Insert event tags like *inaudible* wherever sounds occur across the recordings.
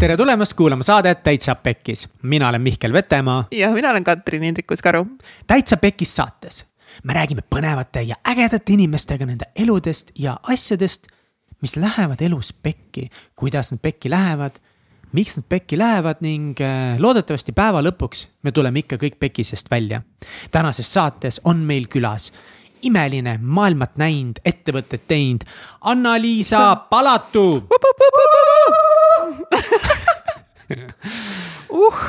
tere tulemast kuulama saadet Täitsa Pekkis. mina olen Mihkel Vetemaa. ja mina olen Katrin Hindrikus-Karu. täitsa Pekkis saates me räägime põnevate ja ägedate inimestega nende eludest ja asjadest, mis lähevad elus pekki, kuidas nad pekki lähevad, miks nad pekki lähevad ning äh, loodetavasti päeva lõpuks me tuleme ikka kõik pekisest välja. tänases saates on meil külas imeline, maailmat näinud, ettevõtet teinud Anna-Liisa Palatu *laughs* *laughs* uh,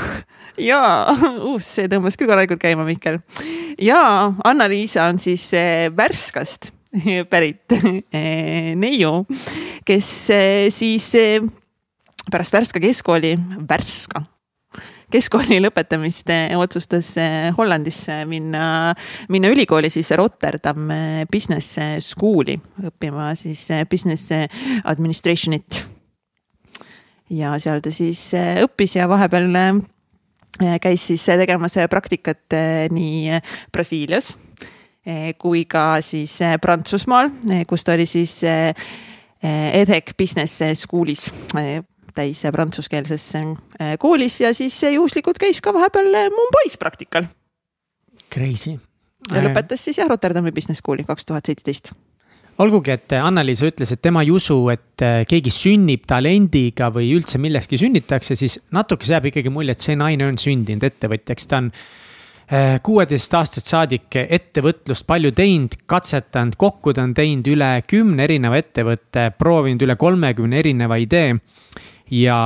jaa uh,, see tõmbas küll korralikult käima, Mihkel. jaa, Anna-Liisa on siis eh, Värskast *laughs* pärit *laughs* eh, neiu, kes eh, siis pärast Värska keskkooli, Värska keskkooli lõpetamist otsustas Hollandisse minna, minna ülikooli siis Rotterdam Business School'i õppima siis business administration'it ja seal ta siis äh, õppis ja vahepeal äh, käis siis tegemas praktikat äh, nii Brasiilias kui ka siis Prantsusmaal, kus ta oli siis EDHEC Business School'is täis prantsuskeelses koolis ja siis juhuslikult käis ka vahepeal Mumbais praktikal. Crazy. ja lõpetas siis jah Rotterdami Business School'i kaks tuhat seitseteist olgugi, et Anna-Liisa ütles, et tema ei usu, et äh, keegi sünnib talendiga või üldse millekski sünnitakse, siis natukese jääb ikkagi mulje, et see naine on sündinud ettevõtjaks, ta on äh, kuueteistaastast saadik ettevõtlust palju teinud, katsetanud, kokku ta on teinud üle kümne erineva ettevõtte, proovinud üle kolmekümne erineva idee. ja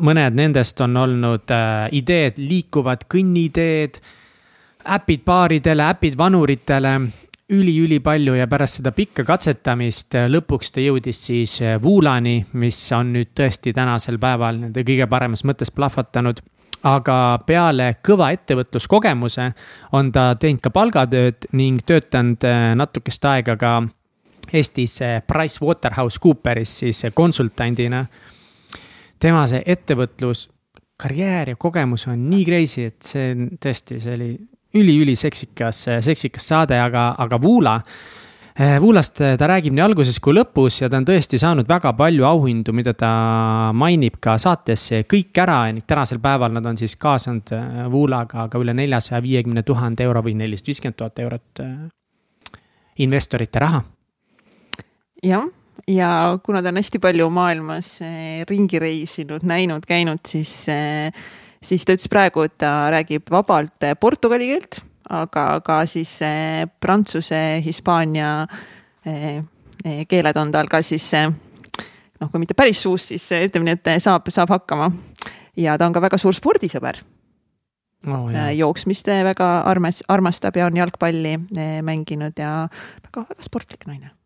mõned nendest on olnud äh, ideed, liikuvad kõnniideed, äpid baaridele, äpid vanuritele üli-ülipalju ja pärast seda pikka katsetamist äh, lõpuks ta jõudis siis äh, mis on nüüd tõesti tänasel päeval nende kõige paremas mõttes plahvatanud. aga peale kõva ettevõtluskogemuse on ta teinud ka palgatööd ning töötanud äh, natukest aega ka Eestis PricewaterhouseCooperis siis konsultandina. tema see ettevõtlus karjäär ja kogemus on nii crazy, et see on tõesti, see oli üliüliseksikas, seksikas saade, aga, aga Vula. Vuulast eh, ta räägib nii alguses kui lõpus ja ta on tõesti saanud väga palju auhindu, mida ta mainib ka saatesse kõik ära ning tänasel päeval nad on siis kaasanud Vuulaga eh, ka üle neljasaja viiekümne tuhande euro või nelisada viiskümmend tuhat eurot investorite raha. jah, ja kuna ta on hästi palju maailmas ringi reisinud, näinud, käinud, siis siis ta ütles praegu, et ta räägib vabalt eh, portugali keelt, aga ka siis eh, prantsuse, hispaania eh, keeled on tal ka siis noh, kui mitte päris suus, siis ütleme nii, et saab, saab hakkama. ja ta on ka väga suur spordisõber oh,. jooksmist väga armas, armastab ja on jalgpalli mänginud ja väga-väga sportlik naine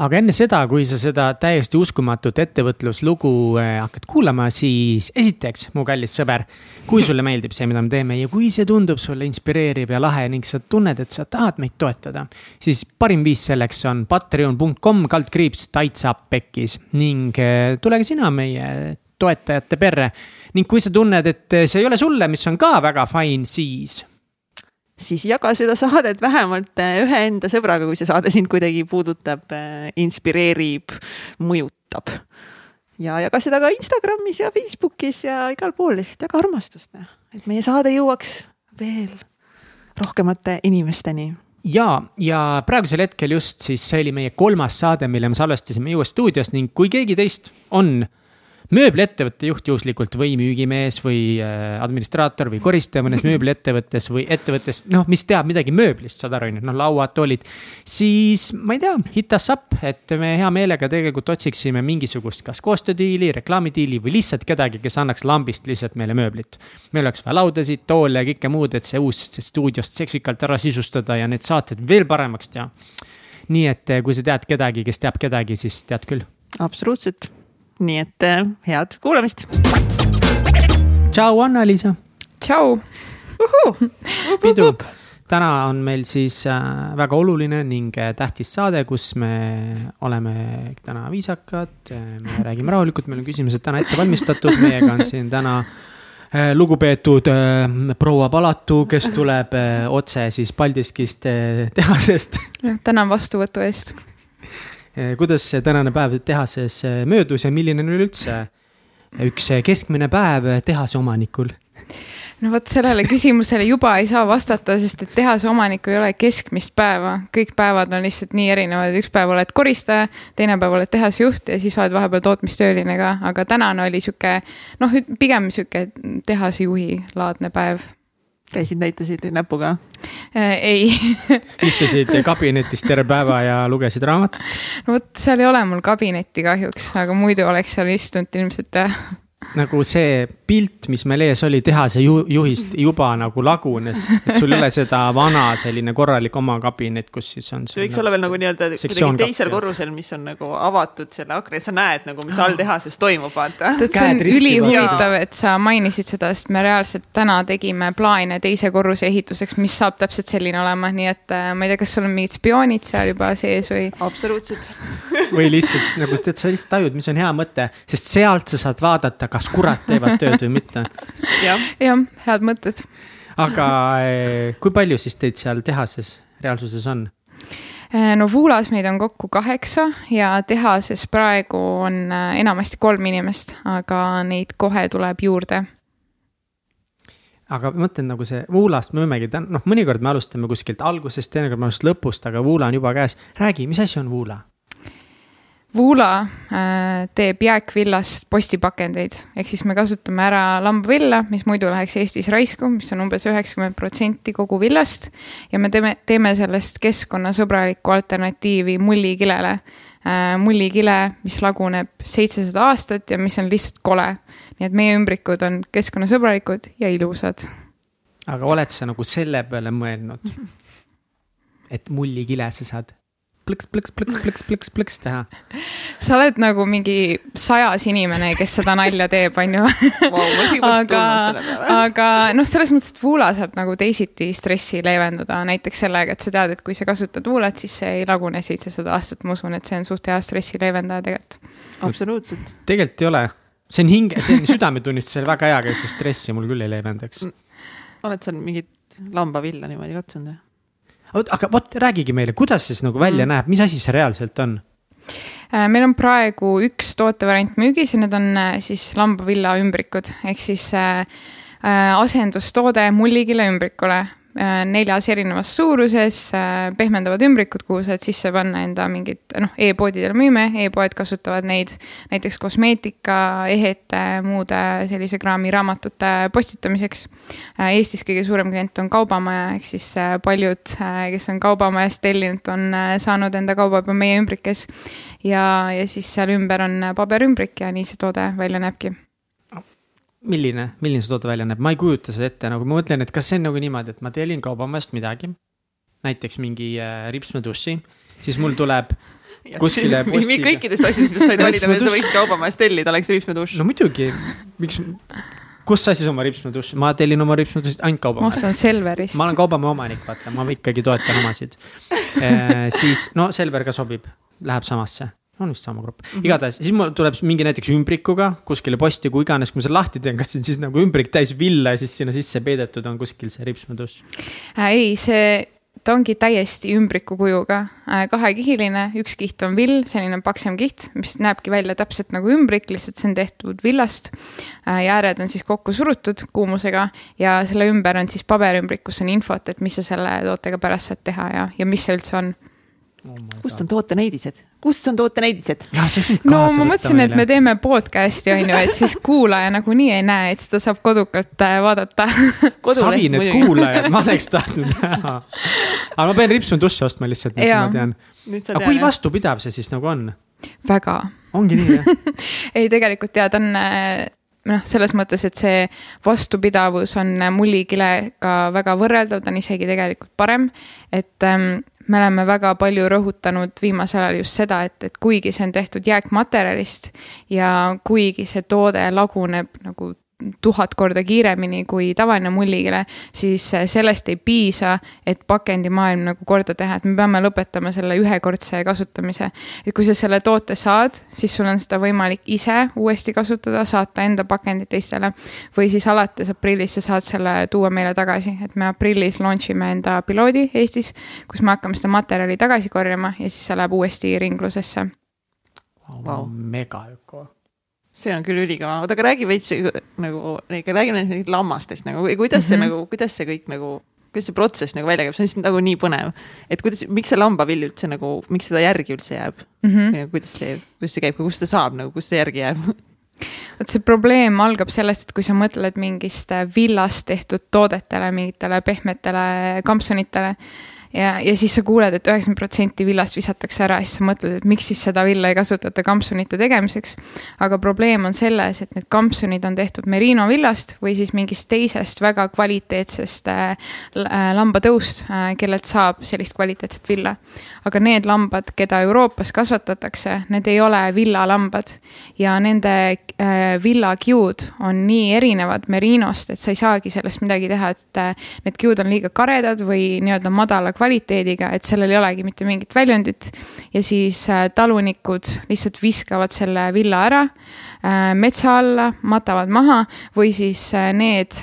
aga enne seda, kui sa seda täiesti uskumatut ettevõtluslugu eh, hakkad kuulama, siis esiteks, mu kallis sõber, kui sulle meeldib see, mida me teeme ja kui see tundub sulle inspireeriv ja lahe ning sa tunned, et sa tahad meid toetada, siis parim viis selleks on patreon.com kaldkriips täitsa pekkis ning eh, tule ka sina meie toetajate perre. ning kui sa tunned, et see ei ole sulle, mis on ka väga fine, siis siis jaga seda saadet vähemalt äh, ühe enda sõbraga, kui see saade sind kuidagi puudutab, äh, inspireerib, mõjutab. ja jaga seda ka Instagramis ja Facebookis ja igal pool, lihtsalt jaga armastust, et meie saade jõuaks veel rohkemate inimesteni ja, ja praegusel hetkel just siis see oli meie kolmas saade, mille me salvestasime Juue stuudios ning kui keegi teist on mööbliettevõtte juht juhuslikult või müügimees või äh, administraator või koristaja mõnes mööbliettevõttes või ettevõttes, noh, mis teab midagi mööblist, saad aru, noh, lauad, toolid. siis ma ei tea, hit us up, et me hea meelega tegelikult otsiksime mingisugust, kas koostöödiili, reklaamidiili või lihtsalt kedagi, kes annaks lambist lihtsalt meile mööblit. meil oleks vaja laudasid, toole ja kõike muud, et see uus stuudiost seksikalt ära sisustada ja need saated veel paremaks teha. nii et kui sa tead kedagi, kes teab kedagi, siis tead küll. absoluutselt nii et äh, head kuulamist. tšau, Anna-Liisa. tšau. *laughs* pidu, täna on meil siis äh, väga oluline ning äh, tähtis saade, kus me oleme täna viisakad, me *laughs* räägime rahulikult, meil on küsimused täna ette valmistatud, meiega on siin täna lugupeetud proua Palatu, kes tuleb otse siis Paldiskist tehasest. tänan vastuvõtu eest kuidas see tänane päev tehases eh, möödus ja milline on üleüldse üks keskmine päev tehase omanikul? No vot sellele küsimusele juba ei saa vastata, sest et tehase omanikul ei ole keskmist päeva, kõik päevad on lihtsalt nii erinevad, üks päev oled koristaja, teine päev oled tehasejuht ja siis oled vahepeal tootmistööline ka, aga tänane oli sihuke noh, pigem sihuke tehasejuhi laadne päev käisid, näitasid näpuga äh,? ei *laughs* istusid kabinetis terve päeva ja lugesid raamatut? no vot, seal ei ole mul kabinetti kahjuks, aga muidu oleks seal istunud ilmselt nagu see pilt, mis meil ees oli tehase ju, juhist juba nagu lagunes. et sul ei ole seda vana selline korralik oma kabinet, kus siis on. see võiks olla veel nagu nii-öelda kuidagi teisel korrusel, mis on nagu avatud selle akna, sa näed nagu, mis all tehases toimub, vaata. see on ülihuvitav, et sa mainisid seda, sest me reaalselt täna tegime plaane teise korruse ehituseks, mis saab täpselt selline olema, nii et äh, ma ei tea, kas sul on mingid spioonid seal juba sees või? absoluutselt või lihtsalt nagu, tead, sa lihtsalt tajud, mis on hea mõte, sest sealt sa saad vaadata kas kurat teevad tööd või mitte. jah ja,, head mõtted. aga eh, kui palju siis teid seal tehases reaalsuses on? Eh, no Vuulas meid on kokku kaheksa ja tehases praegu on eh, enamasti kolm inimest, aga neid kohe tuleb juurde aga mõtlen nagu see Vuulast me võimegi, noh, mõnikord me alustame kuskilt algusest, teinekord me alustame lõpust, aga Vuula on juba käes. räägi, mis asi on Vuula? Vula äh, teeb jääkvillast postipakendeid, ehk siis me kasutame ära lambavilla, mis muidu läheks Eestis raisku, mis on umbes üheksakümmend protsenti kogu villast. ja me teeme, teeme sellest keskkonnasõbralikku alternatiivi mullikilele äh,. mullikile, mis laguneb seitsesada aastat ja mis on lihtsalt kole. nii et meie ümbrikud on keskkonnasõbralikud ja ilusad. aga oled sa nagu selle peale mõelnud? et mullikile sa saad plõks, plõks, plõks, plõks, plõks, plõks teha. sa oled nagu mingi sajas inimene, kes seda nalja teeb, on ju. aga, aga noh, selles mõttes, et vuula saab nagu teisiti stressi leevendada, näiteks sellega, et sa tead, et kui sa kasutad vuulat, siis see ei lagune seitsesada aastat, ma usun, et see on suht hea stressi leevendaja tegelikult. absoluutselt. tegelikult ei ole, see on hinge, see on südametunnistusel väga hea, aga see stressi mul küll ei leevendaks. oled sa mingit lambavilla niimoodi katsunud või? Aga vot räägige meile, kuidas siis nagu välja mm. näeb, mis asi see reaalselt on? Äh, meil on praegu üks tootevariant müügis ja need on äh, siis lambavilla ümbrikud ehk siis äh, asendustoode mullikile ümbrikule neljas erinevas suuruses, äh, pehmendavad ümbrikud, kuhu saad sisse panna enda mingid, noh e, e-poodidel müüme e, e-poed kasutavad neid näiteks kosmeetika, ehete, muude sellise kraami raamatute postitamiseks. Äh, Eestis kõige suurem klient on Kaubamaja, ehk siis paljud, kes on Kaubamajast tellinud, on saanud enda kauba juba meie ümbrikes. ja, ja siis seal ümber on paberümbrik ja nii see toode välja näebki milline, milline see toode välja näeb, ma ei kujuta seda ette, nagu ma mõtlen, et kas see on nagu niimoodi, et ma tellin kaubamajast midagi. näiteks mingi äh, ripsmeduši, siis mul tuleb *laughs* kuskile *laughs* postiga. kõikidest asjadest, mis said valida, mida sa võiksid kaubamajast tellida, oleks ripsmedušš. no muidugi, miks, kust sa siis oma ripsmedušši, ma tellin oma ripsmeduššit ainult kaubamajast. ma ostan Selverist. ma olen kaubamäe omanik, vaata, ma ikkagi toetan omasid e,. *laughs* siis no Selver ka sobib, läheb samasse on vist sama grupp mm -hmm., igatahes siis mul tuleb mingi näiteks ümbrikuga kuskile posti, kui iganes, kui ma selle lahti teen, kas see on siis nagu ümbrik täis villa ja siis sinna sisse peidetud on kuskil see ripsmedušš äh,? ei, see, ta ongi täiesti ümbriku kujuga äh,, kahekihiline, üks kiht on vill, selline paksem kiht, mis näebki välja täpselt nagu ümbrik, lihtsalt see on tehtud villast äh,. ja ääred on siis kokku surutud kuumusega ja selle ümber on siis paberümbrik, kus on infot, et mis sa selle tootega pärast saad teha ja, ja mis see üldse on oh. kus on tootenäidised? Kus on tootenäidised? no ma mõtlesin, et me teeme podcast'i on ju, et siis kuulaja nagunii ei näe, et seda saab kodukalt äh, vaadata. savined kuulajad, ma oleks tahtnud *laughs* näha. aga ma pean ripsme duši ostma lihtsalt, et ma tean. aga kui vastupidav see siis nagu on? väga. ongi nii jah *laughs* ei, tegelikult ja ta on äh, noh, selles mõttes, et see vastupidavus on mullikilega väga võrreldav, ta on isegi tegelikult parem. et ähm, me oleme väga palju rõhutanud viimasel ajal just seda, et, et kuigi see on tehtud jääkmaterjalist ja kuigi see toode laguneb nagu tuhat korda kiiremini kui tavaline mullikile, siis sellest ei piisa, et pakendimaailm nagu korda teha, et me peame lõpetama selle ühekordse kasutamise. et kui sa selle toote saad, siis sul on seda võimalik ise uuesti kasutada, saata enda pakendid teistele. või siis alates aprillist sa saad selle tuua meile tagasi, et me aprillis launch ime enda piloodi Eestis, kus me hakkame seda materjali tagasi korjama ja siis see läheb uuesti ringlusesse wow.. mega öko see on küll ülikõva, oota aga räägi veits nagu, räägime nüüd lammastest nagu, kuidas see mm -hmm. nagu, kuidas see kõik nagu kuidas see protsess nagu välja käib, see on lihtsalt nagu nii põnev. et kuidas, miks see lambavill üldse nagu, miks seda järgi üldse jääb mm? -hmm. kuidas see, kuidas see käib, kust ta saab nagu, kust see järgi jääb *laughs* vot see probleem algab sellest, et kui sa mõtled mingist villast tehtud toodetele, mingitele pehmetele kampsunitele ja, ja siis sa kuuled et, et üheksakümmend protsenti villast visatakse ära ja siis sa mõtled, et miks siis seda villa ei kasutata kampsunite tegemiseks. aga probleem on selles, et need kampsunid on tehtud merino villast või siis mingist teisest väga kvaliteetsest äh, äh lambatõust äh,, kellelt saab sellist kvaliteetset villa. Aga need lambad, keda Euroopas kasvatatakse, need ei ole villalambad ja nende äh, villakiud on nii erinevad merinost, et sa ei saagi sellest midagi teha, et äh, need kiud on liiga karedad või nii-öelda madala kvaliteediga, et sellel ei olegi mitte mingit väljundit. ja siis äh, talunikud lihtsalt viskavad selle villa ära metsa alla, matavad maha või siis äh, need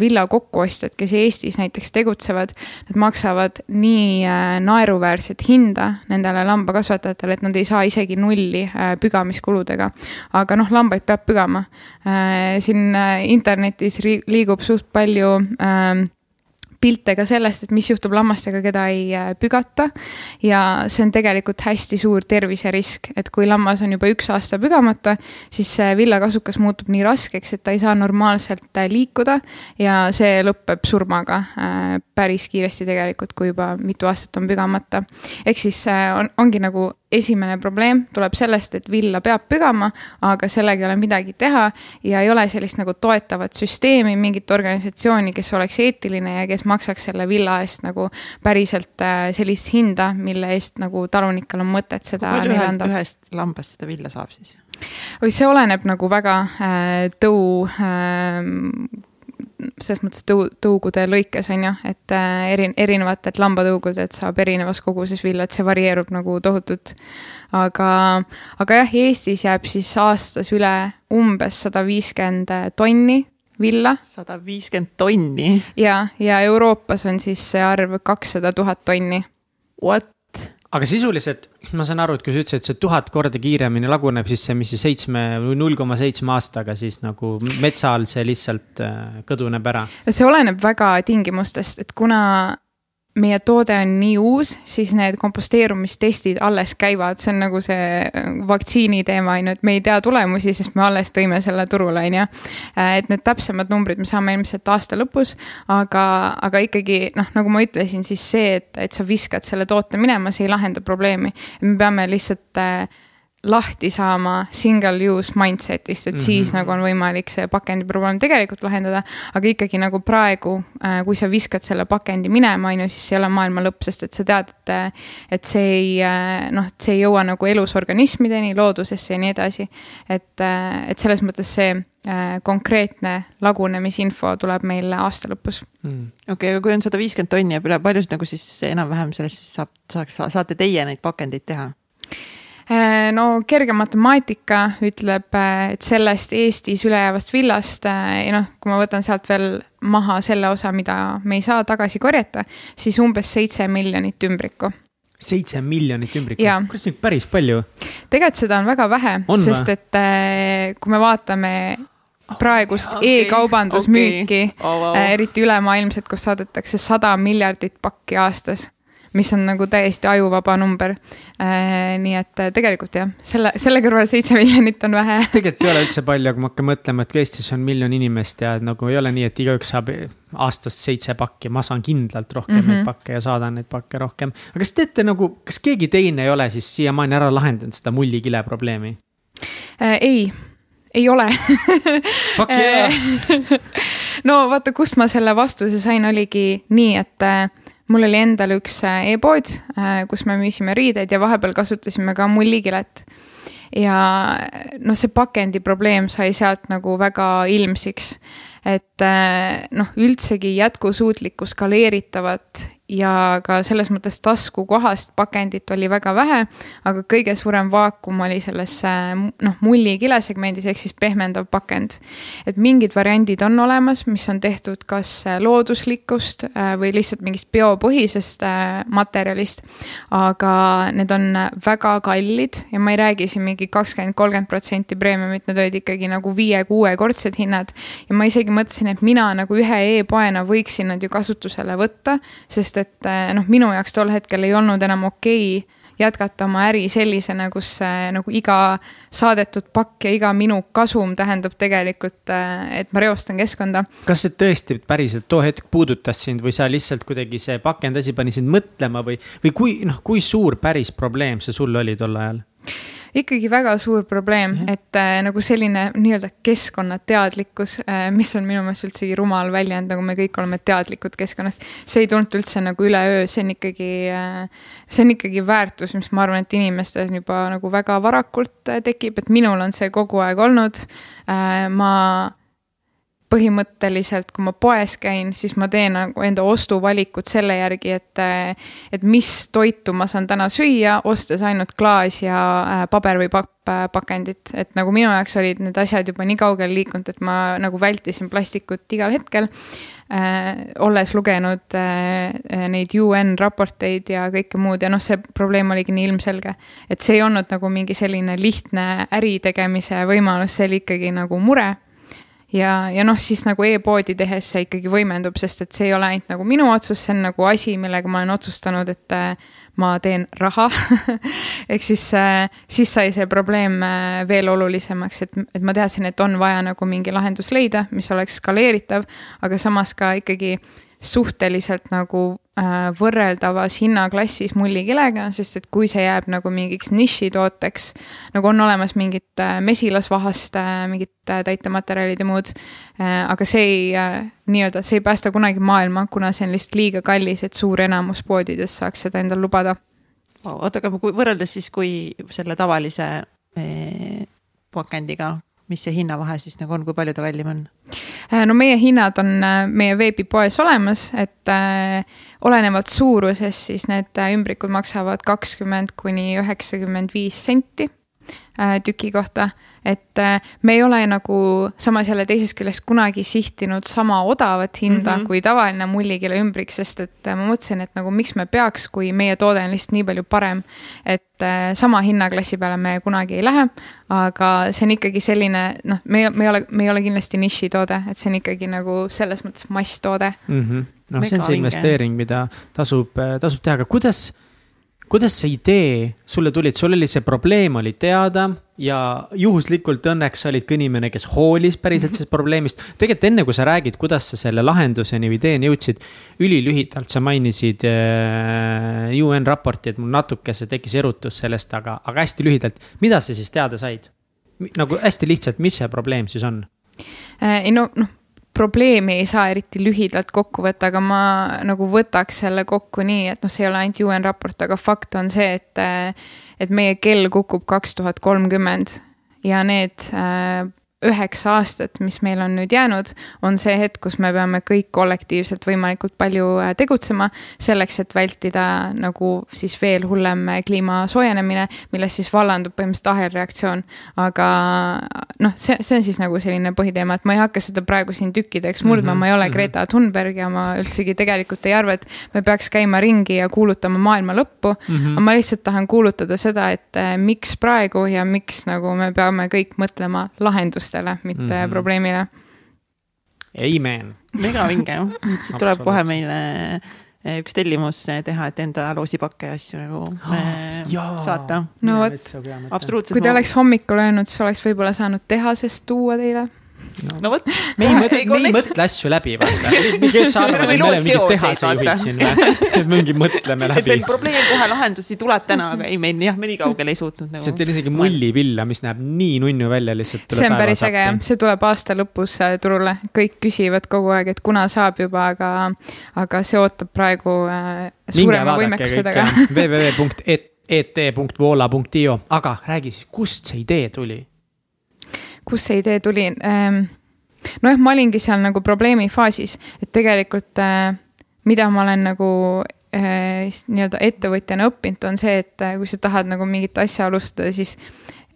villa kokkuostjad, kes Eestis näiteks tegutsevad, nad maksavad nii naeruväärset hinda nendele lambakasvatajatele, et nad ei saa isegi nulli pügamiskuludega. aga noh, lambaid peab pügama. siin internetis liigub suht palju äh, pilte ka sellest, et mis juhtub lammastega, keda ei äh, pügata. ja see on tegelikult hästi suur terviserisk, et kui lammas on juba üks aasta pügamata, siis see villakasukas muutub nii raskeks, et ta ei saa normaalselt äh, liikuda ja see lõpeb surmaga äh, päris kiiresti tegelikult, kui juba mitu aastat on pügamata. ehk siis on, ongi nagu esimene probleem tuleb sellest, et villa peab pügama, aga sellega ei ole midagi teha ja ei ole sellist nagu toetavat süsteemi, mingit organisatsiooni, kes oleks eetiline ja kes maksaks selle villa eest nagu päriselt äh, sellist hinda, mille eest nagu talunikel on mõtet seda neile anda. ühest lambast seda villa saab siis? või see oleneb nagu väga äh, tõu äh, selles mõttes tõu-, tõugude lõikes, on ju, et äh, eri, erinevatelt lambatõugudelt saab erinevas koguses villa, et see varieerub nagu tohutult. aga, aga jah, Eestis jääb siis aastas üle umbes sada viiskümmend tonni villa. sada viiskümmend tonni? ja, ja Euroopas on siis see arv kakssada tuhat tonni. What? Aga sisuliselt ma saan aru, et kui sa ütlesid, et see tuhat korda kiiremini laguneb, siis see, mis see seitsme või null koma seitsme aastaga siis nagu metsal see lihtsalt äh, kõduneb ära. see oleneb väga tingimustest, et kuna meie toode on nii uus, siis need komposteerumistestid alles käivad, see on nagu see äh, vaktsiini teema, on ju, et me ei tea tulemusi, sest me alles tõime selle turule, on ju. Äh, et need täpsemad numbrid me saame ilmselt aasta lõpus, aga, aga ikkagi noh, nagu ma ütlesin, siis see, et, et sa viskad selle toote minema, see ei lahenda probleemi. me peame lihtsalt äh, lahti saama single use mindset'ist, et mm -hmm. siis nagu on võimalik see pakendi probleem tegelikult lahendada. aga ikkagi nagu praegu, äh, kui sa viskad selle pakendi minema, on ju, siis see ei ole maailma lõpp, sest et sa tead, et, et see ei äh, noh, et see ei jõua nagu elus organismideni, loodusesse ja nii edasi. et, äh, et selles mõttes see konkreetne lagunemisinfo tuleb meil aasta lõpus mm.. okei okay,, aga kui on sada viiskümmend tonni jääb üle, palju nagu siis enam-vähem sellest siis saab, saaks, saate teie neid pakendeid teha? Äh, no kerge matemaatika ütleb, äh, et sellest Eestis ülejäävast villast äh, ja noh, kui ma võtan sealt veel maha selle osa, mida me ei saa tagasi korjata, siis umbes seitse miljonit ümbrikku seitse miljonit ümbrikku, kuidas nüüd päris palju? tegelikult seda on väga vähe, sest et kui me vaatame praegust okay, e-kaubandusmüüki okay. oh,, wow. eriti ülemaailmselt, kus saadetakse sada miljardit pakki aastas mis on nagu täiesti ajuvaba number äh,. nii et äh, tegelikult jah, selle, selle kõrval seitse miljonit on vähe. tegelikult ei ole üldse palju, kui ma hakkan mõtlema, et kui Eestis on miljon inimest ja nagu ei ole nii, et igaüks saab aastast seitse pakki, ma saan kindlalt rohkem mm -hmm. neid pakke ja saadan neid pakke rohkem. aga kas teete nagu, kas keegi teine ei ole siis siiamaani ära lahendanud seda mullikile probleemi äh,? ei ei ole Fuck yeah *laughs* no vaata, kust ma selle vastuse sain, oligi nii, et äh, mul oli endal üks äh, e-pood, äh, kus me müüsime riideid ja vahepeal kasutasime ka mullikilet. ja noh, see pakendi probleem sai sealt nagu väga ilmsiks. et äh, noh, üldsegi jätkusuutlikku skaleeritavat ja ka selles mõttes taskukohast pakendit oli väga vähe, aga kõige suurem vaakum oli selles noh, mulli kilesegmendis ehk siis pehmendav pakend. et mingid variandid on olemas, mis on tehtud kas looduslikust äh, või lihtsalt mingist biopõhisest äh, materjalist, aga need on väga kallid ja ma ei räägi siin mingi kakskümmend, kolmkümmend protsenti preemiumit, need olid ikkagi nagu viie-kuuekordsed hinnad. ja ma isegi mõtlesin, et mina nagu ühe e-poena võiksin nad ju kasutusele võtta, sest et eh, noh, minu jaoks tol hetkel ei olnud enam okei okay jätkata oma äri sellisena, kus äh, nagu iga saadetud pakk ja iga minu kasum tähendab tegelikult, äh, et ma reostan keskkonda. kas see tõesti päriselt too hetk puudutas sind või sa lihtsalt kuidagi see pakendasi pani sind mõtlema või, või kui noh, kui suur päris probleem see sul oli tol ajal? Ikkagi väga suur probleem mm, -hmm. et äh, nagu selline nii-öelda keskkonnateadlikkus äh,, mis on minu meelest üldsegi rumal väljend, nagu me kõik oleme teadlikud keskkonnast. see ei tulnud üldse nagu üleöö, see on ikkagi äh,, see on ikkagi väärtus, mis ma arvan, et inimestel juba nagu väga varakult äh, tekib, et minul on see kogu aeg olnud äh,. ma põhimõtteliselt, kui ma poes käin, siis ma teen nagu enda ostuvalikud selle järgi, et, et mis toitu ma saan täna süüa, ostes ainult klaas ja äh, paber või papp, pakendit, et nagu minu jaoks olid need asjad juba nii kaugele liikunud, et ma nagu vältisin plastikut igal hetkel äh,. olles lugenud äh, neid UN raporteid ja kõike muud ja noh, see probleem oligi nii ilmselge. et see ei olnud nagu mingi selline lihtne äri tegemise võimalus, see oli ikkagi nagu mure ja, ja noh, siis nagu e-poodi tehes see ikkagi võimendub, sest et see ei ole ainult nagu minu otsus, see on nagu asi, millega ma olen otsustanud, et äh, ma teen raha. *laughs* Ehk siis, äh, siis sai see probleem äh, veel olulisemaks, et, et ma teadsin, et on vaja nagu mingi lahendus leida, mis oleks skaleeritav, aga samas ka ikkagi suhteliselt nagu võrreldavas hinnaklassis mullikilega, sest et kui see jääb nagu mingiks nišitooteks, nagu on olemas mingit äh, mesilasvahast äh,, mingid äh, täitematerjalid ja muud äh,, aga see ei äh, nii-öelda, see ei päästa kunagi maailma, kuna see on lihtsalt liiga kallis, et suur enamus poodides saaks seda endale lubada. oota, aga kui võrreldes siis, kui selle tavalise pakendiga mis see hinnavahe siis nagu on, kui palju ta kallim on? Äh, no meie hinnad on äh, meie veebipoes olemas, et äh, olenevalt suurusest, siis need ümbrikud maksavad kakskümmend kuni üheksakümmend viis senti äh, tüki kohta et äh, me ei ole nagu samas jälle teisest küljest kunagi sihtinud sama odavat hinda mm -hmm. kui tavaline mullikile ümbrik, sest et äh, ma mõtlesin, et nagu miks me peaks, kui meie toode on lihtsalt nii palju parem. et sama hinnaklassi peale me kunagi ei lähe, aga see on ikkagi selline noh, me, me ei ole, me ei ole kindlasti nišitoode, et see on ikkagi nagu selles mõttes masstoode mm. -hmm. Noh, see on see investeering, mida tasub, tasub teha, aga kuidas kuidas see idee sulle tuli, et sul oli see probleem oli teada ja juhuslikult õnneks sa olid ka inimene, kes hoolis päriselt sellest probleemist. tegelikult enne, kui sa räägid, kuidas sa selle lahenduseni või ideeni jõudsid, ülilühidalt sa mainisid äh, UN raporti, et mul natuke see tekkis erutus sellest, aga, aga hästi lühidalt, mida sa siis teada said? nagu hästi lihtsalt, mis see probleem siis on? Äh, ei no, noh probleemi ei saa eriti lühidalt kokku võtta, aga ma nagu võtaks selle kokku nii, et noh, see ei ole ainult UN raport, aga fakt on see, et, et meie kell kukub kaks tuhat kolmkümmend ja need äh, üheksa aastat, mis meil on nüüd jäänud, on see hetk, kus me peame kõik kollektiivselt võimalikult palju äh, tegutsema selleks, et vältida nagu siis veel hullem äh, kliima soojenemine, millest siis vallandub põhimõtteliselt ahelreaktsioon. aga noh, see, see on siis nagu selline põhiteema, et ma ei hakka seda praegu siin tükkideks murdma mm, -hmm, ma ei ole -hmm. Greta Thunberg ja ma üldsegi tegelikult ei arva, et me peaks käima ringi ja kuulutama maailma lõppu mm. -hmm. aga ma lihtsalt tahan kuulutada seda, et miks praegu ja miks nagu me peame kõik mõtlema lahendustele lahendustele, mitte mm -hmm. probleemile. Amen. mega vinge siit *laughs* tuleb kohe meile eh, üks tellimus teha, et enda loosipakke ja asju nagu oh, saata. no vot, absoluutselt. kui te oleks hommikul öelnud, siis oleks võib-olla saanud tehasest tuua teile no, no vot. me ei *laughs* mõtle, me ei mõtle asju läbi, vaata. kes sa arvad, et me oleme mingid tehasejuhid siin või? et mingi mõtleme läbi. et probleem kohe lahendusi tuleb täna, aga ei, me jah, me nii kaugele ei suutnud nagu. see on teil isegi mullipilla, mis näeb nii nunnu välja lihtsalt. see on päris äge jah, see tuleb aasta lõpus äh, turule, kõik küsivad kogu aeg, et kuna saab juba, aga, aga see ootab praegu äh, suurema võimekuse taga. *laughs* www.et.voola.io, aga räägi siis, kust see idee tuli? Kust see idee tuli? Ehm, nojah, ma olingi seal nagu probleemi faasis, et tegelikult äh, mida ma olen nagu nii-öelda ettevõtjana õppinud, on see, et kui sa tahad nagu mingit asja alustada, siis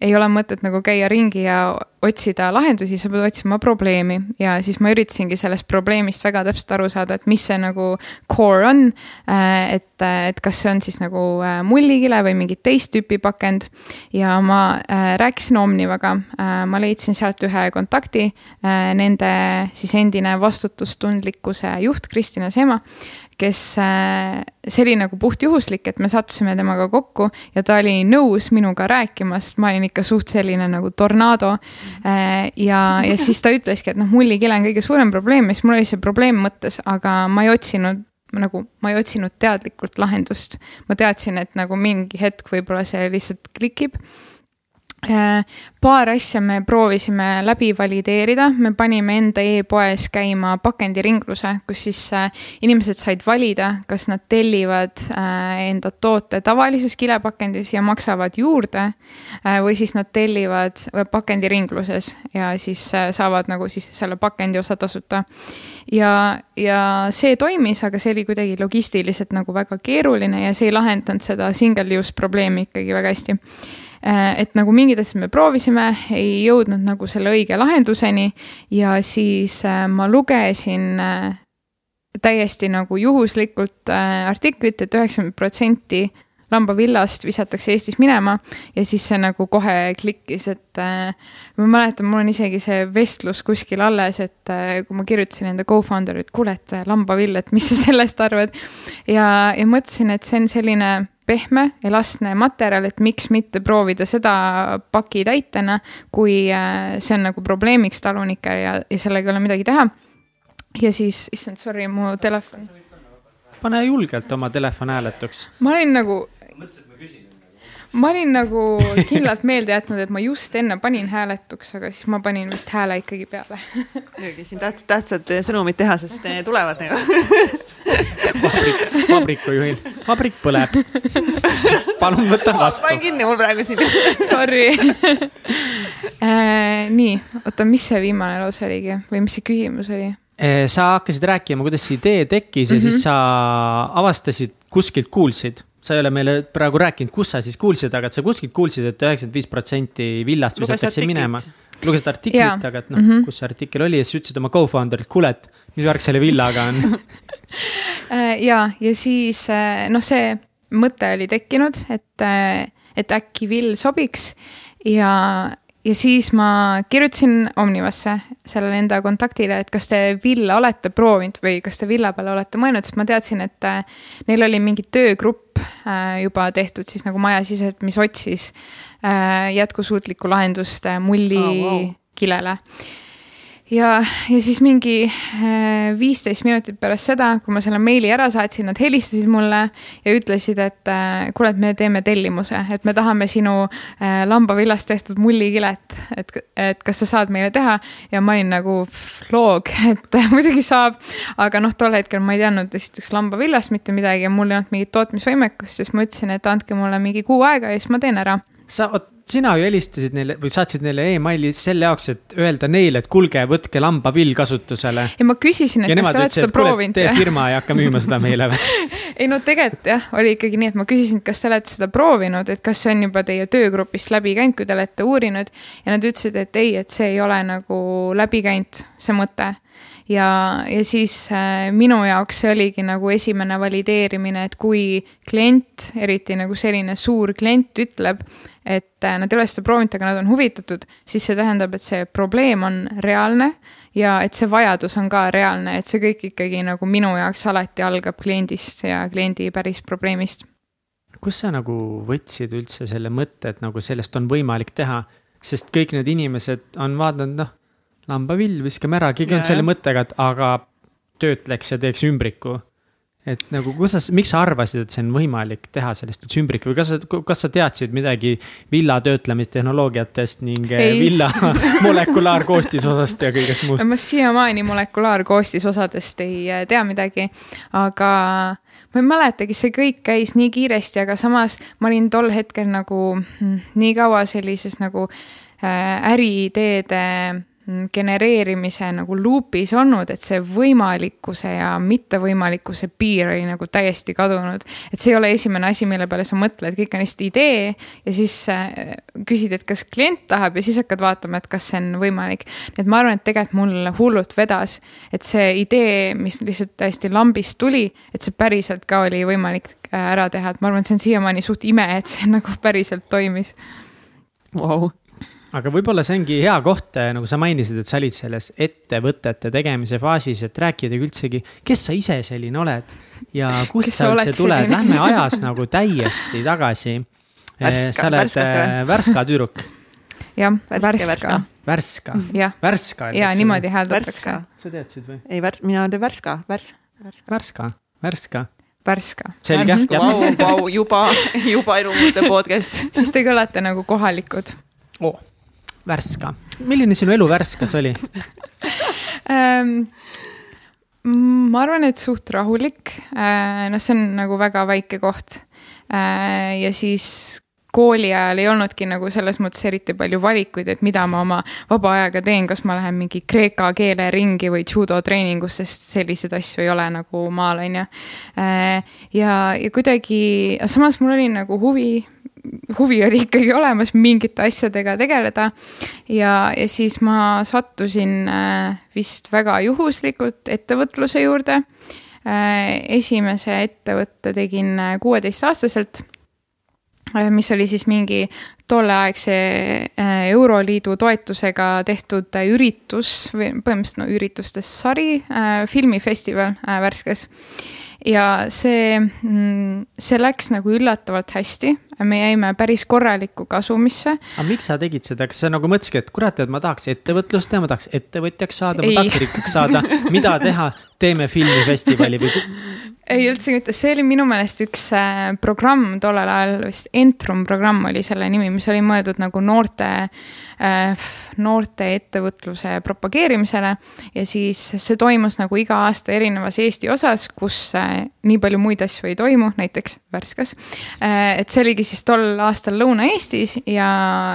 ei ole mõtet nagu käia ringi ja otsida lahendusi, sa pead otsima probleemi ja siis ma üritasingi sellest probleemist väga täpselt aru saada, et mis see nagu core on. Äh, et, et kas see on siis nagu äh, mullikile või mingit teist tüüpi pakend. ja ma äh, rääkisin Omnivaga, ma leidsin sealt ühe kontakti, nende siis endine vastutustundlikkuse juht Kristina Sema kes, äh, see oli nagu puhtjuhuslik, et me sattusime temaga kokku ja ta oli nõus minuga rääkima, sest ma olin ikka suht selline nagu tornado. Äh, ja, ja siis ta ütleski, et noh, mullikile on kõige suurem probleem ja siis mul oli see probleem mõttes, aga ma ei otsinud nagu ma ei otsinud teadlikult lahendust. ma teadsin, et nagu mingi hetk võib-olla see lihtsalt klikib paar asja me proovisime läbi valideerida, me panime enda e-poes käima pakendiringluse, kus siis äh, inimesed said valida, kas nad tellivad äh, enda toote tavalises kilepakendis ja maksavad juurde või siis nad tellivad pakendiringluses ja siis saavad nagu siis selle pakendi osa tasuta. ja, ja see toimis, aga see oli kuidagi logistiliselt nagu väga keeruline ja see ei lahendanud seda single use probleemi ikkagi väga hästi Äh, et nagu mingid asjad me proovisime, ei jõudnud nagu selle õige lahenduseni ja siis äh, ma lugesin äh, täiesti nagu juhuslikult artiklit et, et üheksakümmend protsenti lambavillast visatakse Eestis minema ja siis see nagu kohe klikkis, et äh, ma mäletan, mul on isegi see vestlus kuskil alles, et äh, kui ma kirjutasin enda co-founder'it, kuule, et lambavill, et mis sa *laughs* sellest arvad. ja, ja mõtlesin, et see on selline pehme, elastne materjal, et miks mitte proovida seda pakitäitena, kui äh, see on nagu probleemiks talunikele ja, ja sellega ei ole midagi teha. ja siis, issand, sorry, mu telefon. pane julgelt oma telefon hääletuks. ma olin nagu ma olin nagu kindlalt *laughs* meelde jätnud, et ma just enne panin hääletuks, aga siis ma panin vist hääle ikkagi peale. muidugi siin tähtsad, tähtsad sõnumid tehasest tulevad nagu *laughs* vabrik, vabrikujuhil, vabrik põleb. palun võta vastu. panin kinni mul praegu siin Sorry *laughs* äh,. nii, oota, mis see viimane lause oligi või mis see küsimus oli? Äh, sa hakkasid rääkima, kuidas see idee tekkis mm -hmm. ja siis mhm. sa avastasid, kuskilt kuulsid sa ei ole meile praegu rääkinud, kus sa siis kuulsid, aga et sa kuskilt kuulsid et, et üheksakümmend viis protsenti villast visatakse minema. lugesid artiklit, aga et noh mm -hmm., kus see artikkel oli ja siis ütlesid oma co-founder'ilt, kuule, et mis värk selle villaga on *laughs* äh, ja, ja siis äh, noh, see mõte oli tekkinud, et, äh, et äkki vill sobiks ja ja siis ma kirjutasin Omnivasse sellele enda kontaktile, et kas te villa olete proovinud või kas te villa peale olete mõelnud, sest ma teadsin, et äh, neil oli mingi töögrupp äh, juba tehtud siis nagu majasiseselt, mis otsis äh, jätkusuutlikku lahendust mullikilele oh, wow ja, ja siis mingi äh, viisteist minutit pärast seda, kui ma selle meili ära saatsin, nad helistasid mulle ja ütlesid, et äh, kuule, et me teeme tellimuse, et me tahame sinu äh, lambavillast tehtud mullikilet, et, et kas sa saad meile teha. ja ma olin nagu loog, *laughs* et muidugi saab, aga noh, tol hetkel ma ei teadnud esiteks lambavillast mitte midagi ja mul ei olnud mingit tootmisvõimekust, siis ma ütlesin, et andke mulle mingi kuu aega ja siis ma teen ära. Sa, vot sina ju helistasid neile või saatsid neile emaili selle jaoks, et öelda neile, et kuulge, võtke lambavill kasutusele. ja ma küsisin, et kas te olete seda proovinud. tee firma ei hakka müüma seda meile või *laughs* ei no tegelikult jah, oli ikkagi nii, et ma küsisin, kas te olete seda proovinud, et kas see on juba teie töögrupist läbi käinud, kui te olete uurinud. ja nad ütlesid, et ei, et see ei ole nagu läbi käinud, see mõte ja, ja siis äh, minu jaoks see oligi nagu esimene valideerimine, et kui klient, eriti nagu selline suur klient ütleb, et äh, nad ei ole seda proovinud, aga nad on huvitatud, siis see tähendab, et see probleem on reaalne ja et see vajadus on ka reaalne, et see kõik ikkagi nagu minu jaoks alati algab kliendist ja kliendi päris probleemist. kus sa nagu võtsid üldse selle mõtte, et nagu sellest on võimalik teha, sest kõik need inimesed on vaadanud, noh lambavill, viskame ära, keegi on selle mõttega, et aga töötleks ja teeks ümbriku. Et nagu, kus sa, miks sa arvasid, et see on võimalik teha sellest üldse ümbrik või kas sa, kas sa teadsid midagi villa töötlemistehnoloogiatest ning eh, Ei. villa *laughs* molekulaarkoostisosast ja kõigest muust? ma siiamaani molekulaarkoostisosadest ei eh, tea midagi, aga ma ei mäletagi, see kõik käis nii kiiresti, aga samas ma olin tol hetkel nagu mm, nii kaua sellises nagu äh, äriideede genereerimise nagu luupis olnud, et see võimalikkuse ja mittevõimalikkuse piir oli nagu täiesti kadunud. et see ei ole esimene asi, mille peale sa mõtled, kõik on lihtsalt idee ja siis äh, küsid, et kas klient tahab ja siis hakkad vaatama, et kas see on võimalik. et ma arvan, et tegelikult mul hullult vedas, et see idee, mis lihtsalt täiesti lambist tuli, et see päriselt ka oli võimalik äh, ära teha, et ma arvan, et see on siiamaani suht ime, et see nagu päriselt toimis wow aga võib-olla see ongi hea koht, eh, nagu sa mainisid, et sa olid selles ettevõtete tegemise faasis, et rääkida üldsegi, kes sa ise selline oled ja kust sa üldse tuled, lähme ajas nagu täiesti tagasi. Värska- sa oled eh, Värska tüdruk, jah, Värske, värska, Värska. Värska, Värska. ja niimoodi hääldatakse. Värska, sa teadsid või? ei värs-, mina olen Värska, Värs-. Värska, Värska, värska, selge, Vau, vau, juba, juba elu muude podcast. siis te kõlate nagu kohalikud. Oh,. Värska, milline sinu elu Värskas oli? *laughs* ähm,. ma arvan, et suht rahulik äh,, noh, see on nagu väga väike koht äh,. ja siis kooli ajal ei olnudki nagu selles mõttes eriti palju valikuid, et mida ma oma vaba ajaga teen, kas ma lähen mingi kreeka keele ringi või judo treeningusse, sest selliseid asju ei ole nagu maal, on ju. ja, ja kuidagi, samas mul oli nagu huvi huvi oli ikkagi olemas mingite asjadega tegeleda ja, ja siis ma sattusin äh, vist väga juhuslikult ettevõtluse juurde. esimese ettevõtte tegin äh, kuueteistaastaselt, mis oli siis mingi tolleaegse äh, Euroliidu toetusega tehtud äh, üritus põhimõtteliselt no üritustes sari, filmifestival äh, Värskes ja see, see läks nagu üllatavalt hästi, me jäime päris korralikku kasumisse. aga miks sa tegid seda, kas sa nagu mõtlesidki, et kurat, et ma tahaks ettevõtlust teha, ma tahaks ettevõtjaks saada, ma tahaks rikkaks saada, mida teha, teeme filmifestivali või? Ei üldse mitte, see oli minu meelest üks äh, programm tollel ajal vist Entrum programm oli selle nimi, mis oli mõeldud nagu noorte äh,, noorte ettevõtluse propageerimisele. Ja siis see toimus nagu iga aasta erinevas Eesti osas, kus äh, nii palju muid asju ei toimu, näiteks Värskas. Et see oligi siis tol aastal Lõuna-Eestis ja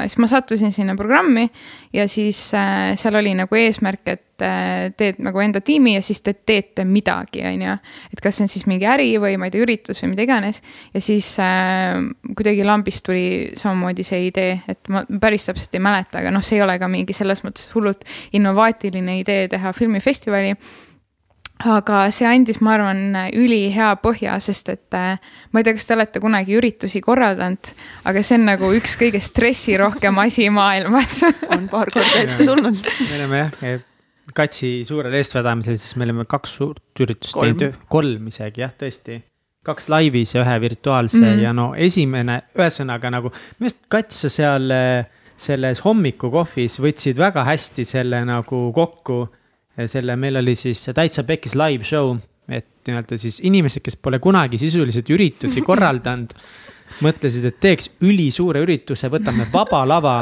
siis ma sattusin sinna programmi ja siis äh, seal oli nagu eesmärk, et äh, teed nagu enda tiimi ja siis te teete midagi, on ju. et kas see on siis mingi äri või ma ei tea, üritus või mida iganes. ja siis äh, kuidagi lambist tuli samamoodi see idee, et ma päris täpselt ei mäleta, aga noh, see ei ole ka mingi selles mõttes hullult innovaatiline idee teha filmifestivali aga see andis, ma arvan, ülihea põhja, sest et äh, ma ei tea, kas te olete kunagi üritusi korraldanud, aga see on nagu üks kõige stressirohkem asi maailmas *laughs* on paar korda ette tulnud. me oleme jah, Katsi suurel eestvedamisel, siis me oleme kaks suurt üritust teinud, kolm isegi jah, tõesti. kaks laivis ja ühe virtuaalse mm. -hmm. ja no esimene, ühesõnaga nagu minu arust Kats sa seal eh, selles hommikukohvis võtsid väga hästi selle nagu kokku. selle, meil oli siis täitsa pekkis live show, et nii-öelda siis inimesed, kes pole kunagi sisuliselt üritusi korraldanud, *laughs* mõtlesid, et teeks ülisuure ürituse, võtame vaba lava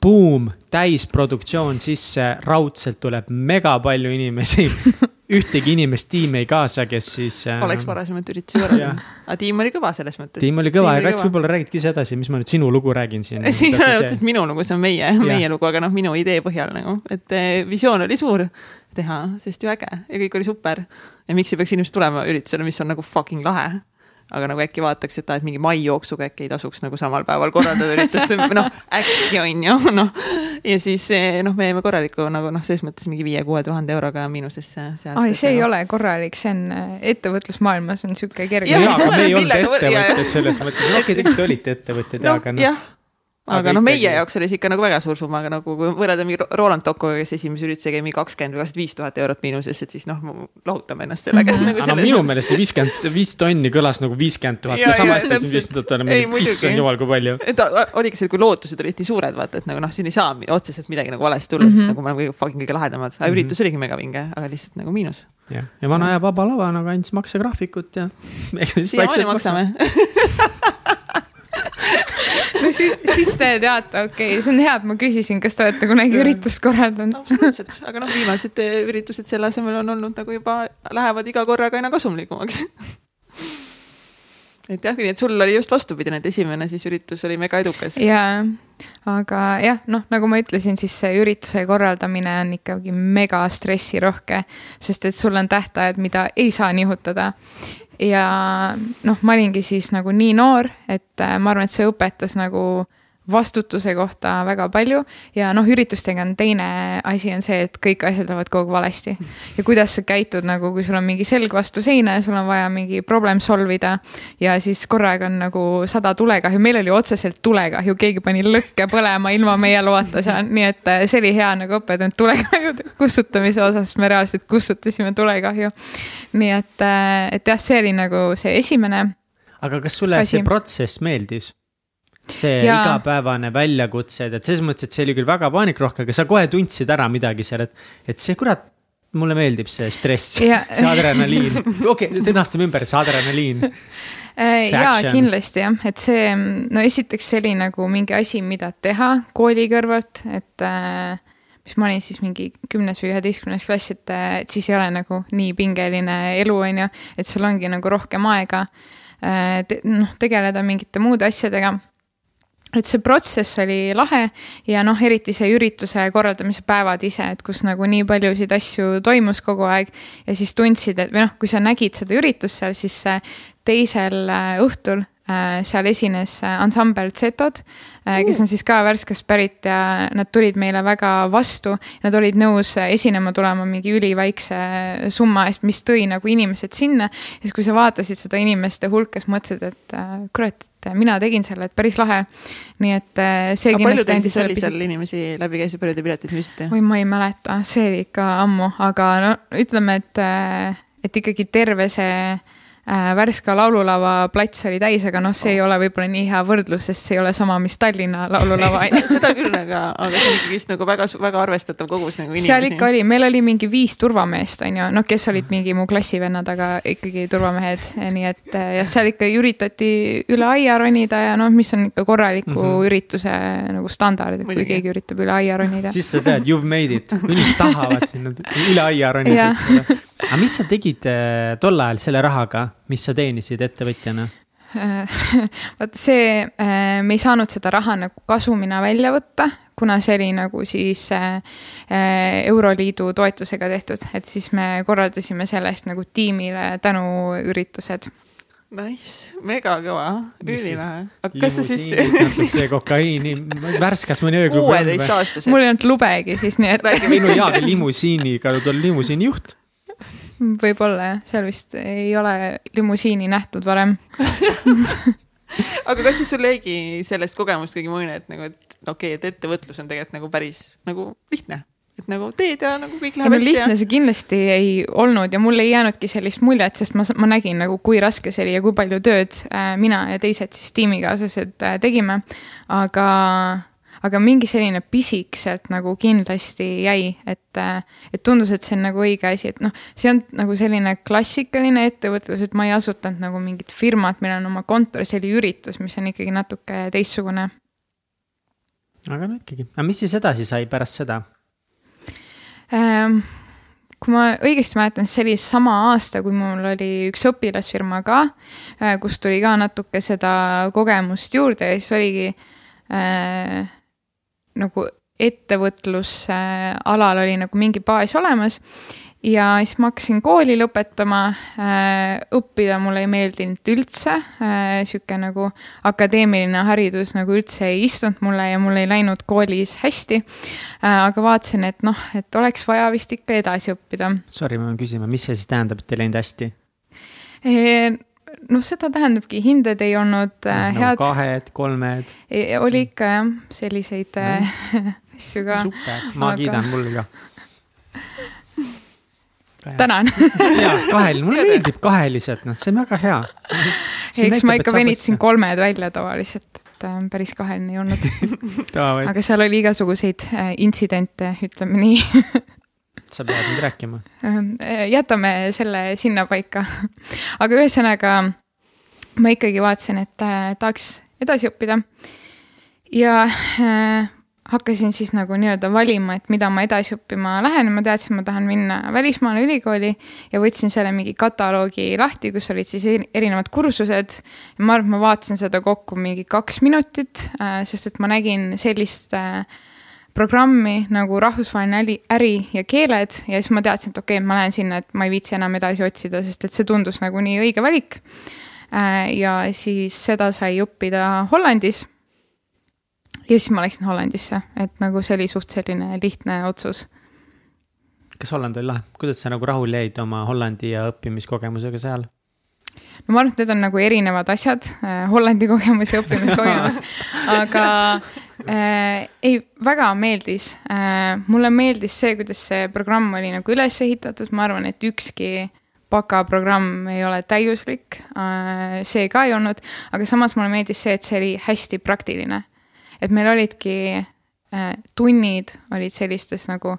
buum, täisproduktsioon sisse, raudselt tuleb mega palju inimesi. *laughs* ühtegi inimest tiimi ei kaasa, kes siis. oleks varasemalt üritusi korraldanud aga tiim oli kõva selles mõttes. tiim oli kõva ja Kats, võib-olla räägidki ise edasi, mis ma nüüd sinu lugu räägin siin. siin ei ole otseselt minu lugu, see on meie, meie lugu, aga noh, minu idee põhjal nagu, et eh, visioon oli suur teha, sest ju äge ja kõik oli super. ja miks ei peaks inimesed tulema üritusele, mis on nagu fucking lahe. Aga nagu äkki vaataks, et aa, et mingi mai jooksuga äkki ei tasuks nagu samal päeval korraldada üritust, noh äkki on ju, noh. ja siis eh, noh, me jäime korraliku nagu noh, selles mõttes mingi viie-kuue tuhande euroga miinusesse. ai, see ei ole korralik, see on äh, ettevõtlusmaailmas on sihuke kerge jaa, aga me ei olnud *laughs* ettevõtjad selles mõttes, okei, tegelikult te olite ettevõtjad ja, noh aga, noh. Aga Aga noh, meie ikkagi- jaoks oli see ikka nagu väga suur summa, aga nagu kui võrrelda mingi Ro- Roland Tokoga, kes esimese ürituse käi mingi kakskümmend või kakskümmend viis tuhat eurot miinuses, et siis noh, lahutame ennast sellega Mhm. *laughs* nagu aga no minu meelest see viiskümmend, viis tonni kõlas nagu viiskümmend tuhat ja sama hästi täpselt. viiskümmend tuhat Ei, on, issand jumal, kui palju. et oligi see, kui lootused olid nii suured, vaata, et nagu noh, siin ei saa otseselt midagi nagu valesti tulla mm, -hmm. Mhm. sest nagu me oleme kõige fucking kõige lahedamad, aga Mhm. üritus oligi megavinge, aga lihtsalt nagu miinus. jah, ja vana aja vaba lava nagu andis maksegraafikut ja. *laughs* siiamaani maksame. *laughs* no siis, siis te teate, okei okay,, see on hea, et ma küsisin, kas te olete kunagi Jaa. üritust korraldanud. absoluutselt, aga noh, viimased eh, üritused selle asemel on olnud nagu juba, lähevad iga korraga aina kasumlikumaks. *laughs* et jah, nii et sul oli just vastupidine, et esimene siis üritus oli mega edukas. jaa, aga jah, noh, nagu ma ütlesin, siis see ürituse korraldamine on ikkagi mega stressirohke, sest et sul on tähtajad, mida ei saa nihutada. Ja noh, ma olingi siis nagu nii noor, et äh, ma arvan, et see õpetas nagu vastutuse kohta väga palju ja noh, üritustega on teine asi on see, et kõik asjad lähevad kogu aeg valesti. ja kuidas sa käitud nagu, kui sul on mingi selg vastu seina ja sul on vaja mingi problem solve ida ja siis korraga on nagu sada tulekahju, meil oli otseselt tulekahju, keegi pani lõkke põlema ilma meie loata seal, nii et äh, see oli hea nagu õppetund tulekahjude kustutamise osas, me reaalselt kustutasime tulekahju. nii et, äh, et jah, see oli nagu see esimene. aga kas sulle asi. see protsess meeldis? See ja. igapäevane väljakutsed, et selles mõttes, et see oli küll väga paanikrohke, aga sa kohe tundsid ära midagi seal, et, et see kurat, mulle meeldib see stress, see *laughs* adrenaliin, okei okay,, sõnastame ümber, see adrenaliin. *laughs* Äh, ja kindlasti jah, et see, no esiteks see oli nagu mingi asi, mida teha kooli kõrvalt, et äh, mis ma olin siis mingi kümnes või üheteistkümnes klass, et, et siis ei ole nagu nii pingeline elu, on ju, et sul ongi nagu rohkem aega äh, te, noh, tegeleda mingite muude asjadega et see protsess oli lahe ja noh, eriti see ürituse korraldamise päevad ise, et kus nagu nii paljusid asju toimus kogu aeg ja siis tundsid, et või noh, kui sa nägid seda üritust seal, siis teisel äh, õhtul äh, seal esines äh, ansambel Zetod, kes on siis ka Värskast pärit ja nad tulid meile väga vastu. Nad olid nõus esinema tulema mingi üliväikse summa eest, mis tõi nagu inimesed sinna. ja siis, kui sa vaatasid seda inimeste hulka, siis mõtlesid, et kurat, et mina tegin selle, et päris lahe. nii et see aga kindlasti andis selle pisut. seal inimesi läbi käis ja palju te piletit müüsite? oi, ma ei mäleta, see oli ikka ammu, aga no ütleme, et, et ikkagi terve see Äh, Värska laululava plats oli täis, aga noh, see ei ole võib-olla nii hea võrdlus, sest see ei ole sama, mis Tallinna laululava on ju. seda küll, aga, aga see on ikkagist nagu väga, väga arvestatav kogus nagu inimesi. seal ikka oli, meil oli mingi viis turvameest, on ju, noh, kes olid mingi mu klassivennad, aga ikkagi turvamehed, nii et ja seal ikka üritati üle aia ronida ja noh, mis on ikka korraliku mm -hmm. ürituse nagu standard, et kui keegi üritab üle aia ronida. *laughs* siis sa tead, you have made it, inimesed tahavad sinna üle aia ronida, eks ole aga mis sa tegid äh, tol ajal selle rahaga, mis sa teenisid ettevõtjana? *laughs* vot see, äh, me ei saanud seda raha nagu kasumina välja võtta, kuna see oli nagu siis äh, Euroliidu toetusega tehtud, et siis me korraldasime selle eest nagu tiimile tänuüritused Nice, mega kõva, ülilahe. aga kas sa siis. see kokaiini, värskas mõni ööklubi. kuueteistaastaseks. mul ei olnud lubegi siis, nii et. ei no jaa, limusiiniga, ta on limusiini juht võib-olla jah, seal vist ei ole limusiini nähtud varem *laughs* aga kas siis sul jäigi sellest kogemust kuidagi mulje, et nagu, et okei okay,, et ettevõtlus on tegelikult nagu päris nagu lihtne? et nagu teed ja nagu kõik läheb hästi. lihtne ja... see kindlasti ei olnud ja mul ei jäänudki sellist muljet, sest ma, ma nägin nagu, kui raske see oli ja kui palju tööd äh, mina ja teised siis tiimikaaslased äh, tegime. aga aga mingi selline pisik sealt nagu kindlasti jäi, et, et tundus, et see on nagu õige asi, et noh, see on nagu selline klassikaline ettevõtlus, et ma ei asutanud nagu mingit firmat, meil on oma kontor, see oli üritus, mis on ikkagi natuke teistsugune. aga no ikkagi, aga mis siis edasi sai pärast seda ähm,? kui ma õigesti mäletan, siis see oli sama aasta, kui mul oli üks õpilasfirma ka, äh, kus tuli ka natuke seda kogemust juurde ja siis oligi äh, nagu ettevõtlusalal oli nagu mingi baas olemas ja siis ma hakkasin kooli lõpetama äh,. õppida mulle ei meeldinud üldse äh,, sihuke nagu akadeemiline haridus nagu üldse ei istunud mulle ja mul ei läinud koolis hästi äh,. aga vaatasin, et noh, et oleks vaja vist ikka edasi õppida. Sorry, ma pean küsima, mis see siis tähendab, et ei läinud hästi? Noh, seda tähendabki, hinded ei olnud äh, no, head. kahed, kolmed. oli ikka jah, selliseid äh, *laughs* asju ka. ma aga... kiidan, mul ka. *laughs* tänan *laughs* jaa, kahel, mulle meeldib kahelised, noh, see on väga hea. eks ma ikka venitasin kolmed välja tavaliselt, et äh, päris kaheline ei olnud aga seal oli igasuguseid äh, intsidente, ütleme nii sa pead nüüd rääkima. Äh, jätame selle sinnapaika. aga ühesõnaga ma ikkagi vaatasin, et äh, tahaks edasi õppida. ja äh, hakkasin siis nagu nii-öelda valima, et mida ma edasi õppima lähen ma teadsin, ma tahan minna välismaale ülikooli ja võtsin selle mingi kataloogi lahti, kus olid siis erinevad kursused. ma arvan, et ma vaatasin seda kokku mingi kaks minutit, äh, sest et ma nägin sellist äh, programmi nagu rahvusvaheline äri ja keeled ja siis ma teadsin, et okei okay,, ma lähen sinna, et ma ei viitsi enam edasi otsida, sest et see tundus nagu nii õige valik. Äh, ja siis seda sai õppida Hollandis ja siis ma läksin Hollandisse, et nagu see oli suht selline lihtne otsus. kas Holland oli lahe, kuidas sa nagu rahul jäid oma Hollandi ja õppimiskogemusega seal? no ma arvan, et need on nagu erinevad asjad äh,, Hollandi kogemus ja õppimiskogemus *laughs* aga äh, ei, väga meeldis äh,. mulle meeldis see, kuidas see programm oli nagu üles ehitatud, ma arvan, et ükski bakaprogramm ei ole täiuslik äh,, see ka ei olnud, aga samas mulle meeldis see, et see oli hästi praktiline. Et meil olidki äh, tunnid olid sellistes nagu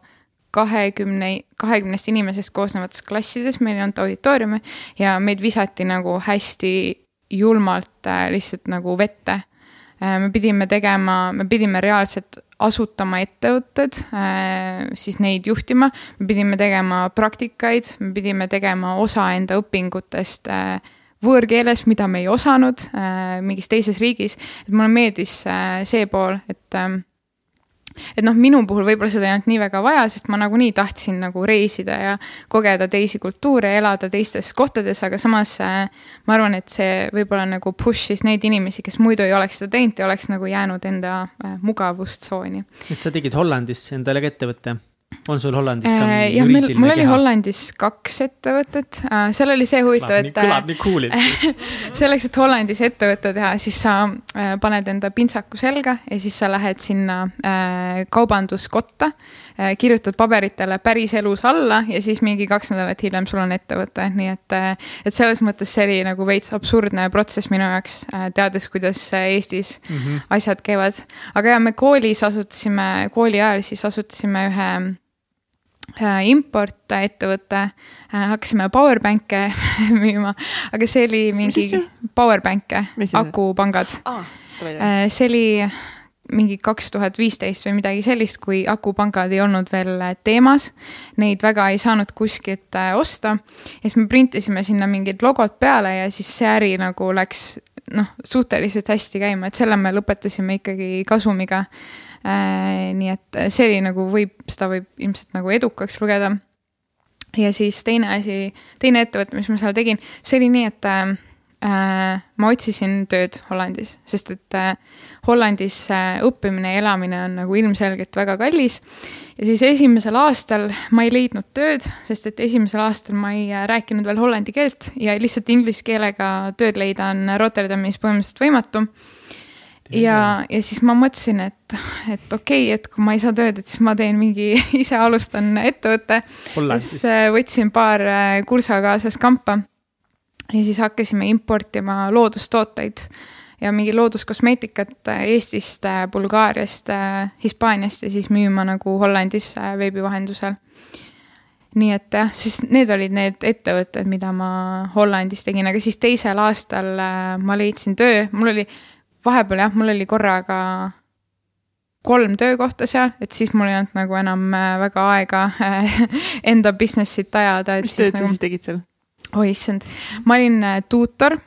kahekümne, kahekümnest inimesest koosnevates klassides, meil ei olnud auditooriumi ja meid visati nagu hästi julmalt äh, lihtsalt nagu vette. Me pidime tegema, me pidime reaalselt asutama ettevõtted äh,, siis neid juhtima, me pidime tegema praktikaid, me pidime tegema osa enda õpingutest äh, võõrkeeles, mida me ei osanud äh, mingis teises riigis. et mulle meeldis see pool, et äh, et noh, minu puhul võib-olla seda ei olnud nii väga vaja, sest ma nagunii tahtsin nagu reisida ja kogeda teisi kultuure, elada teistes kohtades, aga samas äh, ma arvan, et see võib-olla nagu push'is neid inimesi, kes muidu ei oleks seda teinud ja oleks nagu jäänud enda äh, mugavustsooni. et sa tegid Hollandis endale ka ettevõtte? On sul Hollandis ka äh, jah, meil, mul oli Hollandis kaks ettevõtet, äh, seal oli see huvitav, et. kõlab nii cool'ilt *laughs* selleks, et Hollandis ettevõtte teha, siis sa äh, paned enda pintsaku selga ja siis sa lähed sinna kaubanduskotta. kirjutad paberitele päriselus alla ja siis mingi kaks nädalat hiljem sul on ettevõte, nii et, et selles mõttes see oli nagu veits absurdne protsess minu jaoks, teades, kuidas Eestis mm -hmm. asjad käivad. aga ja me koolis asutasime, kooli ajal siis asutasime ühe Äh, importettevõte, äh, hakkasime powerbank'e *laughs* müüma, aga see oli mingi powerbank'e, akupangad ah,. see oli mingi kaks tuhat viisteist või midagi sellist, kui akupangad ei olnud veel teemas. Neid väga ei saanud kuskilt osta. ja siis me printisime sinna mingid logod peale ja siis see äri nagu läks noh, suhteliselt hästi käima, et selle me lõpetasime ikkagi kasumiga Äh, nii et see oli nagu võib, seda võib ilmselt nagu edukaks lugeda. ja siis teine asi, teine ettevõte, mis ma seal tegin, see oli nii, et äh, ma otsisin tööd Hollandis, sest et äh, Hollandis äh, õppimine ja elamine on nagu ilmselgelt väga kallis. ja siis esimesel aastal ma ei leidnud tööd, sest et esimesel aastal ma ei äh, rääkinud veel hollandi keelt ja lihtsalt inglise keelega tööd leida on Rotterdamis põhimõtteliselt võimatu ja, ja siis ma mõtlesin, et, et okei okay,, et kui ma ei saa tööd, et siis ma teen mingi, *laughs* ise alustan ettevõtte. siis äh, võtsin paar äh, kursakaaslast kampa ja siis hakkasime importima loodustooteid ja mingi looduskosmeetikat äh, Eestist, Bulgaariast, Hispaaniast ja siis müüma nagu Hollandis veebi vahendusel. nii et jah, siis need olid need ettevõtted, mida ma Hollandis tegin, aga siis teisel aastal ma leidsin töö, mul oli vahepeal jah, mul oli korraga kolm töökohta seal, et siis mul ei olnud nagu enam äh, väga aega äh, *laughs* enda business'it ajada. mis tööd nagu... sa siis tegid seal? oi issand, ma olin äh, tuutor,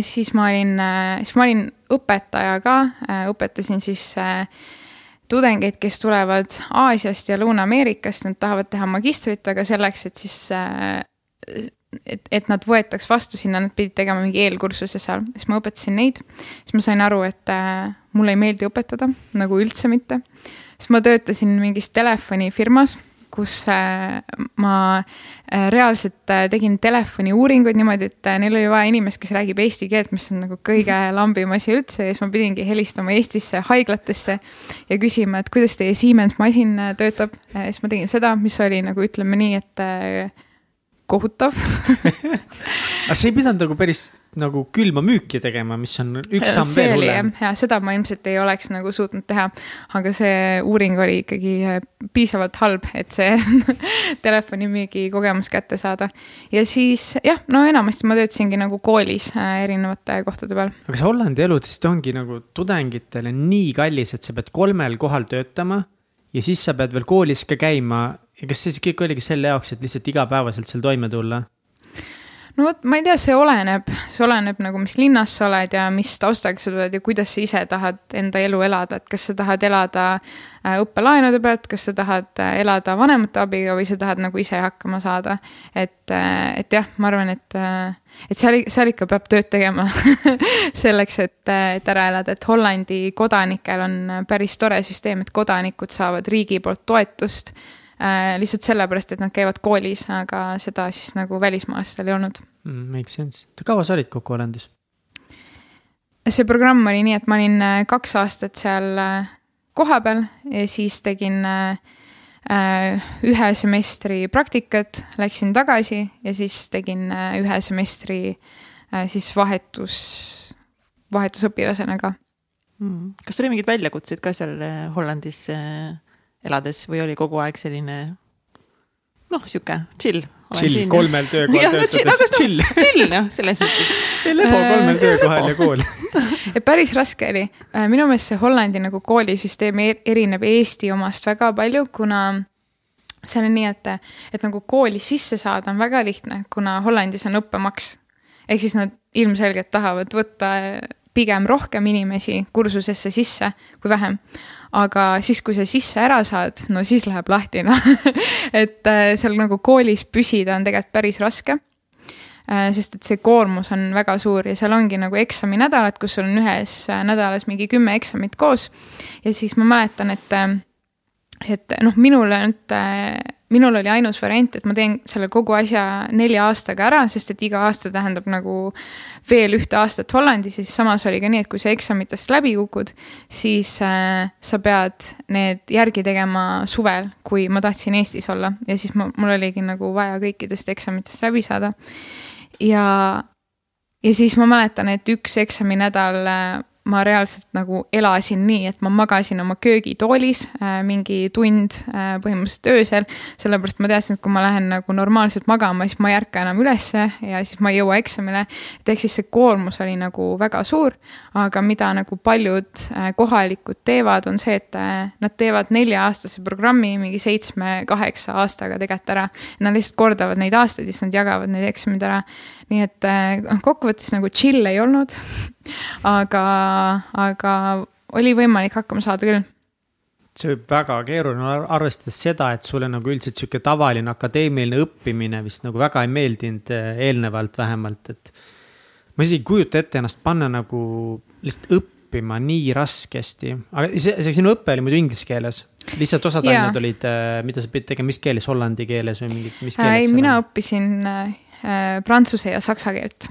siis ma olin, siis ma olin õpetaja ka, õpetasin siis tudengeid, kes tulevad Aasiast ja Lõuna-Ameerikast, nad tahavad teha magistrit, aga selleks, et siis et, et nad võetaks vastu sinna, nad pidid tegema mingi eelkursuse seal, siis ma õpetasin neid. siis ma sain aru, et äh, mulle ei meeldi õpetada, nagu üldse mitte. siis ma töötasin mingis telefonifirmas, kus äh, ma äh, reaalselt äh, tegin telefoniuuringuid niimoodi, et äh, neil oli vaja inimest, kes räägib eesti keelt, mis on nagu kõige *laughs* lambim asi üldse ja siis ma pidingi helistama Eestisse haiglatesse ja küsima, et kuidas teie Siemens masin äh, töötab. siis ma tegin seda, mis oli nagu ütleme nii, et äh, kohutav *laughs* aga see ei pidanud nagu päris nagu külma müüki tegema, mis on üks samm veel hullem., ja seda ma ilmselt ei oleks nagu suutnud teha. aga see uuring oli ikkagi äh, piisavalt halb, et see *laughs* telefonimüügi kogemus kätte saada. ja siis jah, no enamasti ma töötasingi nagu koolis äh, erinevate kohtade peal. aga see Hollandi elu lihtsalt ongi nagu tudengitele nii kallis, et sa pead kolmel kohal töötama ja siis sa pead veel koolis ka käima. Ja kas siis kõik oligi selle jaoks, et lihtsalt igapäevaselt seal toime tulla? no vot, ma ei tea, see oleneb, see oleneb nagu, mis linnas sa oled ja mis taustaga sa tuled ja kuidas sa ise tahad enda elu elada, et kas sa tahad elada äh, õppelaenude pealt, kas sa tahad äh, elada vanemate abiga või sa tahad nagu ise hakkama saada. et, et jah, ma arvan, et, et seal, seal ikka peab tööd tegema *laughs* selleks, et, et ära elada, et Hollandi kodanikel on päris tore süsteem, et kodanikud saavad riigi poolt toetust äh, lihtsalt sellepärast, et nad käivad koolis, aga seda siis nagu välismaalastel ei olnud. mm,. Make sense. kaua sa olid kokku Hollandis? see programm oli nii, et ma olin äh, kaks aastat seal äh, kohapeal ja siis tegin äh, äh, ühe semestri praktikat, läksin tagasi ja siis tegin äh, ühe semestri äh, siis vahetus, vahetusõpilasena ka. Mm. kas oli mingeid väljakutseid ka seal äh, Hollandis äh, elades või oli kogu aeg selline noh, sihuke chill? chill, kolmel töökohal töötades, chill. *laughs* chill noh, selles mõttes. lebo kolmel töökohal ja kool *laughs* päris raske oli, minu meelest see Hollandi nagu koolisüsteem e-, erineb Eesti omast väga palju, kuna seal on nii, et, et nagu kooli sisse saada on väga lihtne, kuna Hollandis on õppemaks. ehk siis nad ilmselgelt tahavad võtta pigem rohkem inimesi kursusesse sisse kui vähem. Aga siis, kui sa sisse ära saad, no siis läheb lahti, noh *laughs* et äh, seal nagu koolis püsida on tegelikult päris raske Äh, sest et see koormus on väga suur ja seal ongi nagu eksaminädalad, kus sul on ühes äh, nädalas mingi kümme eksamit koos. ja siis ma mäletan, et, et noh, minul nüüd, minul oli ainus variant, et ma teen selle kogu asja nelja aastaga ära, sest et iga aasta tähendab nagu veel ühte aastat Hollandis ja siis samas oli ka nii, et kui sa eksamitest läbi kukud, siis äh, sa pead need järgi tegema suvel, kui ma tahtsin Eestis olla. Ja siis ma, mul oligi nagu vaja kõikidest eksamitest läbi saada. Ja, ja siis ma mäletan, et üks eksaminädal äh, ma reaalselt nagu elasin nii, et ma magasin oma köögitoolis äh, mingi tund äh, põhimõtteliselt öösel. sellepärast ma teadsin, et kui ma lähen nagu normaalselt magama, siis ma ei ärka enam ülesse ja siis ma ei jõua eksamile. et ehk siis see koormus oli nagu väga suur, aga mida nagu paljud äh, kohalikud teevad, on see, et äh, nad teevad nelja-aastase programmi mingi seitsme-kaheksa aastaga tegelikult ära. Nad lihtsalt kordavad neid aastaid ja siis nad jagavad need eksamid ära nii et noh, kokkuvõttes nagu chill ei olnud *laughs* aga, aga oli võimalik hakkama saada küll. see võib väga keeruline olla, arvestades seda, et sulle nagu üldiselt sihuke tavaline akadeemiline õppimine vist nagu väga ei meeldinud eh, eelnevalt vähemalt, et. ma isegi ei kujuta ette ennast panna nagu lihtsalt õppima nii raskesti, aga see, see sinu õpe oli muidu inglise keeles. lihtsalt osad Jaa. ained olid, mida sa pidid tegema, mis keeles, hollandi keeles või mingi, mis ei, keeles? mina õppisin prantsuse ja saksa keelt.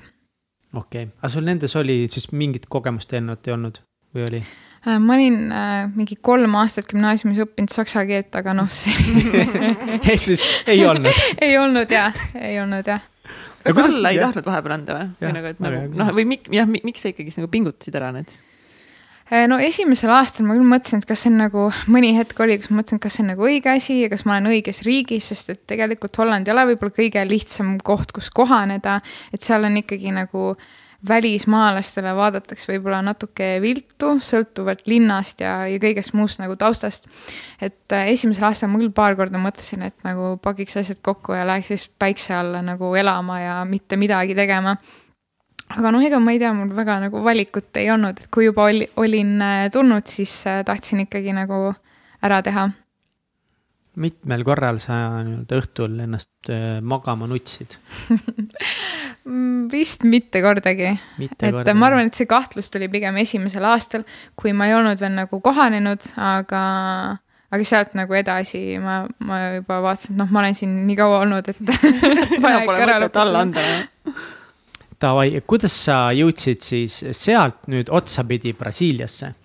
okei okay., aga sul nendes oli siis mingit kogemust eelnevalt ei olnud või oli? Äh, ma olin äh, mingi kolm aastat gümnaasiumis õppinud saksa keelt, aga noh, see *laughs* ehk siis ei olnud *laughs* ei olnud jah, ei olnud jah. kas Ja kuidas- alla ei tahtnud vahepeal anda või? Või nagu, et nagu noh, või mik-, jah, miks sa ikkagi nagu pingutasid ära need? Äh, no esimesel aastal ma küll mõtlesin, et kas see on nagu, mõni hetk oli, kus ma mõtlesin, kas see on nagu õige asi ja kas ma olen õiges riigis, sest et tegelikult Holland ei ole võib-olla kõige lihtsam koht, kus kohaneda. et seal on ikkagi nagu välismaalastele vaadatakse võib-olla natuke viltu, sõltuvalt linnast ja, ja kõigest muust nagu taustast. et äh, esimesel aastal ma küll paar korda mõtlesin, et nagu pakiks asjad kokku ja läheks siis päikse alla nagu elama ja mitte midagi tegema aga noh, ega ma ei tea, mul väga nagu valikut ei olnud, et kui juba oli, olin äh, tulnud, siis äh, tahtsin ikkagi nagu ära teha. mitmel korral sa nii-öelda õhtul ennast äh, magama nutsid? *laughs* Mm, vist mitte kordagi, et kordagi? ma arvan, et see kahtlus tuli pigem esimesel aastal, kui ma ei olnud veel nagu kohanenud, aga, aga sealt nagu edasi ma, ma juba vaatasin, et noh, ma olen siin nii kaua olnud, et *laughs* *laughs* vaja ikka ära mõtet alla lõpetada. anda. Davai, kuidas sa jõudsid siis sealt nüüd otsapidi Brasiiliasse?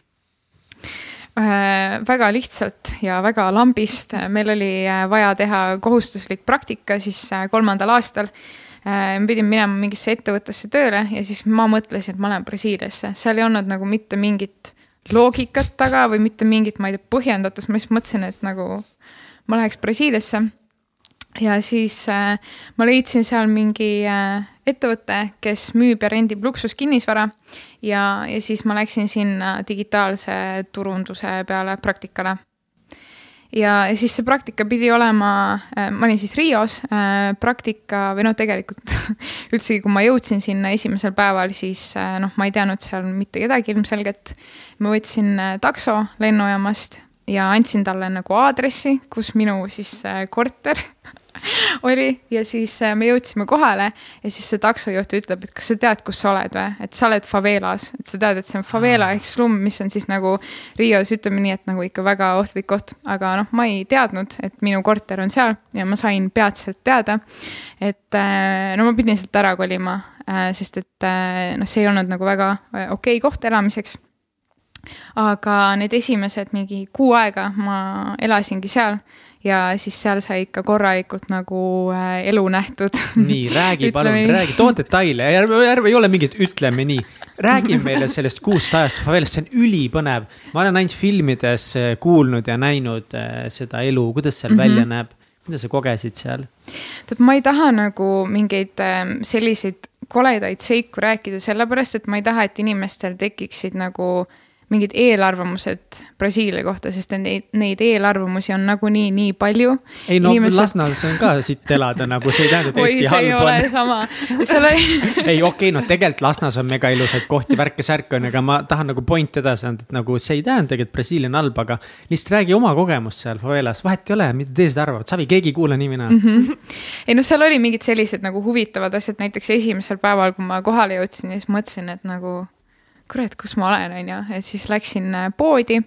Äh, väga lihtsalt ja väga lambist, meil oli äh, vaja teha kohustuslik praktika siis äh, kolmandal aastal. ma pidin minema mingisse ettevõttesse tööle ja siis ma mõtlesin, et ma lähen Brasiiliasse, seal ei olnud nagu mitte mingit loogikat taga või mitte mingit, ma ei tea, põhjendatust, ma lihtsalt mõtlesin, et nagu ma läheks Brasiiliasse ja siis äh, ma leidsin seal mingi äh, ettevõte, kes müüb ja rendib luksuskinnisvara ja, ja siis ma läksin sinna digitaalse turunduse peale praktikale. ja, ja siis see praktika pidi olema äh,, ma olin siis Rios äh,, praktika või noh, tegelikult *laughs* üldsegi, kui ma jõudsin sinna esimesel päeval, siis äh, noh, ma ei teadnud seal mitte kedagi ilmselgelt. ma võtsin äh, takso lennujaamast ja andsin talle nagu aadressi, kus minu siis äh, korter *laughs* *laughs* oli ja siis äh, me jõudsime kohale ja siis see taksojuht ütleb, et kas sa tead, kus sa oled või, et sa oled favelas, et sa tead, et see on favela ehk slum, mis on siis nagu Rios, ütleme nii, et nagu ikka väga ohtlik koht, aga noh, ma ei teadnud, et minu korter on seal ja ma sain peatselt teada, et äh, no ma pidin sealt ära kolima, äh, sest et noh, see ei olnud nagu väga okei okay koht elamiseks. Aga need esimesed mingi kuu aega ma elasingi seal ja siis seal sai ikka korralikult nagu äh, elu nähtud. nii, räägi *laughs* palun, räägi, too detaile, ärme, ärme ei ole mingit ütleme nii. räägi meile sellest kuust ajast favelas, see on ülipõnev. ma olen ainult filmides äh, kuulnud ja näinud äh, seda elu, kuidas seal mm -hmm. välja näeb. mida sa kogesid seal? tead, ma ei taha nagu mingeid ähm, selliseid koledaid seiku rääkida, sellepärast et ma ei taha, et inimestel tekiksid nagu mingid eelarvamused Brasiilia kohta, sest neid, neid eelarvamusi on nagunii nii palju. ei no Inimesed... Lasnamäes on ka siit elada nagu, see ei tähenda, et Eesti halb on. sama, seal oli *laughs* ei, okei okay,, no tegelikult Lasnas on mega ilusaid kohti, värke-särke on, aga ma tahan nagu point edasi anda, et nagu see ei tähendagi, et Brasiilia on halb, aga lihtsalt räägi oma kogemust seal favelas, vahet ei ole, mida teised arvavad, Savi, keegi ei kuula nii mina mm. -hmm. ei noh, seal oli mingid sellised nagu huvitavad asjad, näiteks esimesel päeval, kui ma kohale jõudsin, siis mõtlesin, et nagu kurat, kus ma olen, on ju, et siis läksin äh, poodi.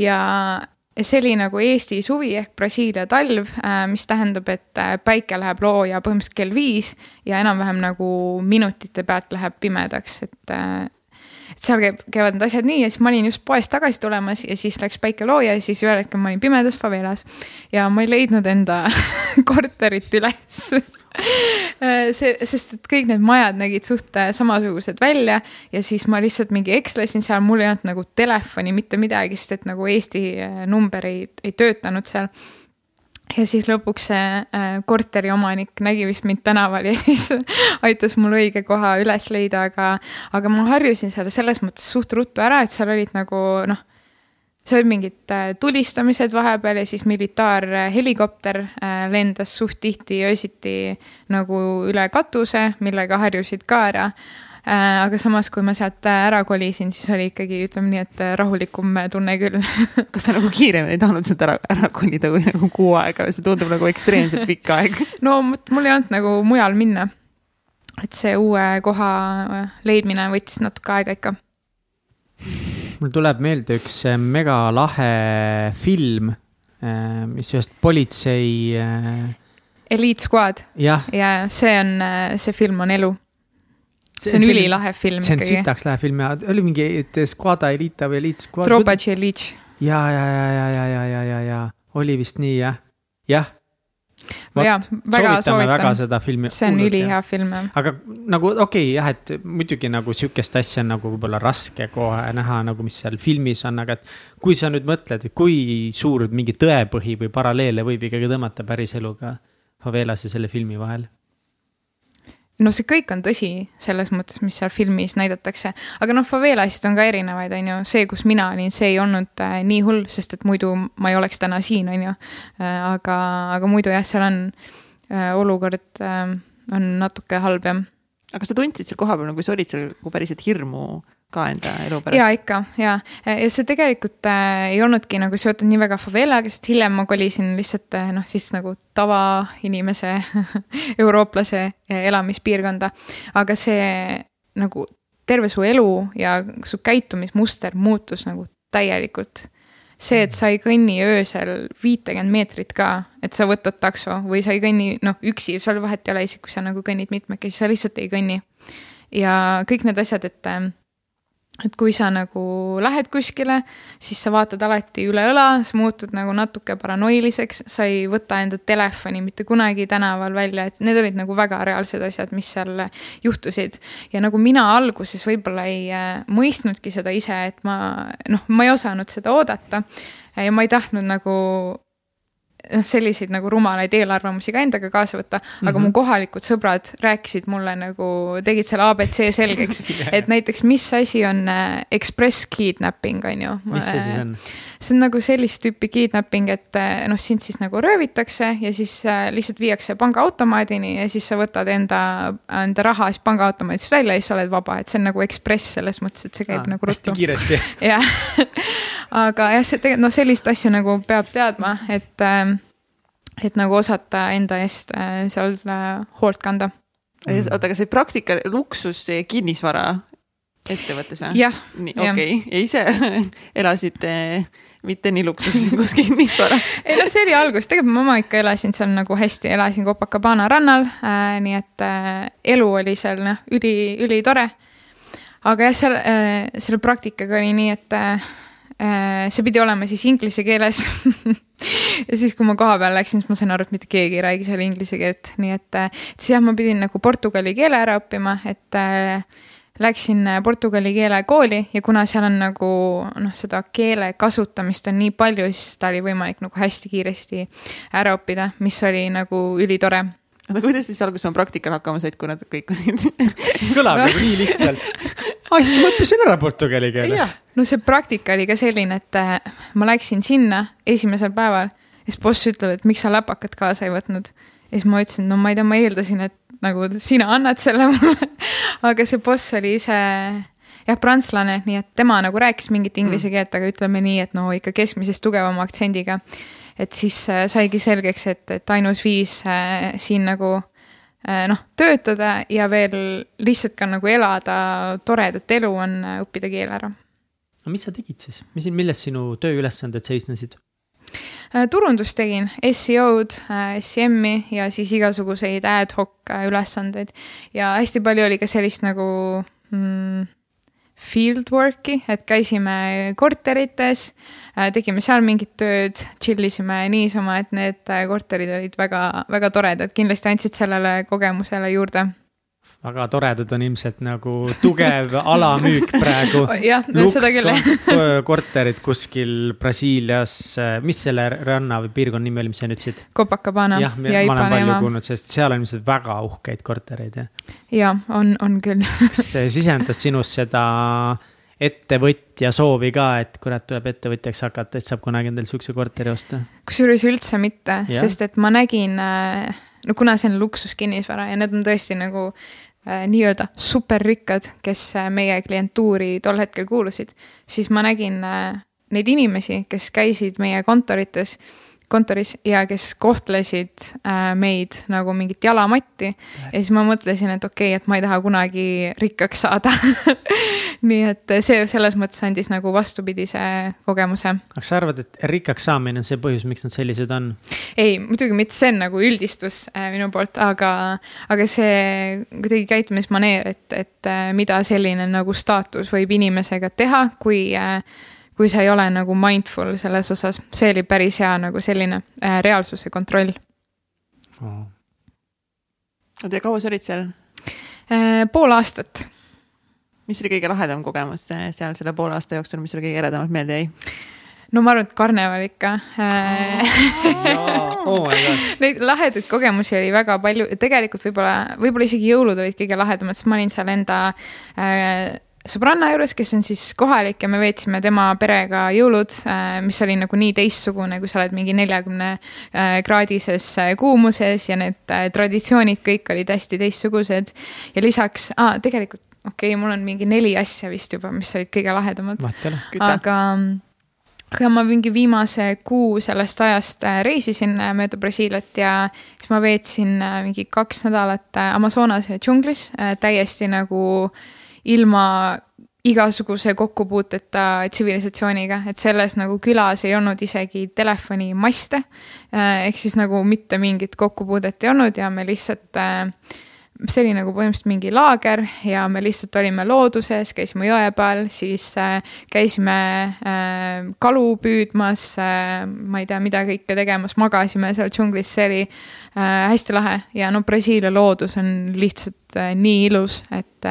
Ja see oli nagu Eesti suvi ehk Brasiilia talv, äh, mis tähendab, et äh, päike läheb looja põhimõtteliselt kell viis ja enam-vähem nagu minutite pealt läheb pimedaks, et et seal käib, käivad need asjad nii ja siis ma olin just poest tagasi tulemas ja siis läks päike looja ja siis ühel hetkel ma olin pimedas favelas. Ja ma ei leidnud enda *laughs* korterit üles *laughs* see, sest et kõik need majad nägid suht äh, samasugused välja ja siis ma lihtsalt mingi ekslesin seal, mul ei olnud nagu telefoni, mitte midagi, sest et nagu Eesti äh, number ei, ei töötanud seal. ja siis lõpuks see äh, korteriomanik nägi vist mind tänaval ja *laughs* siis aitas mul õige koha üles leida, aga, aga ma harjusin seal selles mõttes suht ruttu ära, et seal olid nagu noh see olid mingid äh, tulistamised vahepeal ja siis militaarhelikopter äh, lendas suht tihti öösiti nagu üle katuse, millega harjusid ka ära. Äh, aga samas, kui ma sealt ära kolisin, siis oli ikkagi, ütleme nii, et rahulikum tunne küll *laughs* kas sa nagu kiiremini ei tahtnud sealt ära, ära kolida kui nagu kuu aega see tundub nagu ekstreemselt pikk aeg? *laughs* no mul ei olnud nagu mujal minna. et see uue koha leidmine võttis natuke aega ikka mul tuleb meelde üks äh, mega lahe film, äh, mis ühest politsei. Äh, Elite Squad. ja, see on, see film on elu. see on ülilahe film see on sitaks lahe film ja oli mingi Squad'a Elita või Elite Squad. Ja, ja, ja, ja, ja, ja, ja, ja, ja oli vist nii jah, jah jaa, väga soovitan. väga seda filmi. see on ülihea film jah. aga nagu okei okay, jah, et muidugi nagu sihukest asja on nagu võib-olla raske kohe näha nagu, mis seal filmis on, aga et. kui sa nüüd mõtled, et kui suur mingi tõepõhi või paralleele võib ikkagi tõmmata päriseluga favelas ja selle filmi vahel no see kõik on tõsi selles mõttes, mis seal filmis näidatakse, aga noh, favelasid on ka erinevaid, on ju, see, kus mina olin, see ei olnud äh, nii hull, sest et muidu ma ei oleks täna siin, on ju äh,. aga, aga muidu jah, seal on äh, olukord äh, on natuke halb jah. aga sa tundsid seal kohapeal nagu sa olid seal nagu päriselt hirmu ka enda elu pärast? ja ikka ja, ja see tegelikult äh, ei olnudki nagu seotud nii väga favelaga, sest hiljem ma kolisin lihtsalt äh, noh, siis nagu tavainimese *laughs* eurooplase äh, elamispiirkonda. aga see nagu terve su elu ja su käitumismuster muutus nagu täielikult see, et sa ei kõnni öösel viitekümmet meetrit ka, et sa võtad takso või sa ei kõnni noh, üksi, seal vahet ei ole, isegi kui sa nagu kõnnid mitmekesi, sa lihtsalt ei kõnni. ja kõik need asjad, et et kui sa nagu lähed kuskile, siis sa vaatad alati üle õla, sa muutud nagu natuke paranoiliseks, sa ei võta enda telefoni mitte kunagi tänaval välja, et need olid nagu väga reaalsed asjad, mis seal juhtusid. ja nagu mina alguses võib-olla ei äh, mõistnudki seda ise, et ma noh, ma ei osanud seda oodata ja ma ei tahtnud nagu noh, selliseid nagu rumalaid eelarvamusi ka endaga kaasa võtta, aga mm -hmm. mu kohalikud sõbrad rääkisid mulle nagu, tegid selle abc selgeks *laughs* et näiteks, mis asi on äh, express kidnapping, on ju. mis see siis on? see on nagu sellist tüüpi kidnapping, et äh, noh, sind siis nagu röövitakse ja siis äh, lihtsalt viiakse pangaautomaadini ja siis sa võtad enda, enda raha siis pangaautomaadist välja ja siis sa oled vaba, et see on nagu ekspress selles mõttes, et see käib ah, nagu ruttu. hästi kiiresti. *laughs* jah aga jah, see tegelikult noh, sellist asju nagu peab teadma, et, äh, et nagu osata enda eest äh, seal äh, hoolt kanda. oota, aga see praktika, luksus, see kinnisvara ettevõttes või? jah. nii, okei ja ise *laughs* elasite mitte nii luksuslikus *laughs* kinnisvaras ei noh, see oli algus, tegelikult ma ikka elasin seal nagu hästi, elasin Copacabana rannal äh,, nii et äh, elu oli seal noh, üli, ülitore. aga jah, seal äh,, selle praktikaga oli nii, et Äh, see pidi olema siis inglise keeles *laughs* ja siis, kui ma koha peal läksin, siis ma sain aru, et mitte keegi ei räägi seal inglise keelt, nii et, äh, et siis jah, ma pidin nagu portugali keele ära õppima, et äh, läksin portugali keele kooli ja kuna seal on nagu noh, seda keele kasutamist on nii palju, siis ta oli võimalik nagu hästi kiiresti ära õppida, mis oli nagu ülitore aga kuidas siis alguses oma praktikal hakkama said, kui nad kõik olid kõlab nagu nii lihtsalt ai, siis ma õppisin ära portugali keele. no see praktika oli ka selline, et äh, ma läksin sinna esimesel päeval ja siis boss ütleb, et miks sa läpakat kaasa ei võtnud. ja siis ma ütlesin, no ma ei tea, ma eeldasin, et nagu sina annad selle mulle *laughs* aga see boss oli ise jah, prantslane, nii et tema nagu rääkis mingit inglise mm. keelt, aga ütleme nii, et no ikka keskmisest tugevama aktsendiga. Et siis äh, saigi selgeks, et, et ainus viis äh, siin nagu Äh, noh, töötada ja veel lihtsalt ka nagu elada toredat elu, on õppida keel ära. no mis sa tegid siis, mis, milles sinu tööülesanded seisnesid? Turundust tegin, SEO-d, SEM-i ja siis igasuguseid ad hoc ülesandeid ja hästi palju oli ka sellist nagu mm, fieldwork'i, et käisime korterites, äh, tegime seal mingit tööd, chill isime niisama, et need äh, korterid olid väga, väga toredad, kindlasti andsid sellele kogemusele juurde väga toredad on ilmselt nagu tugev *laughs* alamüük praegu. jah, seda küll *laughs* korterid kuskil Brasiilias, mis selle ranna või piirkonna nimi oli, mis sa nüüd ütlesid? Copacabana. jah, ma olen palju kuulnud, sest seal on ilmselt väga uhkeid kortereid, jah. ja on, on küll kas *laughs* see sisendas sinus seda ettevõtja soovi ka, et kurat, tuleb ettevõtjaks hakata, et saab kunagi endale sihukese korteri osta? kusjuures üldse mitte, sest et ma nägin äh, no kuna see on luksuskinnisvara ja need on tõesti nagu äh, nii-öelda superrikkad, kes äh, meie klientuuri tol hetkel kuulusid, siis ma nägin äh, neid inimesi, kes käisid meie kontorites kontoris ja kes kohtlesid äh, meid nagu mingit jalamatti. ja siis ma mõtlesin, et okei okay,, et ma ei taha kunagi rikkaks saada *laughs* nii et see selles mõttes andis nagu vastupidise kogemuse. kas sa arvad, et rikkaks saamine on see põhjus, miks nad sellised on? ei, muidugi mitte, see on nagu üldistus äh, minu poolt, aga, aga see kuidagi käitumismaneer, et, et äh, mida selline nagu staatus võib inimesega teha, kui äh, kui sa ei ole nagu mindful selles osas, see oli päris hea nagu selline äh, reaalsuse kontroll. Oh.. oota, ja kaua sa olid seal? Äh,? pool aastat. mis oli kõige lahedam kogemus äh, seal selle poole aasta jooksul, mis sulle kõige eredamalt meelde jäi? no ma arvan, et karneval ikka. Oh *laughs* Neid lahedaid kogemusi oli väga palju, tegelikult võib-olla, võib-olla isegi jõulud olid kõige lahedamad, sest ma olin seal enda äh, sõbranna juures, kes on siis kohalik ja me veetsime tema perega jõulud, äh, mis oli nagu nii teistsugune, kui sa oled mingi neljakümne äh, kraadises äh, kuumuses ja need traditsioonid kõik olid hästi teistsugused. ja lisaks ah,, tegelikult okei okay,, mul on mingi neli asja vist juba, mis olid kõige lahedamad. aga, aga ma mingi viimase kuu sellest ajast reisisin mööda Brasiiliat ja siis ma veetsin mingi kaks nädalat Amazonase džunglis täiesti nagu äh, ilma igasuguse kokkupuuteta tsivilisatsiooniga, et selles nagu külas ei olnud isegi telefonimaste. ehk siis nagu mitte mingit kokkupuudet ei olnud ja me lihtsalt, see oli nagu põhimõtteliselt mingi laager ja me lihtsalt olime looduses, käisime jõe peal, siis äh, käisime kalu püüdmas ma ei tea, mida kõike tegemas, magasime seal džunglis, see oli hästi lahe ja no Brasiilia loodus on lihtsalt nii ilus, et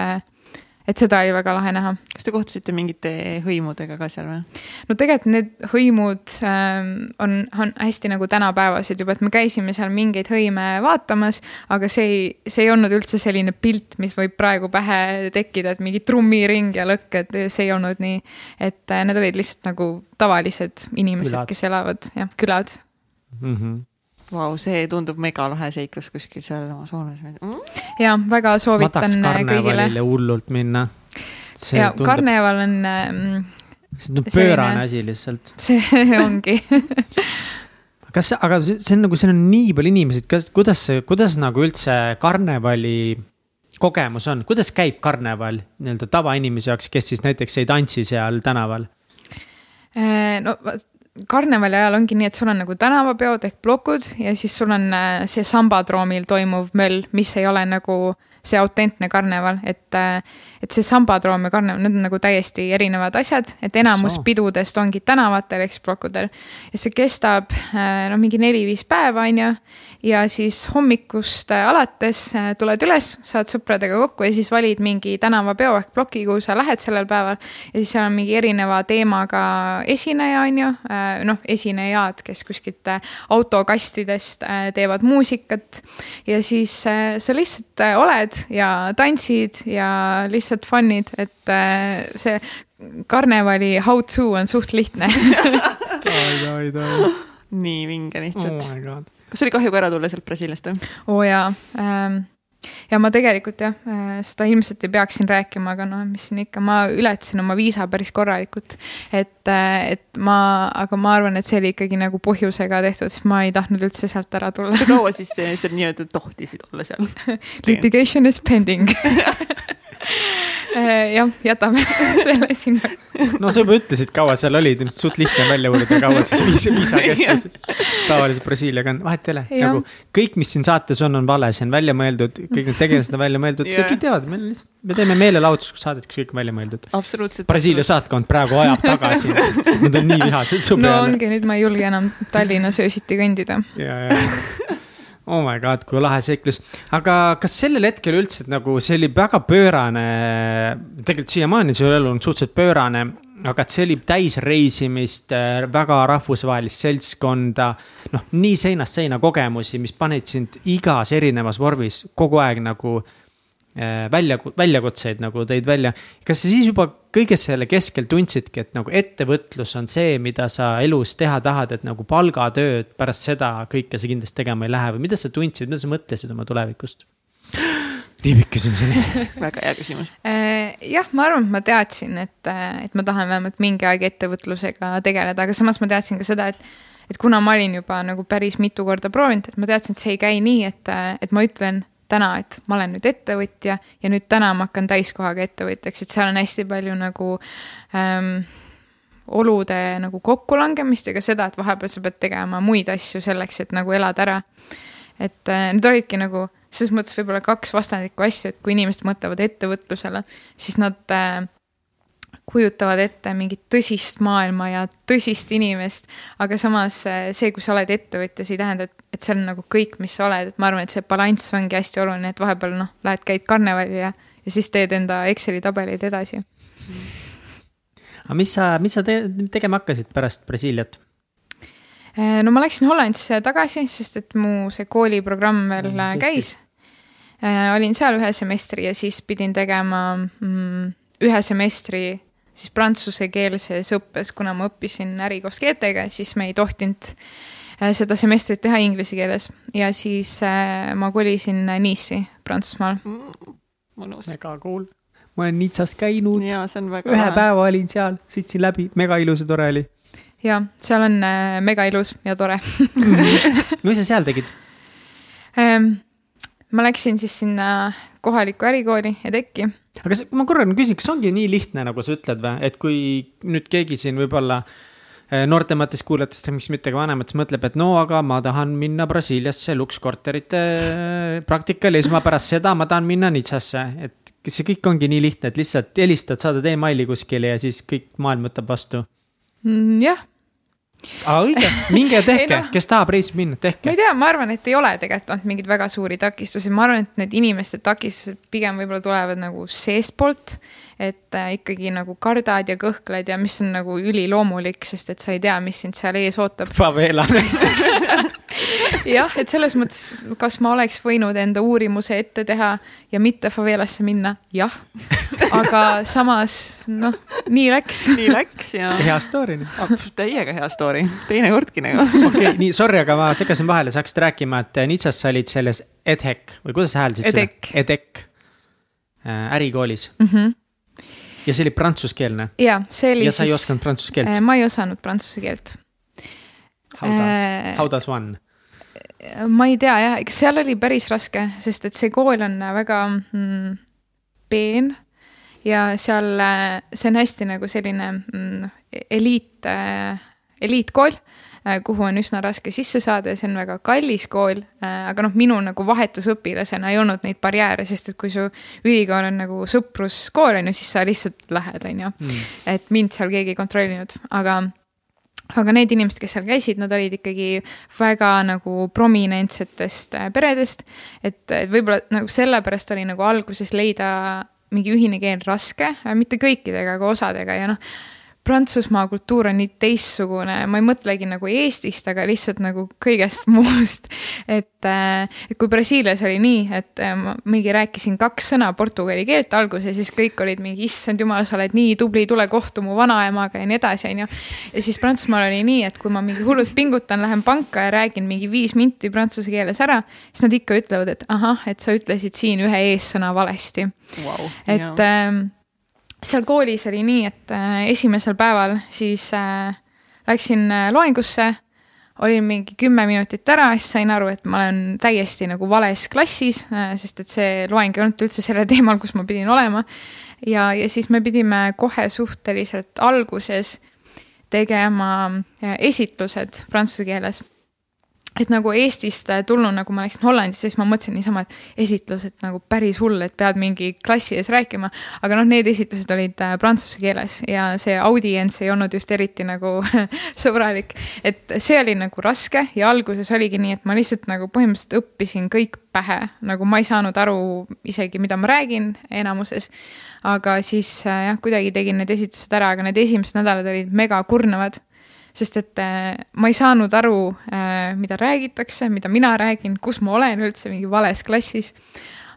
et seda oli väga lahe näha. kas te kohtusite mingite hõimudega ka seal või? no tegelikult need hõimud ähm, on, on hästi nagu tänapäevased juba, et me käisime seal mingeid hõime vaatamas, aga see ei, see ei olnud üldse selline pilt, mis võib praegu pähe tekkida, et mingi trummiring ja lõkk, et see ei olnud nii. et äh, need olid lihtsalt nagu tavalised inimesed, kes elavad, jah, külad mm. -hmm Vau, see tundub megalahe seiklus kuskil seal Amazonas mm.. ja väga soovitan kõigile. hullult minna. ja tundub... karneval on mm,. see on pöörane asi lihtsalt. see *laughs* ongi kas, aga see on nagu, siin on nii palju inimesi, kas, kuidas see, kuidas nagu üldse karnevali kogemus on, kuidas käib karneval nii-öelda tavainimese jaoks, kes siis näiteks ei tantsi seal tänaval? Äh, no karnevali ajal ongi nii, et sul on nagu tänavapeod ehk plokud ja siis sul on äh, see sambadroomil toimuv möll, mis ei ole nagu see autentne karneval, et, äh, et see sambadroom ja karneval, need on nagu täiesti erinevad asjad, et enamus so. pidudest ongi tänavatel ehk siis plokkudel. ja see kestab äh, no mingi neli-viis päeva, on ju ja siis hommikust äh, alates äh, tuled üles, saad sõpradega kokku ja siis valid mingi tänavapeo ehk ploki, kuhu sa lähed sellel päeval. ja siis seal on mingi erineva teemaga esineja, on ju, äh, noh, esinejad, kes kuskilt autokastidest teevad muusikat. ja siis sa lihtsalt oled ja tantsid ja lihtsalt fun'id, et see karnevali how to on suht lihtne. *laughs* Nii vinge lihtsalt. Oh kas oli kahju ka ära tulla sealt Brasiiliast või? oo oh jaa ähm, ja ma tegelikult jah, äh, seda ilmselt ei peaks siin rääkima, aga noh, mis siin ikka, ma ületasin oma viisa päris korralikult. et, äh, et ma, aga ma arvan, et see oli ikkagi nagu põhjusega tehtud, sest ma ei tahtnud üldse sealt ära tulla. kui kaua siis seal nii-öelda tohtisid olla seal *laughs* Litigation is pending *laughs* *laughs* jah, jätame *laughs* selle sinna. no sa juba ütlesid, kaua seal olid, ilmselt suht lihtne välja uurida, kaua siis viisa, *laughs* viisa kestis. tavaliselt Brasiiliaga on, vahet ei ole, nagu kõik, mis siin saates on, on vale, see on välja mõeldud, kõik need tegelased on välja mõeldud yeah., kõik teavad, meil lihtsalt, me teeme meelelahutuslikku saadet, kus kõik on välja mõeldud. Brasiilia saatkond praegu ajab tagasi Nad on nii vihased su peale. no ongi, nüüd ma ei julge enam Tallinnas öösiti kõndida. ja, ja *laughs* oh my god, kui lahe seiklus. aga kas sellel hetkel üldse nagu see oli väga pöörane, tegelikult siiamaani su elu on suhteliselt pöörane, aga et see oli täis reisimist, väga rahvusvahelist seltskonda. noh, nii seinast seina kogemusi, mis panid sind igas erinevas vormis kogu aeg nagu Äh, välja, väljakutseid nagu tõid välja. kas sa siis juba kõige selle keskel tundsidki, et nagu ettevõtlus on see, mida sa elus teha tahad, et nagu palgatööd pärast seda kõike sa kindlasti tegema ei lähe või mida sa tundsid, mida sa mõtlesid oma tulevikust? nii pikk küsimus oli *laughs* väga hea küsimus. Äh, jah, ma arvan, et ma teadsin, et, et ma tahan vähemalt mingi aeg ettevõtlusega tegeleda, aga samas ma teadsin ka seda, et et kuna ma olin juba nagu päris mitu korda proovinud, et ma teadsin, et see ei käi nii, et, et ma ütlen täna, et ma olen nüüd ettevõtja ja nüüd täna ma hakkan täiskohaga ettevõtjaks, et seal on hästi palju nagu ähm, olude nagu kokkulangemist ja ka seda, et vahepeal sa pead tegema muid asju selleks, et nagu elada ära. et äh, need olidki nagu selles mõttes võib-olla kaks vastandlikku asja, et kui inimesed mõtlevad ettevõtlusele, siis nad äh, kujutavad ette mingit tõsist maailma ja tõsist inimest. aga samas eh, see, kui sa oled ettevõtja, see ei tähenda, et, et see on nagu kõik, mis sa oled, et ma arvan, et see balanss ongi hästi oluline, et vahepeal noh, lähed, käid karnevalil ja, ja siis teed enda Exceli tabeleid edasi. aga mis sa, mis sa te tegema hakkasid pärast Brasiiliat? Eh, no ma läksin Hollandisse tagasi, sest et mu see kooliprogramm veel mm, käis. Eh, olin seal ühe semestri ja siis pidin tegema mm, ühe semestri siis prantsusekeelses õppes, kuna ma õppisin äri koos keeltega, siis me ei tohtinud äh, seda semestrit teha inglise keeles ja siis äh, ma kolisin Nice'i Prantsusmaal mm,. mõnus. väga cool. ma olen Nitsas käinud. jaa, see on väga. ühe hea. päeva olin seal, sõitsin läbi, mega ilus ja tore oli. ja seal on äh, mega ilus ja tore *laughs* mis sa seal tegid ähm,? ma läksin siis sinna kohalikku ärikooli EDEC-i aga kas, ma korra küsin, kas ongi nii lihtne, nagu sa ütled või, et kui nüüd keegi siin võib-olla äh, noortematest kuulajatest, miks mitte ka vanematest mõtleb, et no aga ma tahan minna Brasiiliasse lukskorterite äh, praktikale ja siis ma pärast seda ma tahan minna Nitsasse, et see kõik ongi nii lihtne, et lihtsalt helistad, saadad emaili kuskile ja siis kõik maailm võtab vastu. Mm, jah, aga õige, minge ja tehke *laughs* noh. kes tahab reisima minna, ma tehke ei. tea, ma arvan, et ei ole tegelikult olnud mingeid väga suuri takistusi, ma arvan, et need inimeste takistused pigem võib-olla tulevad nagu seestpoolt. Et äh, ikkagi nagu kardad ja kõhkled ja mis on nagu üliloomulik, sest et sa ei tea, mis sind seal ees ootab. *laughs* favela näiteks. *laughs* jah, et selles mõttes, kas ma oleks võinud enda uurimuse ette teha ja mitte favelasse minna, jah. *laughs* aga samas noh, nii läks. nii läks ja hea story nüüd. täiega hea story, teinekordki nagu. okei okay,, nii sorry, aga ma segasin vahele, sa hakkasid rääkima, et Nitsas sa olid selles EDHEC või kuidas sa hääldasid seda? EDEC. ärikoolis mm. -hmm. Ja see oli prantsuskeelne ja see oli ja sa ei siis osanud prantsuse keelt. ma ei osanud prantsuse keelt. How does äh,, how does one? ma ei tea jah, eks seal oli päris raske, sest et see kool on väga mm, peen ja seal, see on hästi nagu selline mm, eliit, eliitkool, kuhu on üsna raske sisse saada ja see on väga kallis kool. aga noh, minu nagu vahetusõpilasena ei olnud neid barjääre, sest et kui su ülikool on nagu sõpruskool on ju, siis sa lihtsalt lähed, on ju. et mind seal keegi ei kontrollinud, aga aga need inimesed, kes seal käisid, nad olid ikkagi väga nagu prominentsetest äh, peredest. et, et võib-olla nagu sellepärast oli nagu alguses leida mingi ühine keel raske, mitte kõikidega, aga osadega ja noh. Prantsusmaa kultuur on nii teistsugune, ma ei mõtlegi nagu Eestist, aga lihtsalt nagu kõigest *laughs* muust. et, et kui Brasiilias oli nii, et äh, ma mingi rääkisin kaks sõna portugali keelt alguses, siis kõik olid mingi, issand jumal, sa oled nii tubli, tule kohtu mu vanaemaga ja nii edasi, onju. ja siis Prantsusmaal oli nii, et kui ma mingi hullult pingutan, lähen panka ja räägin mingi viis minti prantsuse keeles ära, siis nad ikka ütlevad, et ahah, et sa ütlesid siin ühe eessõna valesti. Wow. et äh, seal koolis oli nii, et äh, esimesel päeval siis äh, läksin äh, loengusse, olin mingi kümme minutit ära, siis sain aru, et ma olen täiesti nagu vales klassis sest et see loeng ei olnud üldse sellel *laughs* teemal, kus ma pidin olema. ja, ja siis me pidime kohe suhteliselt alguses tegema esitlused prantsuse keeles et nagu Eestist tulnuna, kui ma läksin Hollandisse, siis ma mõtlesin niisama, et esitlused nagu päris hull, et pead mingi klassi ees rääkima. aga noh, need esitlused olid äh, prantsuse keeles ja see audients ei olnud just eriti nagu *laughs* sõbralik. et see oli nagu raske ja alguses oligi nii, et ma lihtsalt nagu põhimõtteliselt õppisin kõik pähe, nagu ma ei saanud aru isegi, mida ma räägin enamuses. aga siis äh, jah, kuidagi tegin need esitused ära, aga need esimesed nädalad olid mega kurnavad sest et äh, ma ei saanud aru äh,, mida räägitakse, mida mina räägin, kus ma olen üldse mingi vales klassis.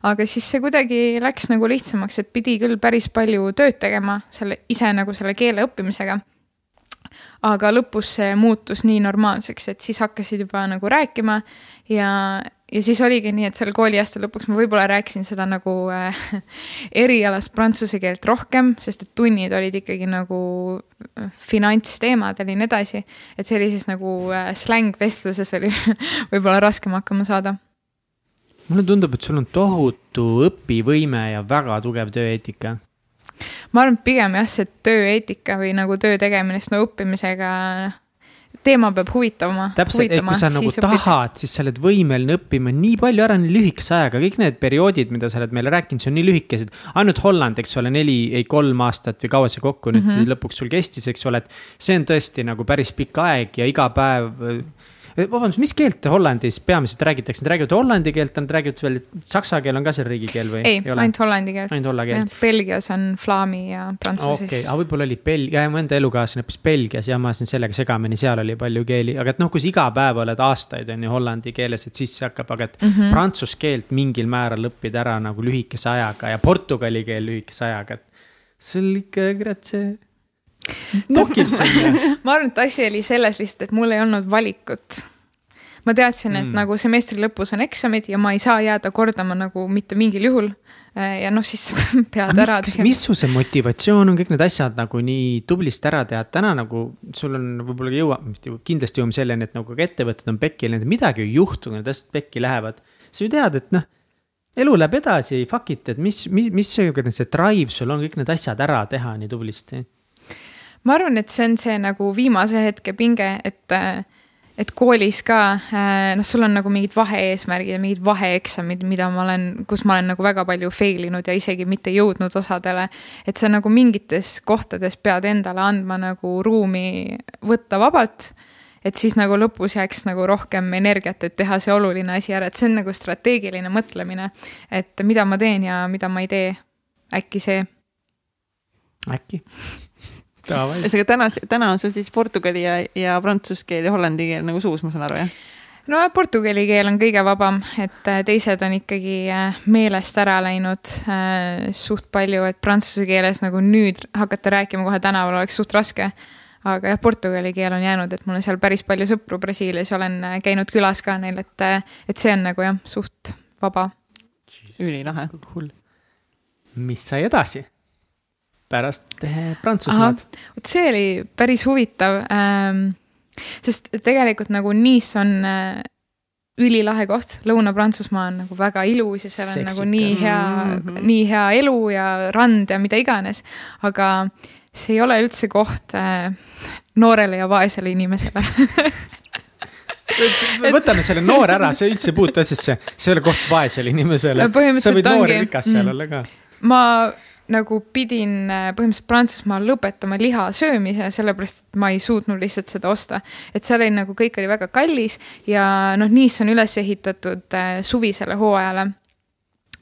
aga siis see kuidagi läks nagu lihtsamaks, et pidi küll päris palju tööd tegema selle ise nagu selle keele õppimisega. aga lõpus see muutus nii normaalseks, et siis hakkasid juba nagu rääkima ja, ja siis oligi nii, et selle kooliaasta lõpuks ma võib-olla rääkisin seda nagu äh, *laughs* erialast prantsuse keelt rohkem, sest et tunnid olid ikkagi nagu äh, finantsteemadel ja nii edasi. et sellises nagu äh, slängvestluses oli *laughs* võib-olla raskem hakkama saada. mulle tundub, et sul on tohutu õpivõime ja väga tugev tööeetika. ma arvan, et pigem jah, see tööeetika või nagu töö tegemine, sest no õppimisega teema peab huvitama. täpselt, et kui sa nagu tahad, siis sa oled võimeline õppima nii palju ära nii lühikese ajaga, kõik need perioodid, mida sa oled meile rääkinud, see on nii lühikesed. ainult Holland, eks ole, neli, ei kolm aastat või kaua see kokku nüüd mm -hmm. siis lõpuks sul kestis, eks ole, et see on tõesti nagu päris pikk aeg ja iga päev vabandust, mis keelt Hollandis peamiselt räägitakse, nad räägivad hollandi keelt, nad räägivad veel, saksa keel on ka seal riigikeel või? ei, ei, ainult hollandi keel. ainult holla keel. Belgias on flaami ja prantsuse okei okay., aga võib-olla oli Belgia, mu enda elukaaslane õppis Belgias ja ma ajasin sellega segamini, seal oli palju keeli, aga et noh, kui sa iga päev oled aastaid on ju hollandi keeles, et siis see hakkab, aga et mm. -hmm. prantsuse keelt mingil määral õppida ära nagu lühikese ajaga ja portugali keel lühikese ajaga, et sul ikka kurat see nokib sinna. *laughs* ma arvan, et asi oli selles lihtsalt, et mul ei olnud valikut. ma teadsin, et Mm. nagu semestri lõpus on eksamid ja ma ei saa jääda kordama nagu mitte mingil juhul. ja noh, siis *laughs* pead ära miks, tegema. mis su see motivatsioon on kõik need asjad nagu nii tublisti ära teha, et täna nagu sul on võib-olla jõua, kindlasti jõuame selleni, et nagu ka ettevõtted on pekki läinud, midagi ei juhtu, kui need asjad pekki lähevad. sa ju tead, et noh, elu läheb edasi, fuck it, et mis, mis, mis see, see drive sul on kõik need asjad ära teha nii tublisti ma arvan, et see on see nagu viimase hetke pinge, et, et koolis ka noh, sul on nagu mingid vahe-eesmärgid ja mingid vaheeksamid, mida ma olen, kus ma olen nagu väga palju fail inud ja isegi mitte jõudnud osadele. et sa nagu mingites kohtades pead endale andma nagu ruumi võtta vabalt et siis nagu lõpus jääks nagu rohkem energiat, et teha see oluline asi ära, et see on nagu strateegiline mõtlemine. et mida ma teen ja mida ma ei tee. äkki see. äkki ühesõnaga täna, täna on sul siis portugali ja, ja prantsuse keel ja hollandi keel nagu suus, ma saan aru, jah? no portugali keel on kõige vabam, et äh, teised on ikkagi äh, meelest ära läinud äh, suht palju, et prantsuse keeles nagu nüüd hakata rääkima kohe tänaval oleks suht raske. aga jah, portugali keel on jäänud, et mul on seal päris palju sõpru Brasiilias, olen käinud külas ka neil, et, et see on nagu jah, suht vaba. ülilahe. mis sai edasi? Pärast Prantsusmaad. vot see oli päris huvitav ähm,. sest tegelikult nagu Nice on äh, ülilahe koht, Lõuna-Prantsusmaa on nagu väga ilus ja seal on Seksikas. nagu nii hea mm, -hmm. nii hea elu ja rand ja mida iganes. aga see ei ole üldse koht äh, noorele ja vaesele inimesele *laughs* võtame selle noore ära, see üldse ei puutu asjasse, see ei ole koht vaesele inimesele. sa võid noor ja rikas seal mm. olla ka. ma nagu pidin äh, põhimõtteliselt Prantsusmaal lõpetama liha söömise, sellepärast et ma ei suutnud lihtsalt seda osta. et seal oli nagu kõik oli väga kallis ja noh, Nice on üles ehitatud äh, suvisele hooajale.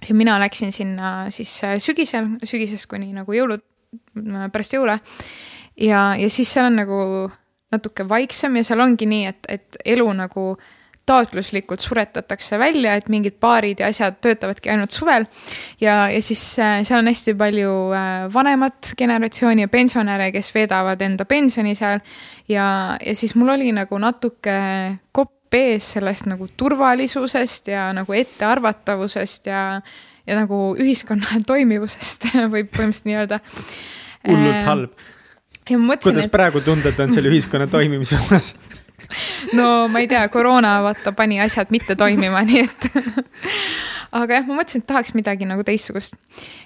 ja mina läksin sinna siis äh, sügisel, sügisest kuni nagu jõulud, pärast jõule. ja, ja siis seal on nagu natuke vaiksem ja seal ongi nii, et, et elu nagu äh, taotluslikult suretatakse välja, et mingid baarid ja asjad töötavadki ainult suvel. ja, ja siis äh, seal on hästi palju äh, vanemat generatsiooni ja pensionäre, kes veedavad enda pensioni seal. ja, ja siis mul oli nagu natuke kopp ees sellest nagu turvalisusest ja nagu ettearvatavusest ja, ja nagu ühiskonna *laughs* toimivusest võib põhimõtteliselt nii öelda. hullult äh, halb. kuidas et... praegu tunded on selle ühiskonna toimimise osas *laughs* *laughs* no ma ei tea, koroona vaata pani asjad mitte toimima, nii et *laughs* aga jah, ma mõtlesin, et tahaks midagi nagu teistsugust.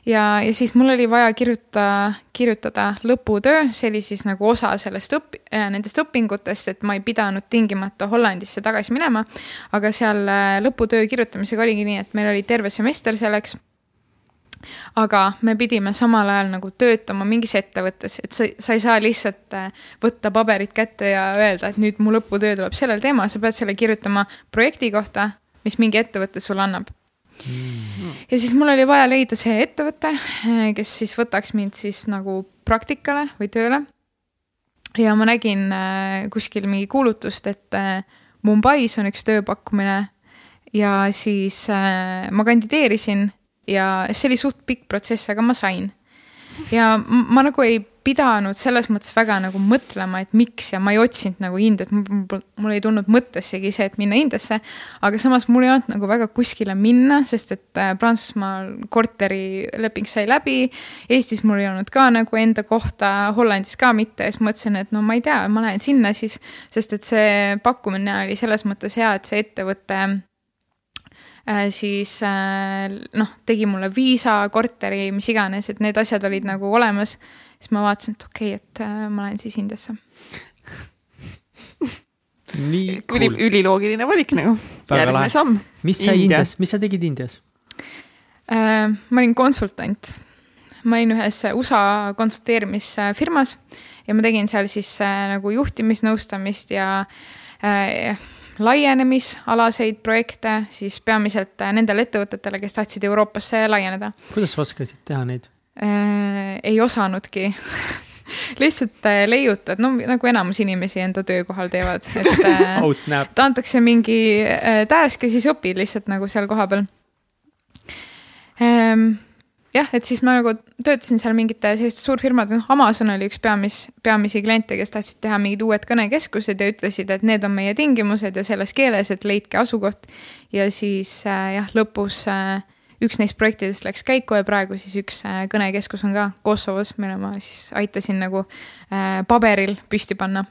ja, ja siis mul oli vaja kirjutada, kirjutada lõputöö, see oli siis nagu osa sellest õpi- äh,, nendest õpingutest, et ma ei pidanud tingimata Hollandisse tagasi minema. aga seal äh, lõputöö kirjutamisega oligi nii, et meil oli terve semester selleks aga me pidime samal ajal nagu töötama mingis ettevõttes, et sa, sa ei saa lihtsalt äh, võtta paberit kätte ja öelda, et nüüd mu lõputöö tuleb sellel teemal, sa pead selle kirjutama projekti kohta, mis mingi ettevõte sulle annab. Mm.. ja siis mul oli vaja leida see ettevõte, äh, kes siis võtaks mind siis nagu praktikale või tööle. ja ma nägin äh, kuskil mingi kuulutust, et Mumbais on üks tööpakkumine. Ja siis ma kandideerisin ja see oli suht pikk protsess, aga ma sain. ja ma nagu ei pidanud selles mõttes väga nagu mõtlema, et miks ja ma ei otsinud nagu Indiat, mul ei tulnud mõttessegi see, et minna Indiasse. aga samas mul ei olnud nagu väga kuskile minna, sest et äh, Prantsusmaal korterileping sai läbi. Eestis mul ei olnud ka nagu enda kohta, Hollandis ka mitte siis mõtlesin, et no ma ei tea, ma lähen sinna siis. sest et see pakkumine oli selles mõttes hea, et see ettevõte siis äh, noh, tegi mulle viisa, korteri, mis iganes, et need asjad olid nagu olemas. siis ma vaatasin, et okei okay,, et äh, ma lähen siis Indiasse. *laughs* nii cool. üli, üliloogiline valik nagu. järgmine samm. mis sa Indias, mis sa tegid Indias? ma olin konsultant. ma olin ühes USA konsulteerimisfirmas ja ma tegin seal siis nagu juhtimisnõustamist ja äh, laienemisalaseid projekte siis peamiselt nendele ettevõtetele, kes tahtsid Euroopasse laieneda. kuidas sa oskasid teha neid äh,? ei osanudki *laughs* lihtsalt äh, leiutad, no nagu enamus inimesi enda töökohal teevad, et äh, *laughs* oh, snap. antakse mingi äh, task ja siis õpid lihtsalt nagu seal kohapeal ähm, jah, et siis ma nagu töötasin seal mingite selliste suurfirmade, noh, Amazon oli üks peamis, peamisi kliente, kes tahtsid teha mingid uued kõnekeskused ja ütlesid, et need on meie tingimused ja selles keeles, et leidke asukoht. ja siis äh, jah, lõpus äh, üks neist projektidest läks käiku ja praegu siis üks äh, kõnekeskus on ka Kosovos, mille ma siis aitasin nagu äh, paberil püsti panna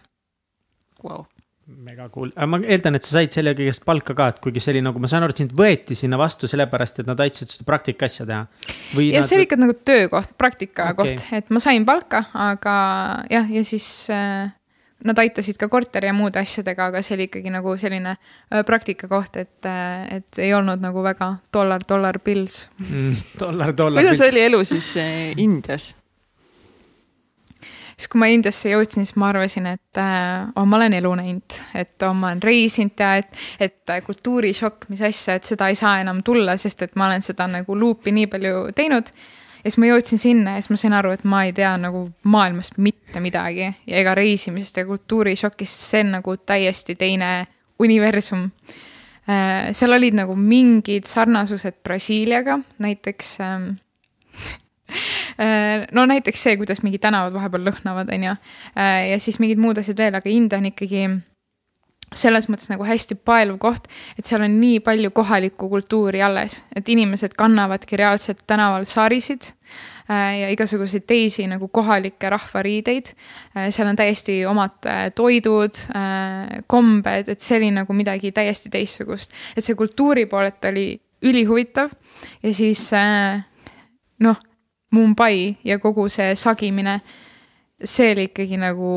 wow.. Mega cool, aga ma eeldan, et sa said selle kõigest palka ka, et kuigi see oli nagu, ma saan aru, et sind võeti sinna vastu sellepärast, et nad aitasid seda praktika asja teha. ja nad... see oli ikka nagu töökoht, praktika okay. koht, et ma sain palka, aga jah, ja siis äh, nad aitasid ka korteri ja muude asjadega, aga see oli ikkagi nagu selline äh, praktikakoht, et, äh, et ei olnud nagu väga dollar, dollar bills mm,. dollar, dollar. kuidas oli elu siis äh, Indias? Siis kui ma Indiasse jõudsin, siis ma arvasin, et äh, oh, ma olen elu näinud, et oh, ma olen reisinud ja et, et äh, kultuurishokk, mis asja, et seda ei saa enam tulla, sest et ma olen seda nagu luupi nii palju teinud. ja siis ma jõudsin sinna ja siis ma sain aru, et ma ei tea nagu maailmast mitte midagi ja ega reisimisest ja kultuurishokist, see on nagu täiesti teine universum äh,. seal olid nagu mingid sarnasused Brasiiliaga, näiteks ähm, Äh, no näiteks see, kuidas mingid tänavad vahepeal lõhnavad, on ju. Äh, ja siis mingid muud asjad veel, aga India on ikkagi selles mõttes nagu hästi paeluv koht, et seal on nii palju kohalikku kultuuri alles, et inimesed kannavadki reaalselt tänaval sarisid äh, ja igasuguseid teisi nagu kohalikke rahvariideid. seal on täiesti omad toidud, kombed, et see oli nagu midagi täiesti teistsugust, et see kultuuri poolelt oli ülihuvitav ja siis noh Mumbai ja kogu see sagimine, see oli ikkagi nagu,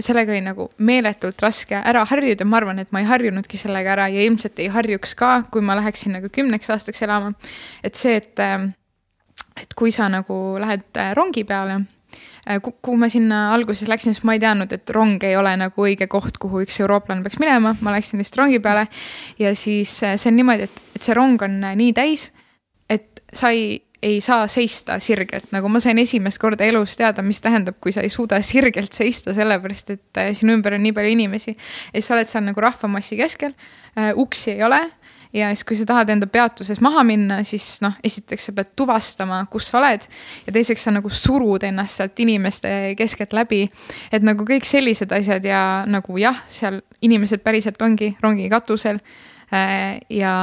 sellega oli nagu meeletult raske ära harjuda, ma arvan, et ma ei harjunudki sellega ära ja ilmselt ei harjuks ka, kui ma läheksin nagu kümneks aastaks elama. et see, et, et kui sa nagu lähed äh, rongi peale, äh, kuhu ma sinna alguses läksin, siis ma ei teadnud, et rong ei ole nagu õige koht, kuhu üks eurooplane peaks minema, ma läksin lihtsalt rongi peale ja siis äh, see on niimoodi, et, et see rong on nii täis, et sa ei ei saa seista sirgelt, nagu ma sain esimest korda elus teada, mis tähendab, kui sa ei suuda sirgelt seista, sellepärast et äh, sinu ümber on nii palju inimesi. ja siis sa oled seal nagu rahvamassi keskel, äh, uksi ei ole ja siis, kui sa tahad enda peatuses maha minna, siis noh, esiteks sa pead tuvastama, kus sa oled ja teiseks sa nagu surud ennast sealt inimeste keskelt läbi. et nagu kõik sellised asjad ja nagu jah, seal inimesed päriselt ongi rongi katusel ja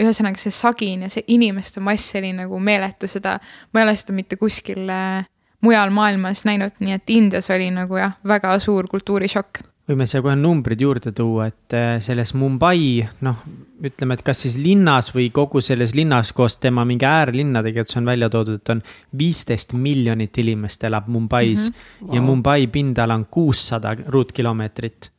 ühesõnaga see sagin ja see inimeste mass oli nagu meeletu, seda, ma ei ole seda mitte kuskil äh, mujal maailmas näinud, nii et Indias oli nagu jah, väga suur kultuurishokk võime siia kohe numbrid juurde tuua, et äh, selles Mumbai, noh, ütleme, et kas siis linnas või kogu selles linnas koos tema mingi äärlinnadega, et see on välja toodud, et on viisteist miljonit inimest elab Mumbais mm -hmm. wow. ja Mumbai pindala on kuussada ruutkilomeetrit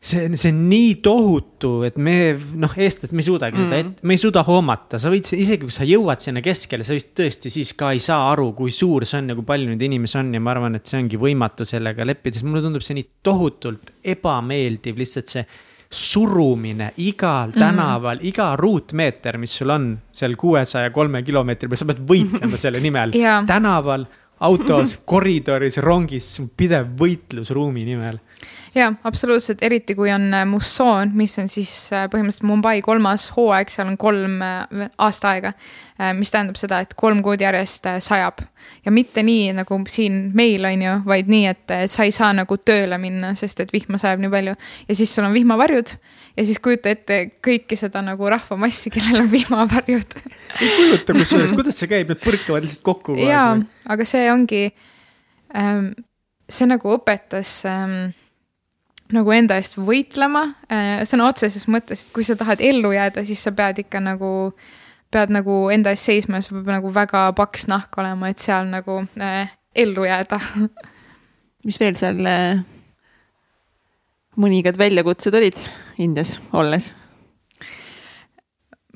see, see on nii tohutu, et me noh, eestlased, me ei suudagi mm -hmm. seda, et me ei suuda hoomata, sa võid isegi kui sa jõuad sinna keskele, sa vist tõesti siis ka ei saa aru, kui suur see on ja kui palju neid inimesi on ja ma arvan, et see ongi võimatu sellega leppida, sest mulle tundub see nii tohutult ebameeldiv, lihtsalt see surumine igal mhm. tänaval mm, -hmm. iga ruutmeeter, mis sul on seal kuuesaja kolme kilomeetri peal, sa pead võitlema *laughs* selle nimel tänaval, autos, *laughs* koridoris, rongis, pidev võitlus ruumi nimel jaa, absoluutselt, eriti kui on äh, mussoon, mis on siis äh, põhimõtteliselt Mumbai kolmas hooaeg, seal on kolm äh, aasta aega. mis tähendab seda, et kolm kuud järjest sajab. Ja mitte nii nagu siin meil on ju, vaid nii, et sa ei saa nagu tööle minna, sest et vihma sajab nii palju. Ja siis sul on vihmavarjud. Ja siis kujuta ette kõiki seda nagu rahvamassi, kellel on vihmavarjud. *laughs* Ei kujuta kusjuures, *laughs* kuidas see käib, need põrkavad lihtsalt kokku. jaa, aga see ongi ähm,, see nagu õpetas ähm, nagu enda eest võitlema äh, sõna otseses mõttes, et kui sa tahad ellu jääda, siis sa pead ikka nagu, pead nagu enda eest seisma ja sul peab nagu väga paks nahk olema, et seal nagu äh, ellu jääda *laughs* mis veel seal äh, mõningad väljakutsed olid Indias olles?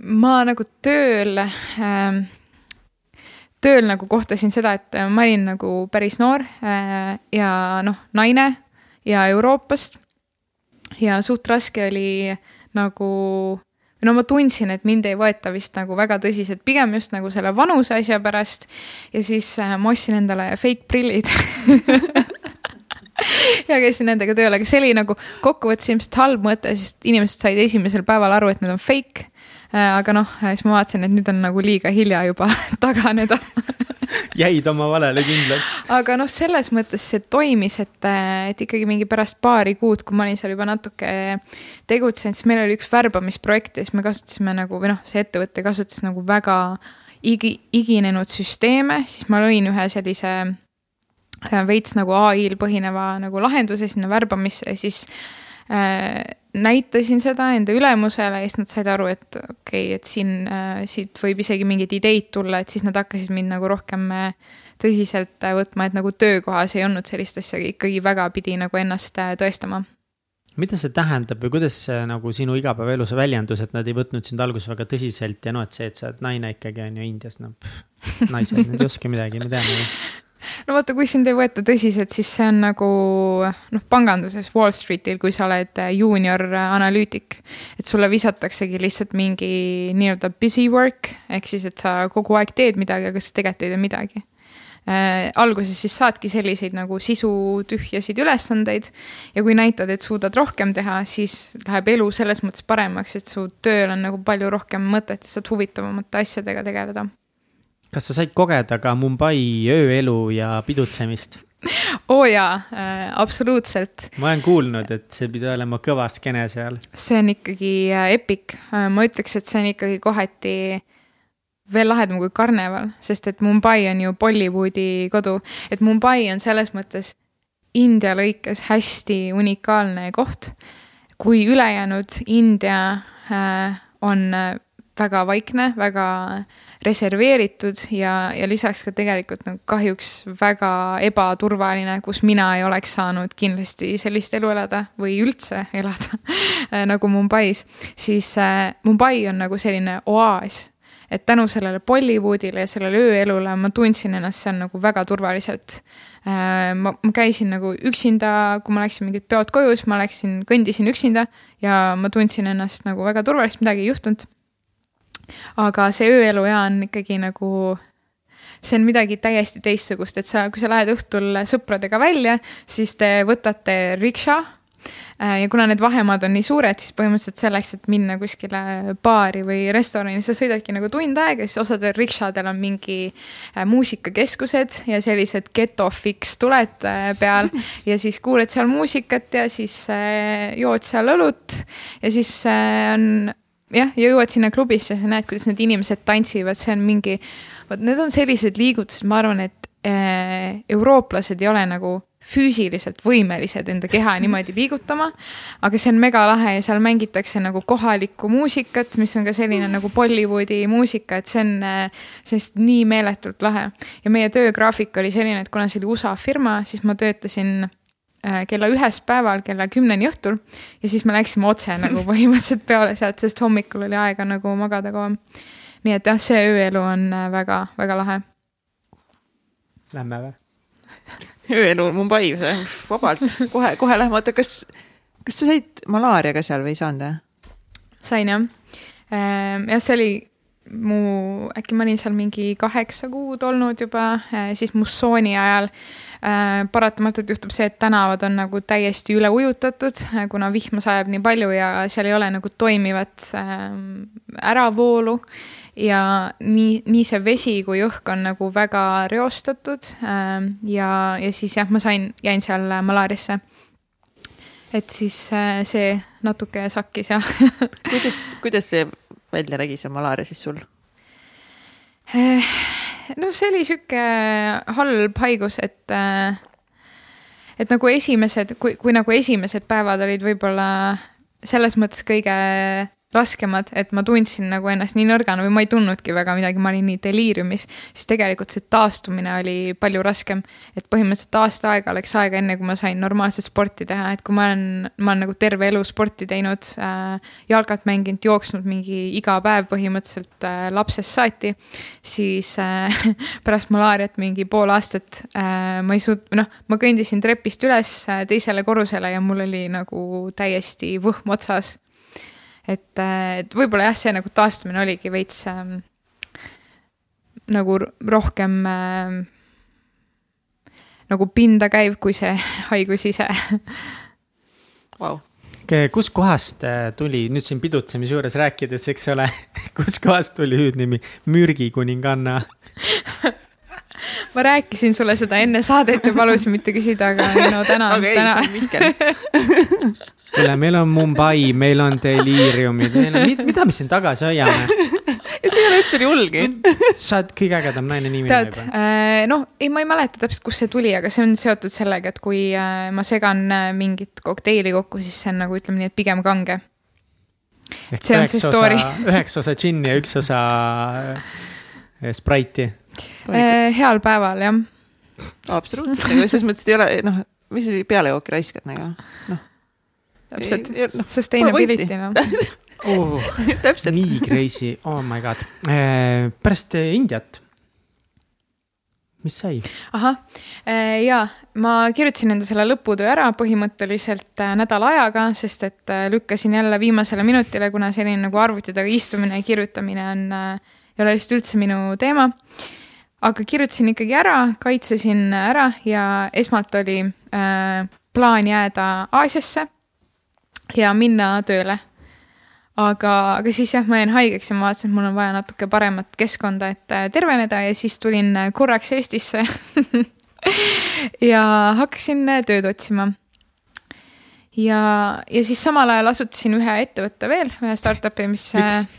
ma nagu tööl äh, tööl nagu kohtasin seda, et ma olin nagu päris noor äh, ja noh, naine ja Euroopast ja suht raske oli nagu no ma tundsin, et mind ei võeta vist nagu väga tõsiselt, pigem just nagu selle vanuse asja pärast. ja siis äh, ma ostsin endale fake prillid *laughs* ja käisin nendega tööle, aga see oli nagu kokkuvõttes ilmselt halb mõte, sest inimesed said esimesel päeval aru, et need on fake. Äh, aga noh, siis ma vaatasin, et nüüd on nagu liiga hilja juba *laughs* taganeda *laughs* *laughs* jäid oma valele kindlaks. aga noh, selles mõttes see toimis, et, et ikkagi mingi pärast paari kuud, kui ma olin seal juba natuke tegutsenud, siis meil oli üks värbamisprojekt ja siis me kasutasime nagu või noh, see ettevõte kasutas nagu väga igi, iginenud süsteeme, siis ma lõin ühe sellise äh, veits nagu ai-l põhineva nagu lahenduse sinna värbamisse siis äh, näitasin seda enda ülemusele ja siis nad said aru, et okei okay,, et siin äh,, siit võib isegi mingeid ideid tulla, et siis nad hakkasid mind nagu rohkem äh, tõsiselt äh, võtma, et nagu töökohas ei olnud sellist asja, ikkagi väga pidi nagu ennast äh, tõestama. mida see tähendab või kuidas see nagu sinu igapäevaelus väljendus, et nad ei võtnud sind alguses väga tõsiselt ja noh, et see, et sa oled naine ikkagi on ju Indias, no pff, naised, nad ei oska midagi, me teame ju *laughs* no vaata, kui sind ei võeta tõsiselt, siis see on nagu noh, panganduses Wall Streetil, kui sa oled juunior analüütik. et sulle visataksegi lihtsalt mingi nii-öelda busy work ehk siis, et sa kogu aeg teed midagi, aga sa tegelikult ei tee midagi äh,. alguses siis saadki selliseid nagu sisutühjasid ülesandeid ja kui näitad, et suudad rohkem teha, siis läheb elu selles mõttes paremaks, et su tööl on nagu palju rohkem mõtet ja saad huvitavamate asjadega tegeleda kas sa said kogeda ka Mumbai ööelu ja pidutsemist? *laughs* oo oh jaa äh,, absoluutselt. ma olen kuulnud, et see pidi olema kõva skeene seal. see on ikkagi äh, epic äh,, ma ütleks, et see on ikkagi kohati veel lahedam kui karneval, sest et Mumbai on ju Bollywoodi kodu, et Mumbai on selles mõttes India lõikes hästi unikaalne koht. kui ülejäänud India äh, on äh, väga vaikne, väga reserveeritud ja, ja lisaks ka tegelikult nagu kahjuks väga ebaturvaline, kus mina ei oleks saanud kindlasti sellist elu elada või üldse elada *laughs* nagu Mumbais, siis äh, Mumbai on nagu selline oaas et tänu sellele Bollywoodile ja sellele ööelule ma tundsin ennast seal nagu väga turvaliselt. Äh, ma, ma käisin nagu üksinda, kui ma läksin mingid peod koju, siis ma läksin, kõndisin üksinda ja ma tundsin ennast nagu väga turvaliselt, midagi ei juhtunud aga see ööelu ja on ikkagi nagu, see on midagi täiesti teistsugust, et sa, kui sa lähed õhtul sõpradega välja, siis te võtate rikša äh, ja kuna need vahemaad on nii suured, siis põhimõtteliselt selleks, et minna kuskile baari või restorani, sa sõidadki nagu tund aega, siis osadel rikšadel on mingi äh, muusikakeskused ja sellised geto fix tuled äh, peal *laughs* ja siis kuuled seal muusikat ja siis jood seal õlut ja siis on jah, ja jõuad sinna klubisse, sa näed, kuidas need inimesed tantsivad, see on mingi, vot need on sellised liigutused, ma arvan, et äh, eurooplased ei ole nagu füüsiliselt võimelised enda keha *laughs* niimoodi liigutama. aga see on megalahe ja seal mängitakse nagu kohalikku muusikat, mis on ka selline nagu Bollywoodi muusika, et see on äh, sellist nii meeletult lahe. ja meie töögraafik oli selline, et kuna see oli USA firma, siis ma töötasin kella ühest päeval kella kümneni õhtul ja siis me läksime otse nagu *laughs* põhimõtteliselt peole sealt, sest hommikul oli aega nagu magada kauem. nii et jah, see ööelu on väga-väga äh, lahe. Lähme või? *laughs* ööelu Mumbai, vabalt, kohe, kohe lähme, oota, kas, kas sa said malaariaga seal või ei saanud või? sain jah. Ehm, jah, see oli mu, äkki ma olin seal mingi kaheksa kuud olnud juba, äh, siis mussooni ajal Äh, paratamatult juhtub see, et tänavad on nagu täiesti üle ujutatud, äh, kuna vihma sajab nii palju ja seal ei ole nagu toimivat äravoolu ja nii, nii see vesi kui õhk on nagu väga reostatud ja, ja siis jah, ma sain, jäin seal malaariasse. et siis see natuke sakkis jah *laughs* kuidas, kuidas see välja nägi, see malaaria siis sul? noh, see oli sihuke halb haigus, et, äh, et nagu esimesed, kui, kui nagu esimesed päevad olid võib-olla selles mõttes kõige raskemad, et ma tundsin nagu ennast nii nõrgana või ma ei tundnudki väga midagi, ma olin nii deliiriumis, siis tegelikult see taastumine oli palju raskem. et põhimõtteliselt aasta aega läks aega, enne kui ma sain normaalset sporti teha, et kui ma olen, ma olen nagu terve elu sporti teinud äh,, jalgat mänginud, jooksnud mingi iga päev põhimõtteliselt äh, lapsest saati, siis äh, *laughs* pärast malaariat mingi pool aastat äh, ma ei suut-, noh, ma kõndisin trepist üles äh, teisele korrusele ja mul oli nagu täiesti võhm otsas et, äh, et võib-olla jah, see nagu taastumine oligi veits ähm, nagu rohkem ähm, nagu pinda käiv kui see *laughs* haigus ise. Wow.. kuskohast äh, tuli nüüd siin pidutsemise juures rääkides, eks ole, *laughs* kuskohast tuli hüüdnimi mürgikuninganna? *laughs* Ma rääkisin sulle seda enne saadet ja palusin mitte küsida, aga no täna aga täna. Kuule, meil on Mumbai, meil on on, mida me siin tagasi hoiame? ja see ei ole üldse nii hullgi. sa oled kõige ägedam naine nii tead äh, noh, ei, ma ei mäleta täpselt, kust see tuli, aga see on seotud sellega, et kui äh, ma segan äh, mingit kokteili kokku, siis see on nagu ütleme nii, et pigem kange. see on see story. üheksa osa džinni ja üks osa Sprite'i. Äh, heal päeval jah, absoluutselt, aga selles mõttes, et ei ole, noh, mis sa pealejooki raiskad nagu. täpselt, sustainability noh. *laughs* Oh, täpselt. nii crazy, oh my god. pärast eh, Indiat. mis sai? ahah, ja ma kirjutasin enda selle lõputöö ära põhimõtteliselt nädala ajaga, sest et lükkasin jälle viimasele minutile, kuna selline nagu arvuti taga istumine ja kirjutamine on, ei ole lihtsalt üldse minu teema. aga kirjutasin ikkagi ära, kaitsesin ära ja esmalt oli äh, plaan jääda Aasiasse ja minna tööle aga, aga siis jah, ma jäin haigeks ja ma vaatasin, et mul on vaja natuke paremat keskkonda, et äh, terveneda ja siis tulin äh, korraks Eestisse *laughs* ja hakkasin äh, tööd otsima. ja, ja siis samal ajal asutasin ühe ettevõtte veel, ühe startup'i, mis Miks?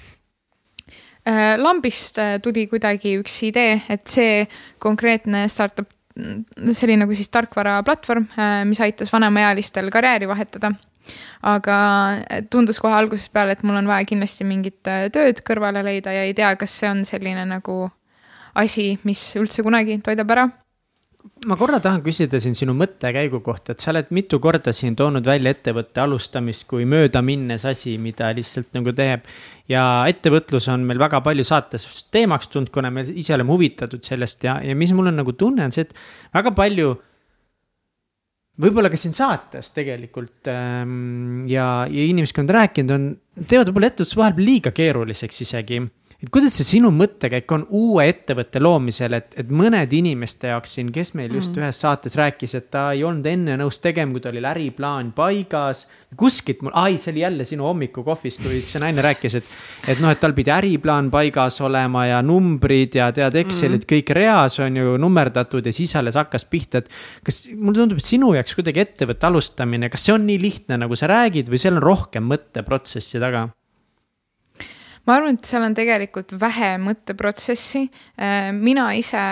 lambist tuli kuidagi üks idee, et see konkreetne startup, see oli nagu siis tarkvaraplatvorm, mis aitas vanemaealistel karjääri vahetada aga tundus kohe algusest peale, et mul on vaja kindlasti mingit äh, tööd kõrvale leida ja ei tea, kas see on selline nagu asi, mis üldse kunagi toidab ära. ma korra tahan küsida siin sinu mõttekäigu kohta, et sa oled mitu korda siin toonud välja ettevõtte alustamist kui möödaminnes asi, mida lihtsalt nagu teeb. ja ettevõtlus on meil väga palju saates teemaks tulnud, kuna me ise oleme huvitatud sellest ja, ja mis mul on nagu tunne, on see, et väga palju võib-olla ka siin saates tegelikult ähm, ja, ja inimesed, kui on rääkinud, on, teevad võib-olla ettevõtluse vahepeal liiga keeruliseks isegi. Et kuidas see sinu mõttekäik on uue ettevõtte loomisel, et, et mõnede inimeste jaoks siin, kes meil just mm. ühes saates rääkis, et ta ei olnud enne nõus tegema, kui tal oli äriplaan paigas. kuskilt mul, ai, see oli jälle sinu hommikukohvist, kui üks naine rääkis, et, et noh, et tal pidi äriplaan paigas olema ja numbrid ja tead, Excelid kõik reas on ju nummerdatud ja siis alles hakkas pihta, et kas mulle tundub, et sinu jaoks kuidagi ettevõtte alustamine, kas see on nii lihtne, nagu sa räägid või seal on rohkem mõtteprotsessi taga? Ma arvan, et seal on tegelikult vähe mõtteprotsessi. mina ise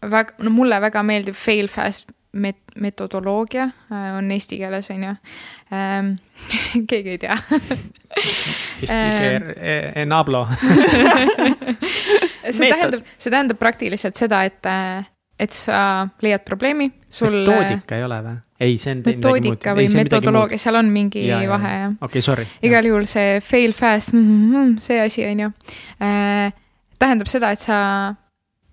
väga, no mulle väga meeldib fail fast met-, metodoloogia äh, on eesti keeles on ju ähm. *laughs* keegi ei tea *laughs* Ähm. Enablo. *laughs* see tähendab, see tähendab praktiliselt seda, et, et sa leiad probleemi, sul. metoodika ei ole või? ei, see on metoodika või metodoloogia, seal on mingi jaa, vahe jah. okei, sorry. igal juhul see fail fast, see asi on ju äh,, tähendab seda, et sa,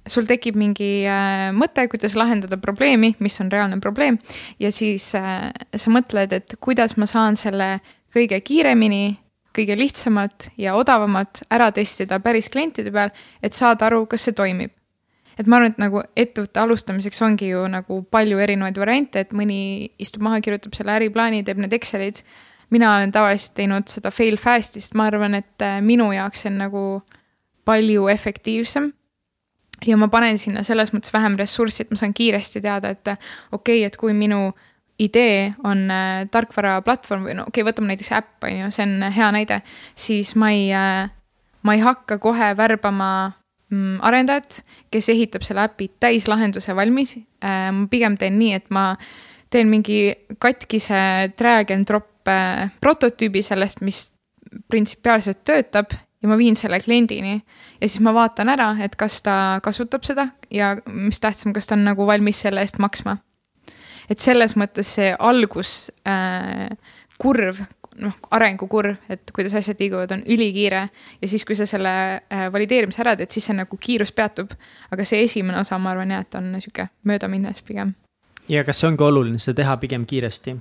sul tekib mingi äh, mõte, kuidas lahendada probleemi, mis on reaalne probleem ja siis äh, sa mõtled, et kuidas ma saan selle kõige kiiremini, kõige lihtsamalt ja odavamalt ära testida päris klientide peal, et saada aru, kas see toimib et ma arvan, et nagu ettevõtte alustamiseks ongi ju nagu palju erinevaid variante, et mõni istub maha, kirjutab selle äriplaani, teeb need Excelid. mina olen tavaliselt teinud seda fail fast'i, sest ma arvan, et äh, minu jaoks see on nagu palju efektiivsem. ja ma panen sinna selles mõttes vähem ressurssi, et ma saan kiiresti teada, et äh, okei okay,, et kui minu idee on äh, tarkvaraplatvorm või no okei okay,, võtame näiteks äpp on ju, see on hea näide, siis ma ei äh,, ma ei hakka kohe värbama arendajat, kes ehitab selle äpi täislahenduse valmis. ma pigem teen nii, et ma teen mingi katkise drag and drop äh, prototüübi sellest, mis printsipiaalselt töötab ja ma viin selle kliendini ja siis ma vaatan ära, et kas ta kasutab seda ja mis tähtsam, kas ta on nagu valmis selle eest maksma. et selles mõttes see algus äh, kurv, noh, arengukurv, et kuidas asjad liiguvad, on ülikiire ja siis, kui sa selle äh, valideerimise ära teed, siis see nagu kiirus peatub. aga see esimene osa, ma arvan jah, et on sihuke möödaminnes pigem. ja kas see ongi oluline, seda teha pigem kiiresti?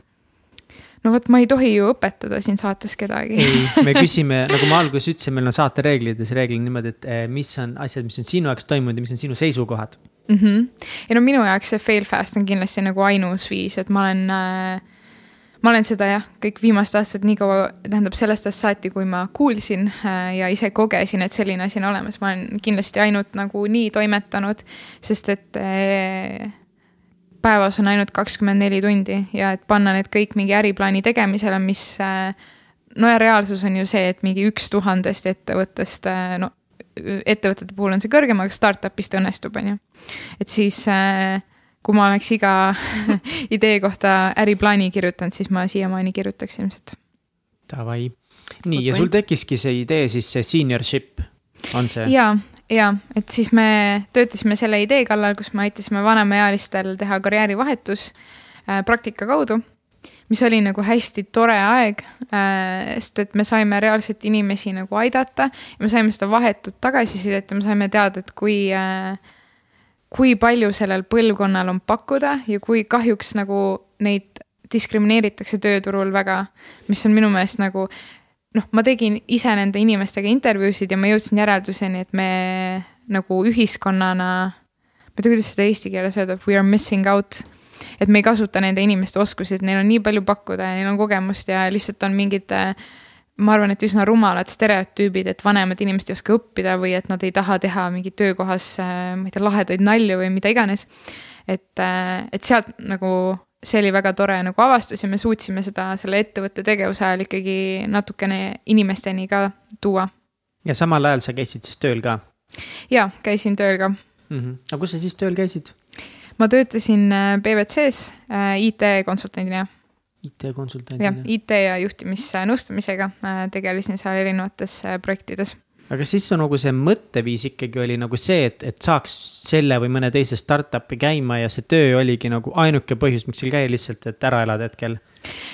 no vot, ma ei tohi ju õpetada siin saates kedagi. ei, me *laughs* küsime, nagu ma alguses ütlesin, meil on saate reeglides reeglid niimoodi, et eh, mis on asjad, mis on sinu jaoks toimunud ja mis on sinu seisukohad. mm. -hmm. ja no minu jaoks see fail fast on kindlasti nagu ainus viis, et ma olen äh,, ma olen seda jah, kõik viimased aastad nii kaua, tähendab sellest ajast saati, kui ma kuulsin äh, ja ise kogesin, et selline asi on olemas, ma olen kindlasti ainult nagu nii toimetanud, sest et äh, päevas on ainult kakskümmend neli tundi ja et panna need kõik mingi äriplaani tegemisele, mis äh, no ja reaalsus on ju see, et mingi üks tuhandest ettevõttest, no ettevõtete puhul on see kõrgem, aga startup'is ta õnnestub, on ju. et siis äh, kui ma oleks iga *laughs* idee kohta äriplaani kirjutanud, siis ma siiamaani kirjutaks ilmselt. Davai, nii ja sul tekkiski see idee siis see seniorship, on see? ja, ja et siis me töötasime selle idee kallal, kus me aitasime vanemaealistel teha karjäärivahetus äh, praktika kaudu mis oli nagu hästi tore aeg äh,, sest et me saime reaalselt inimesi nagu aidata ja me saime seda vahetut tagasisidet ja me saime teada, et kui äh, kui palju sellel põlvkonnal on pakkuda ja kui kahjuks nagu neid diskrimineeritakse tööturul väga, mis on minu meelest nagu noh, ma tegin ise nende inimestega intervjuusid ja ma jõudsin järelduseni, et me nagu ühiskonnana, ma ei tea, kuidas seda eesti keeles öelda, we are missing out. et me ei kasuta nende inimeste oskusi, et neil on nii palju pakkuda ja neil on kogemust ja lihtsalt on mingid äh, ma arvan, et üsna rumalad stereotüübid, et vanemad inimesed ei oska õppida või et nad ei taha teha mingi töökohas, äh, ma ei tea, lahedaid nalju või mida iganes. et, äh, et sealt nagu, see oli väga tore nagu avastus ja me suutsime seda selle ettevõtte tegevuse ajal ikkagi natukene inimesteni ka tuua. ja samal ajal sa käisid siis tööl ka? jaa, käisin tööl ka mm. -hmm. aga kus sa siis tööl käisid? ma töötasin PwC-s äh, IT-konsultandina IT-konsultandina? jah, IT ja juhtimisnõustamisega äh, tegelesin seal erinevates äh, projektides aga siis su nagu see mõtteviis ikkagi oli nagu see, et, et saaks selle või mõne teise startup'i käima ja see töö oligi nagu ainuke põhjus, miks seal käia lihtsalt, et ära elada hetkel?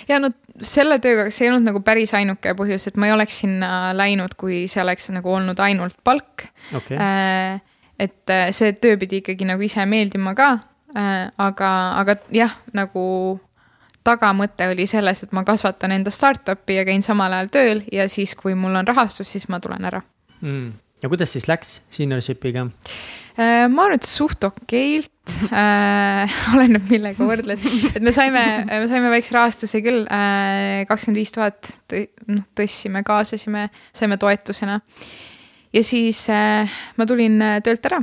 ja no selle tööga, see ei olnud nagu päris ainuke põhjus, et ma ei oleks sinna läinud, kui see oleks nagu olnud ainult palk okay.. Äh, et see töö pidi ikkagi nagu ise meeldima ka, aga, aga jah, nagu tagamõte oli selles, et ma kasvatan enda startup'i ja käin samal ajal tööl ja siis, kui mul on rahastus, siis ma tulen ära mm.. ja kuidas siis läks seniorship'iga? Äh, ma arvan, et suht okeilt äh,, *laughs* oleneb millega võrdled, et me saime, me saime väikse rahastuse küll äh,, kakskümmend viis tuhat, noh tõstsime, kaasasime, saime toetusena. ja siis äh, ma tulin äh, töölt ära.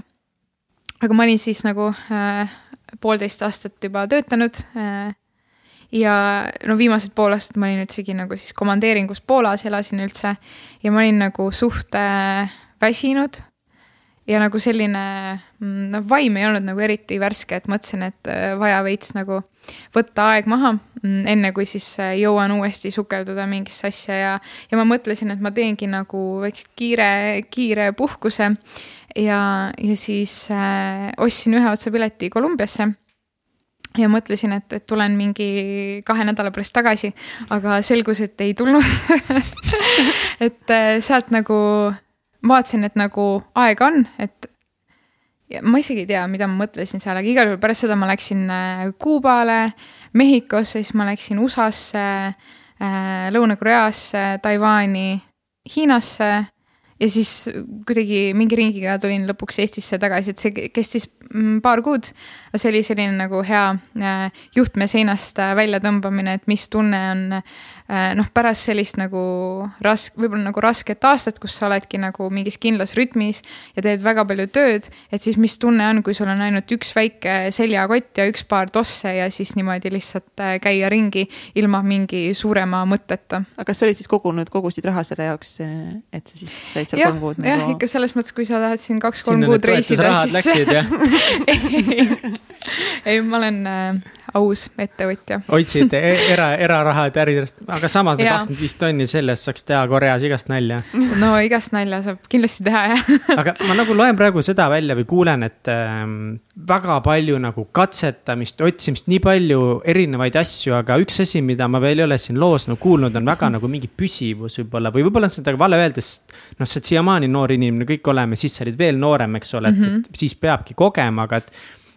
aga ma olin siis nagu äh, poolteist aastat juba töötanud äh, ja no viimased pool aastat ma olin üldsegi nagu siis komandeeringus Poolas elasin üldse. Ja ma olin nagu suht äh, väsinud. ja nagu selline mm, noh, vaim ei olnud nagu eriti värske, et mõtlesin, et äh, vaja veits nagu võtta aeg maha, mm, enne kui siis äh, jõuan uuesti sukelduda mingisse asja. Ja, ja ma mõtlesin, et ma teengi nagu väikse kiire, kiire puhkuse. Ja, ja siis äh, ostsin ühe otsa pileti Kolumbiasse ja mõtlesin, et, et tulen mingi kahe nädala pärast tagasi, aga selgus, et ei tulnud *laughs* et äh, sealt nagu vaatasin, et nagu aega on, et ja ma isegi ei tea, mida ma mõtlesin seal, aga igal juhul pärast seda ma läksin äh, Kuubale, Mehhikosse, siis ma läksin USA-sse, äh, Lõuna-Koreasse, Taiwan'i, Hiinasse ja siis kuidagi mingi ringiga tulin lõpuks Eestisse tagasi, et see kestis mm, paar kuud. see oli selline nagu hea äh, juhtme seinast äh, väljatõmbamine, et mis tunne on äh, noh, pärast sellist nagu rask-, võib-olla nagu rasket aastat, kus sa oledki nagu mingis kindlas rütmis ja teed väga palju tööd, et siis mis tunne on, kui sul on ainult üks väike seljakott ja üks paar tosse ja siis niimoodi lihtsalt käia ringi ilma mingi suurema mõtteta. aga kas sa olid siis kogunud, kogusid raha selle jaoks, et sa siis said seal kolm kuud nagu? jah, ikka selles mõttes, kui sa tahad siin kaks-kolm kuud reisida, siis. *laughs* ei, ei, ma olen äh, aus ettevõtja. hoidsid e-, era, erarahad äridest, aga samas kakskümmend viis tonni sellest saaks teha Koreas igast nalja. no igast nalja saab kindlasti teha, jah aga ma nagu loen praegu seda välja või kuulen, et ähm, väga palju nagu katsetamist, otsimist, nii palju erinevaid asju, aga üks asi, mida ma veel ei ole siin loos nagu kuulnud, on väga nagu mingi püsivus võib-olla või võib-olla on seda vale öeldes. noh, sa oled siiamaani noor inimene, kõik oleme, siis sa olid veel noorem, eks ole, et -hmm. et siis peabki kogema, aga et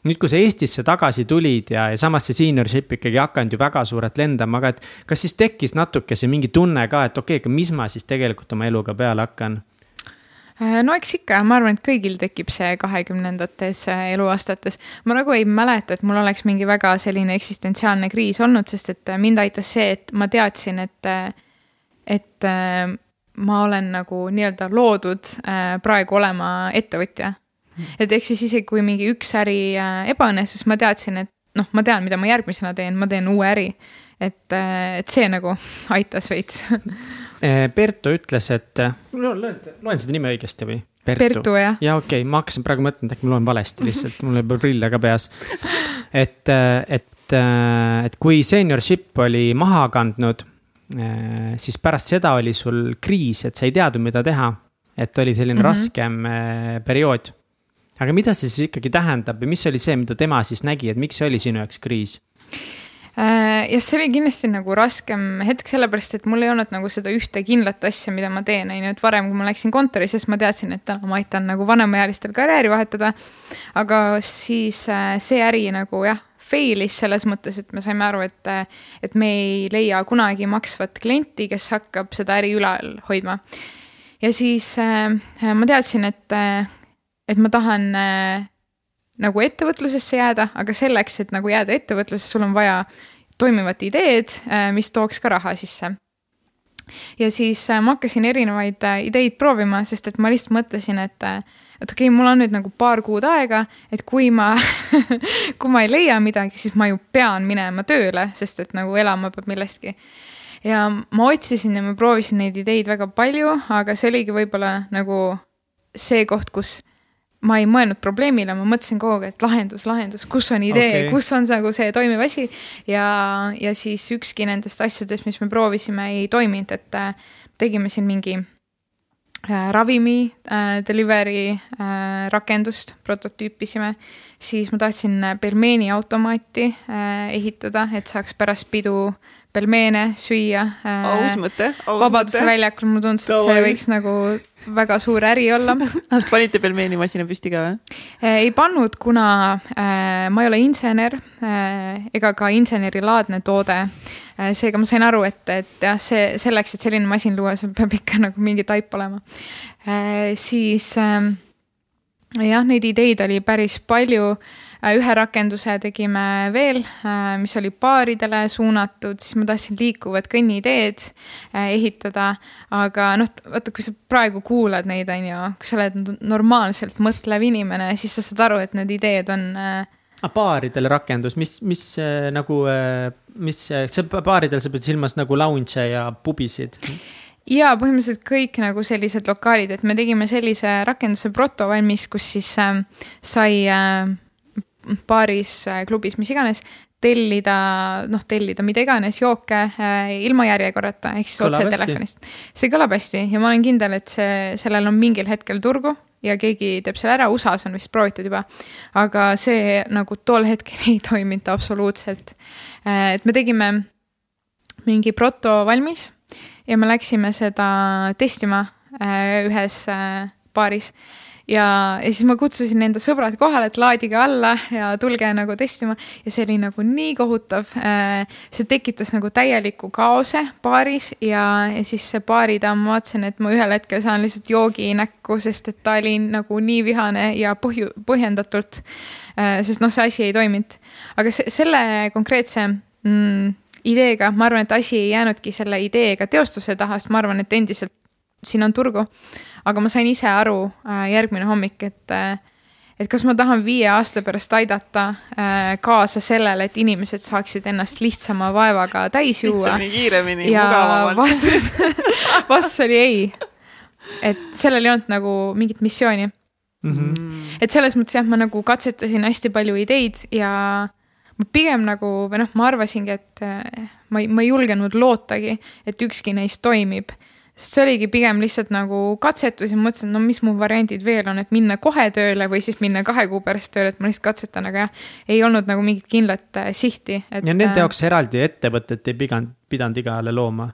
nüüd, kui sa Eestisse tagasi tulid ja, ja samas see seniorship ikkagi hakanud ju väga suurelt lendama, aga et kas siis tekkis natuke see mingi tunne ka, et okei okay,, aga mis ma siis tegelikult oma eluga peale hakkan? Äh, no eks ikka, ma arvan, et kõigil tekib see kahekümnendates äh, eluaastates. ma nagu ei mäleta, et mul oleks mingi väga selline eksistentsiaalne kriis olnud, sest et mind aitas see, et ma teadsin, et, et äh, ma olen nagu nii-öelda loodud praegu olema ettevõtja et ehk siis isegi kui mingi üks äri äh, ebaõnnestus, ma teadsin, et noh, ma tean, mida ma järgmisena teen, ma teen uue äri. et, et see nagu *laughs* aitas veits *laughs* Berto ütles, et, loen, loen seda nime õigesti või? Bertu, Bertu, jah. ja okei okay,, ma hakkasin praegu mõtlema, et äkki ma loen valesti lihtsalt, mul ole prille ka peas. et, et, et kui seniorship oli maha kandnud, siis pärast seda oli sul kriis, et sa ei teadnud, mida teha. et oli selline mm -hmm. raskem eh, periood. Aga mida see siis ikkagi tähendab ja mis oli see, mida tema siis nägi, et miks see oli sinu jaoks kriis? Äh, jah, see oli kindlasti nagu raskem hetk, sellepärast et mul ei olnud nagu seda ühte kindlat asja, mida ma teen, on ju, et varem, kui ma läksin kontori, siis ma teadsin, et täna ma aitan nagu vanemaealistel karjääri vahetada. aga siis äh, see äri nagu jah, fail'is selles mõttes, et me saime aru, et, et me ei leia kunagi maksvat klienti, kes hakkab seda äri ülal hoidma. ja siis äh, ma teadsin, et, et ma tahan äh, nagu ettevõtlusesse jääda, aga selleks, et nagu jääda ettevõtlusesse, sul on vaja toimivat ideed, äh, mis tooks ka raha sisse. ja siis äh, ma hakkasin erinevaid äh, ideid proovima, sest et ma lihtsalt mõtlesin, et et okei okay,, mul on nüüd nagu paar kuud aega, et kui ma *laughs* kui ma ei leia midagi, siis ma ju pean minema tööle, sest et nagu elama peab millestki. ja ma otsisin ja ma proovisin neid ideid väga palju, aga see oligi võib-olla nagu see koht, kus ma ei mõelnud probleemile, ma mõtlesin kogu aeg, et lahendus, lahendus, kus on idee okay., kus on nagu see toimiv asi. ja, ja siis ükski nendest asjadest, mis me proovisime, ei toiminud, et äh, tegime siin mingi äh, ravimi äh, delivery äh, rakendust, prototüüpisime. siis ma tahtsin pelmeeni automaati äh, ehitada, et saaks pärast pidu pelmeene süüa äh,. aus mõte. Vabaduse väljakul, mulle tundus, et see võiks nagu väga suur äri olla *laughs* kas panite pelmeenimasina püsti ka või? Äh, ei pannud, kuna äh, ma ei ole insener äh, ega ka insenerilaadne toode äh,. seega ma sain aru, et, et jah, see selleks, et selline masin luua, seal peab ikka nagu mingi taip olema äh,. siis äh, jah, neid ideid oli päris palju Äh, ühe rakenduse tegime veel, äh, mis oli baaridele suunatud, siis ma tahtsin liikuvad kõnniiteed äh, ehitada. aga noh, vaata, kui sa praegu kuulad neid, on ju, kui sa oled normaalselt mõtlev inimene, siis sa saad aru, et need ideed on ah, baaridele rakendus, mis, mis nagu, mis, see baaridel sa pead silmas nagu lounge'e ja pubisid? ja põhimõtteliselt kõik nagu sellised lokaalid, et me tegime sellise rakenduse proto valmis, kus siis äh, sai äh, baaris, äh, klubis, mis iganes, tellida, noh, tellida mida iganes, jooke äh, ilma järjekorrata, ehk siis otse telefonist. see kõlab hästi ja ma olen kindel, et see, sellel on mingil hetkel turgu ja keegi teeb selle ära, USA-s on vist proovitud juba. aga see nagu tol hetkel *laughs* ei toiminud absoluutselt. Äh, et me tegime mingi proto valmis ja me läksime seda testima ühes baaris ja, ja siis ma kutsusin enda sõbrad kohale, et laadige alla ja tulge nagu testima ja see oli nagu nii kohutav. Äh, see tekitas nagu täieliku kaose baaris ja, ja siis see baaridamm, ma vaatasin, et ma ühel hetkel saan lihtsalt joogi näkku, sest et ta oli nagu nii vihane ja põhju, põhjendatult. Äh, sest noh, see asi ei toiminud, aga se selle konkreetse mm, ideega, ma arvan, et asi ei jäänudki selle ideega teostuse taha, sest ma arvan, et endiselt siin on turgu aga ma sain ise aru äh, järgmine hommik, et äh, et kas ma tahan viie aasta pärast aidata äh, kaasa sellele, et inimesed saaksid ennast lihtsama vaevaga täis juua. kiiremini, mugavamalt. vastus *laughs* vastus oli ei. et sellel ei olnud nagu mingit missiooni mm. -hmm. et selles mõttes jah, ma nagu katsetasin hästi palju ideid ja ma pigem nagu või noh, ma arvasingi, et ma ei, ma ei julgenud lootagi, et ükski neist toimib sest see oligi pigem lihtsalt nagu katsetus ja mõtlesin, et no mis mu variandid veel on, et minna kohe tööle või siis minna kahe kuu pärast tööle, et ma lihtsalt katsetan, aga jah, ei olnud nagu mingit kindlat äh, sihti. ja nende äh, jaoks eraldi ettevõtet ei pidanud, pidanud igale looma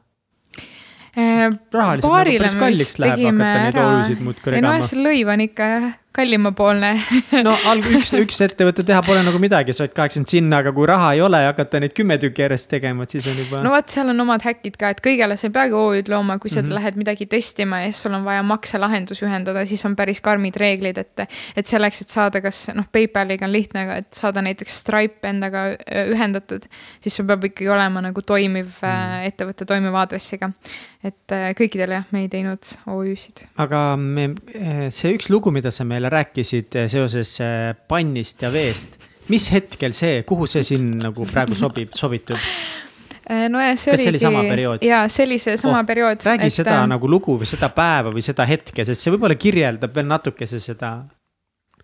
äh,? rahaliselt nagu päris kalliks läheb hakata neid OÜ-sid muudkui regama. ei no jah, see lõiv on ikka jah kallimapoolne *laughs* no alg-, üks, üks ettevõte teha pole nagu midagi, sa oled kaheksakümmend sinna, aga kui raha ei ole ja hakata neid kümme tükki järjest tegema, et siis on juba. no vot, seal on omad häkid ka, et kõigele sa ei peagi OÜ-d looma, kui sa mm -hmm. lähed midagi testima ja siis sul on vaja makselahendus ühendada, siis on päris karmid reeglid, et. et selleks, et saada, kas noh, PayPaliga on lihtne, aga et saada näiteks Stripe endaga ühendatud, siis sul peab ikkagi olema nagu toimiv mm -hmm. ettevõte toimiva aadressiga. et äh, kõikidel jah, me ei teinud OÜ-sid. aga me, see üks lugu, mida sa meile rääkisid eh, seoses eh, pannist ja veest. mis hetkel see, kuhu see siin nagu praegu sobib, sobitub? nojah, see Kas see oli oligi. sama periood? jaa, see oli see sama Oh, periood. räägi seda äh, nagu lugu või seda päeva või seda hetke, sest see võib-olla kirjeldab veel natukese seda,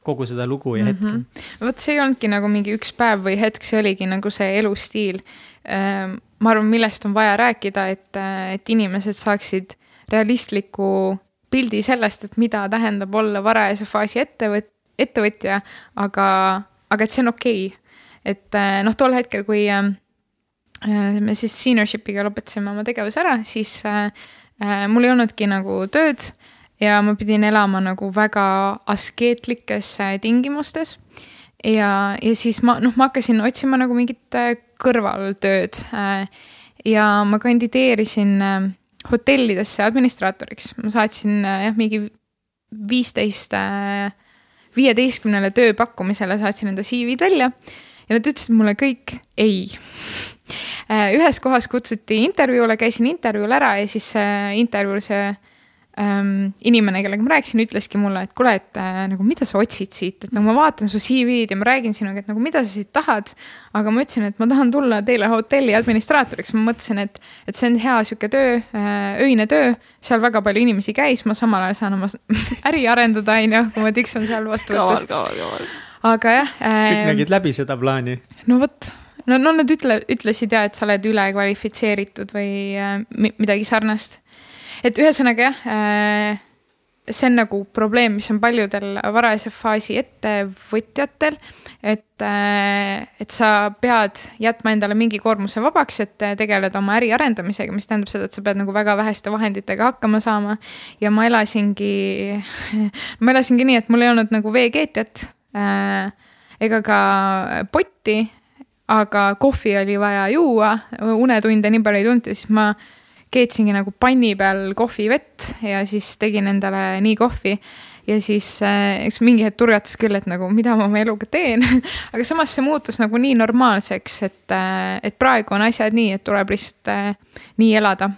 kogu seda lugu ja hetke mm. Mhm. vot see ei olnudki nagu mingi üks päev või hetk, see oligi nagu see elustiil. ma arvan, millest on vaja rääkida, et, et inimesed saaksid realistliku pildi sellest, et mida tähendab olla varajase faasi ettevõt-, ettevõtja, aga, aga et see on okei okay. et noh, tol hetkel, kui äh, me siis seniorship'iga lõpetasime oma tegevuse ära, siis äh, mul ei olnudki nagu tööd ja ma pidin elama nagu väga askeetlikes tingimustes. ja, ja siis ma, noh, ma hakkasin otsima nagu mingit kõrvaltööd ja ma kandideerisin hotellidesse administraatoriks, ma saatsin äh, jah, mingi viisteist äh, viieteistkümnele tööpakkumisele saatsin enda CV-d välja ja nad ütlesid mulle kõik ei. Äh, ühes kohas kutsuti intervjuule, käisin intervjuul ära ja siis intervjuul see inimene, kellega ma rääkisin, ütleski mulle, et kuule, et äh, nagu mida sa otsid siit, et nagu ma vaatan su CV-d ja ma räägin sinuga, et nagu mida sa siit tahad. aga ma ütlesin, et ma tahan tulla teile hotelli administraatoriks, ma mõtlesin, et, et see on hea sihuke töö äh,, öine töö. seal väga palju inimesi käis, ma samal ajal saan oma *laughs* äri arendada, on ju, kui ma tiksun seal vastuvõtus. aga jah kõik äh,. nägid läbi seda plaani. no vot, no, no nad ütle, ütlesid ja, et sa oled ülekvalifitseeritud või äh, mi- midagi sarnast. Et ühesõnaga jah äh,, see on nagu probleem, mis on paljudel varajase faasi ettevõtjatel. et äh,, et sa pead jätma endale mingi koormuse vabaks, et äh, tegeleda oma äri arendamisega, mis tähendab seda, et sa pead nagu väga väheste vahenditega hakkama saama. ja ma elasingi *laughs* ma elasingi nii, et mul ei olnud nagu veekeetjat äh, ega ka potti aga kohvi oli vaja juua, unetunde nii palju ei tulnud ja siis ma keetsingi nagu panni peal kohvivett ja siis tegin endale nii kohvi. ja siis äh, eks mingi hetk turgatas küll, et nagu mida ma oma eluga teen *laughs* aga samas see muutus nagu nii normaalseks, et, äh, et praegu on asjad nii, et tuleb lihtsalt äh, nii elada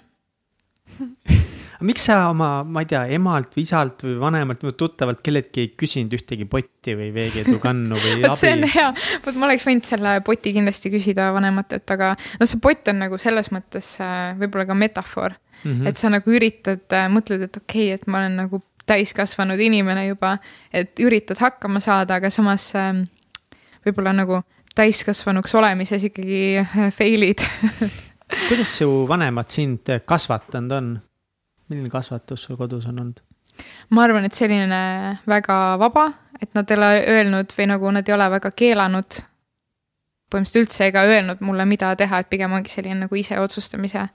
*laughs* miks sa oma, ma ei tea, emalt või isalt või vanemalt või tuttavalt kelleltki ei küsinud ühtegi potti või veekeedukannu või vot see on abi? hea, vot ma oleks võinud selle poti kindlasti küsida vanematelt, aga noh, see pott on nagu selles mõttes äh, võib-olla ka metafoor mm. -hmm. et sa nagu üritad, mõtled, et okei okay,, et ma olen nagu täiskasvanud inimene juba, et üritad hakkama saada, aga samas äh, võib-olla nagu täiskasvanuks olemises ikkagi äh, fail'id *laughs* kuidas su vanemad sind kasvatanud on? Milline kasvatus sul kodus on olnud? ma arvan, et selline väga vaba, et nad ei ole öelnud või nagu nad ei ole väga keelanud. põhimõtteliselt üldse ega öelnud mulle, mida teha, et pigem ongi selline nagu ise otsustamise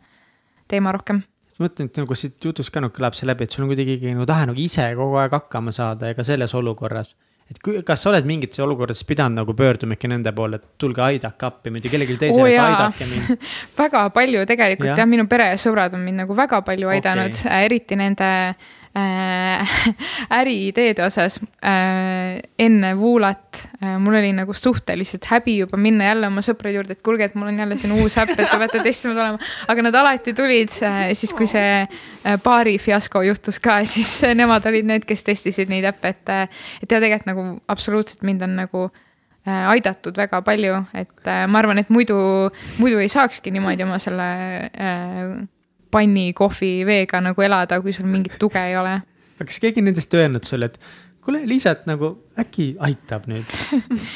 teema rohkem. mõtlen, et nagu siit jutust ka nagu kõlab see läbi, et sul on kuidagi nagu tahe nagu ise kogu aeg hakkama saada ja ka selles olukorras. Et kui, kas sa oled mingites olukordades pidanud nagu pöörduma ikka nende poole, et tulge aidake appi, mitte kellelgi teisele oh,, aidake mind. *laughs* väga palju tegelikult Jah. jah ja,, minu pere ja sõbrad on mind nagu väga palju aidanud okay., eriti nende äh, *laughs* äriideede osas äh,. enne Vuulat äh, mul oli nagu suhteliselt häbi juba minna jälle oma sõprade juurde, et kuulge, et mul on jälle siin uus äpp, et te peate testima tulema. aga nad alati tulid äh, siis, kui see äh, baari fiasko juhtus ka, *laughs* siis äh, nemad olid need, kes testisid neid äppe, et äh, et ja tegelikult nagu absoluutselt mind on nagu äh, aidatud väga palju, et äh, ma arvan, et muidu, muidu ei saakski niimoodi oma selle äh, panni kohvi veega nagu elada, kui sul mingit tuge ei ole. aga kas keegi nendest öelnud sulle, et kuule, Liisa, et nagu äkki aitab nüüd?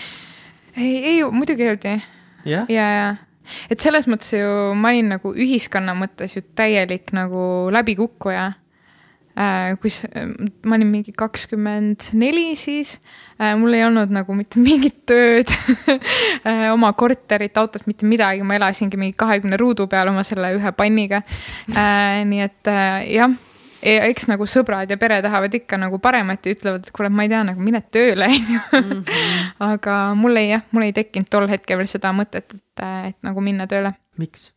*laughs* ei, ei muidugi öeldi jah? ja, ja et selles mõttes ju ma olin nagu ühiskonna mõttes ju täielik nagu läbikukkuja kus äh, ma olin mingi kakskümmend neli siis. Äh,, mul ei olnud nagu mitte *laughs* mingit tööd. Äh, oma korterit, autot, mitte midagi, ma elasingi mingi kahekümne ruudu peal oma selle ühe panniga. Äh,. nii et äh, jah, eks nagu sõbrad ja pere tahavad ikka nagu paremat ja ütlevad, et kuule, ma ei tea, nagu mine tööle, *laughs* onju. aga mul ei jah, mul ei tekkinud tol hetkel veel seda mõtet, et, et nagu minna tööle. Miks?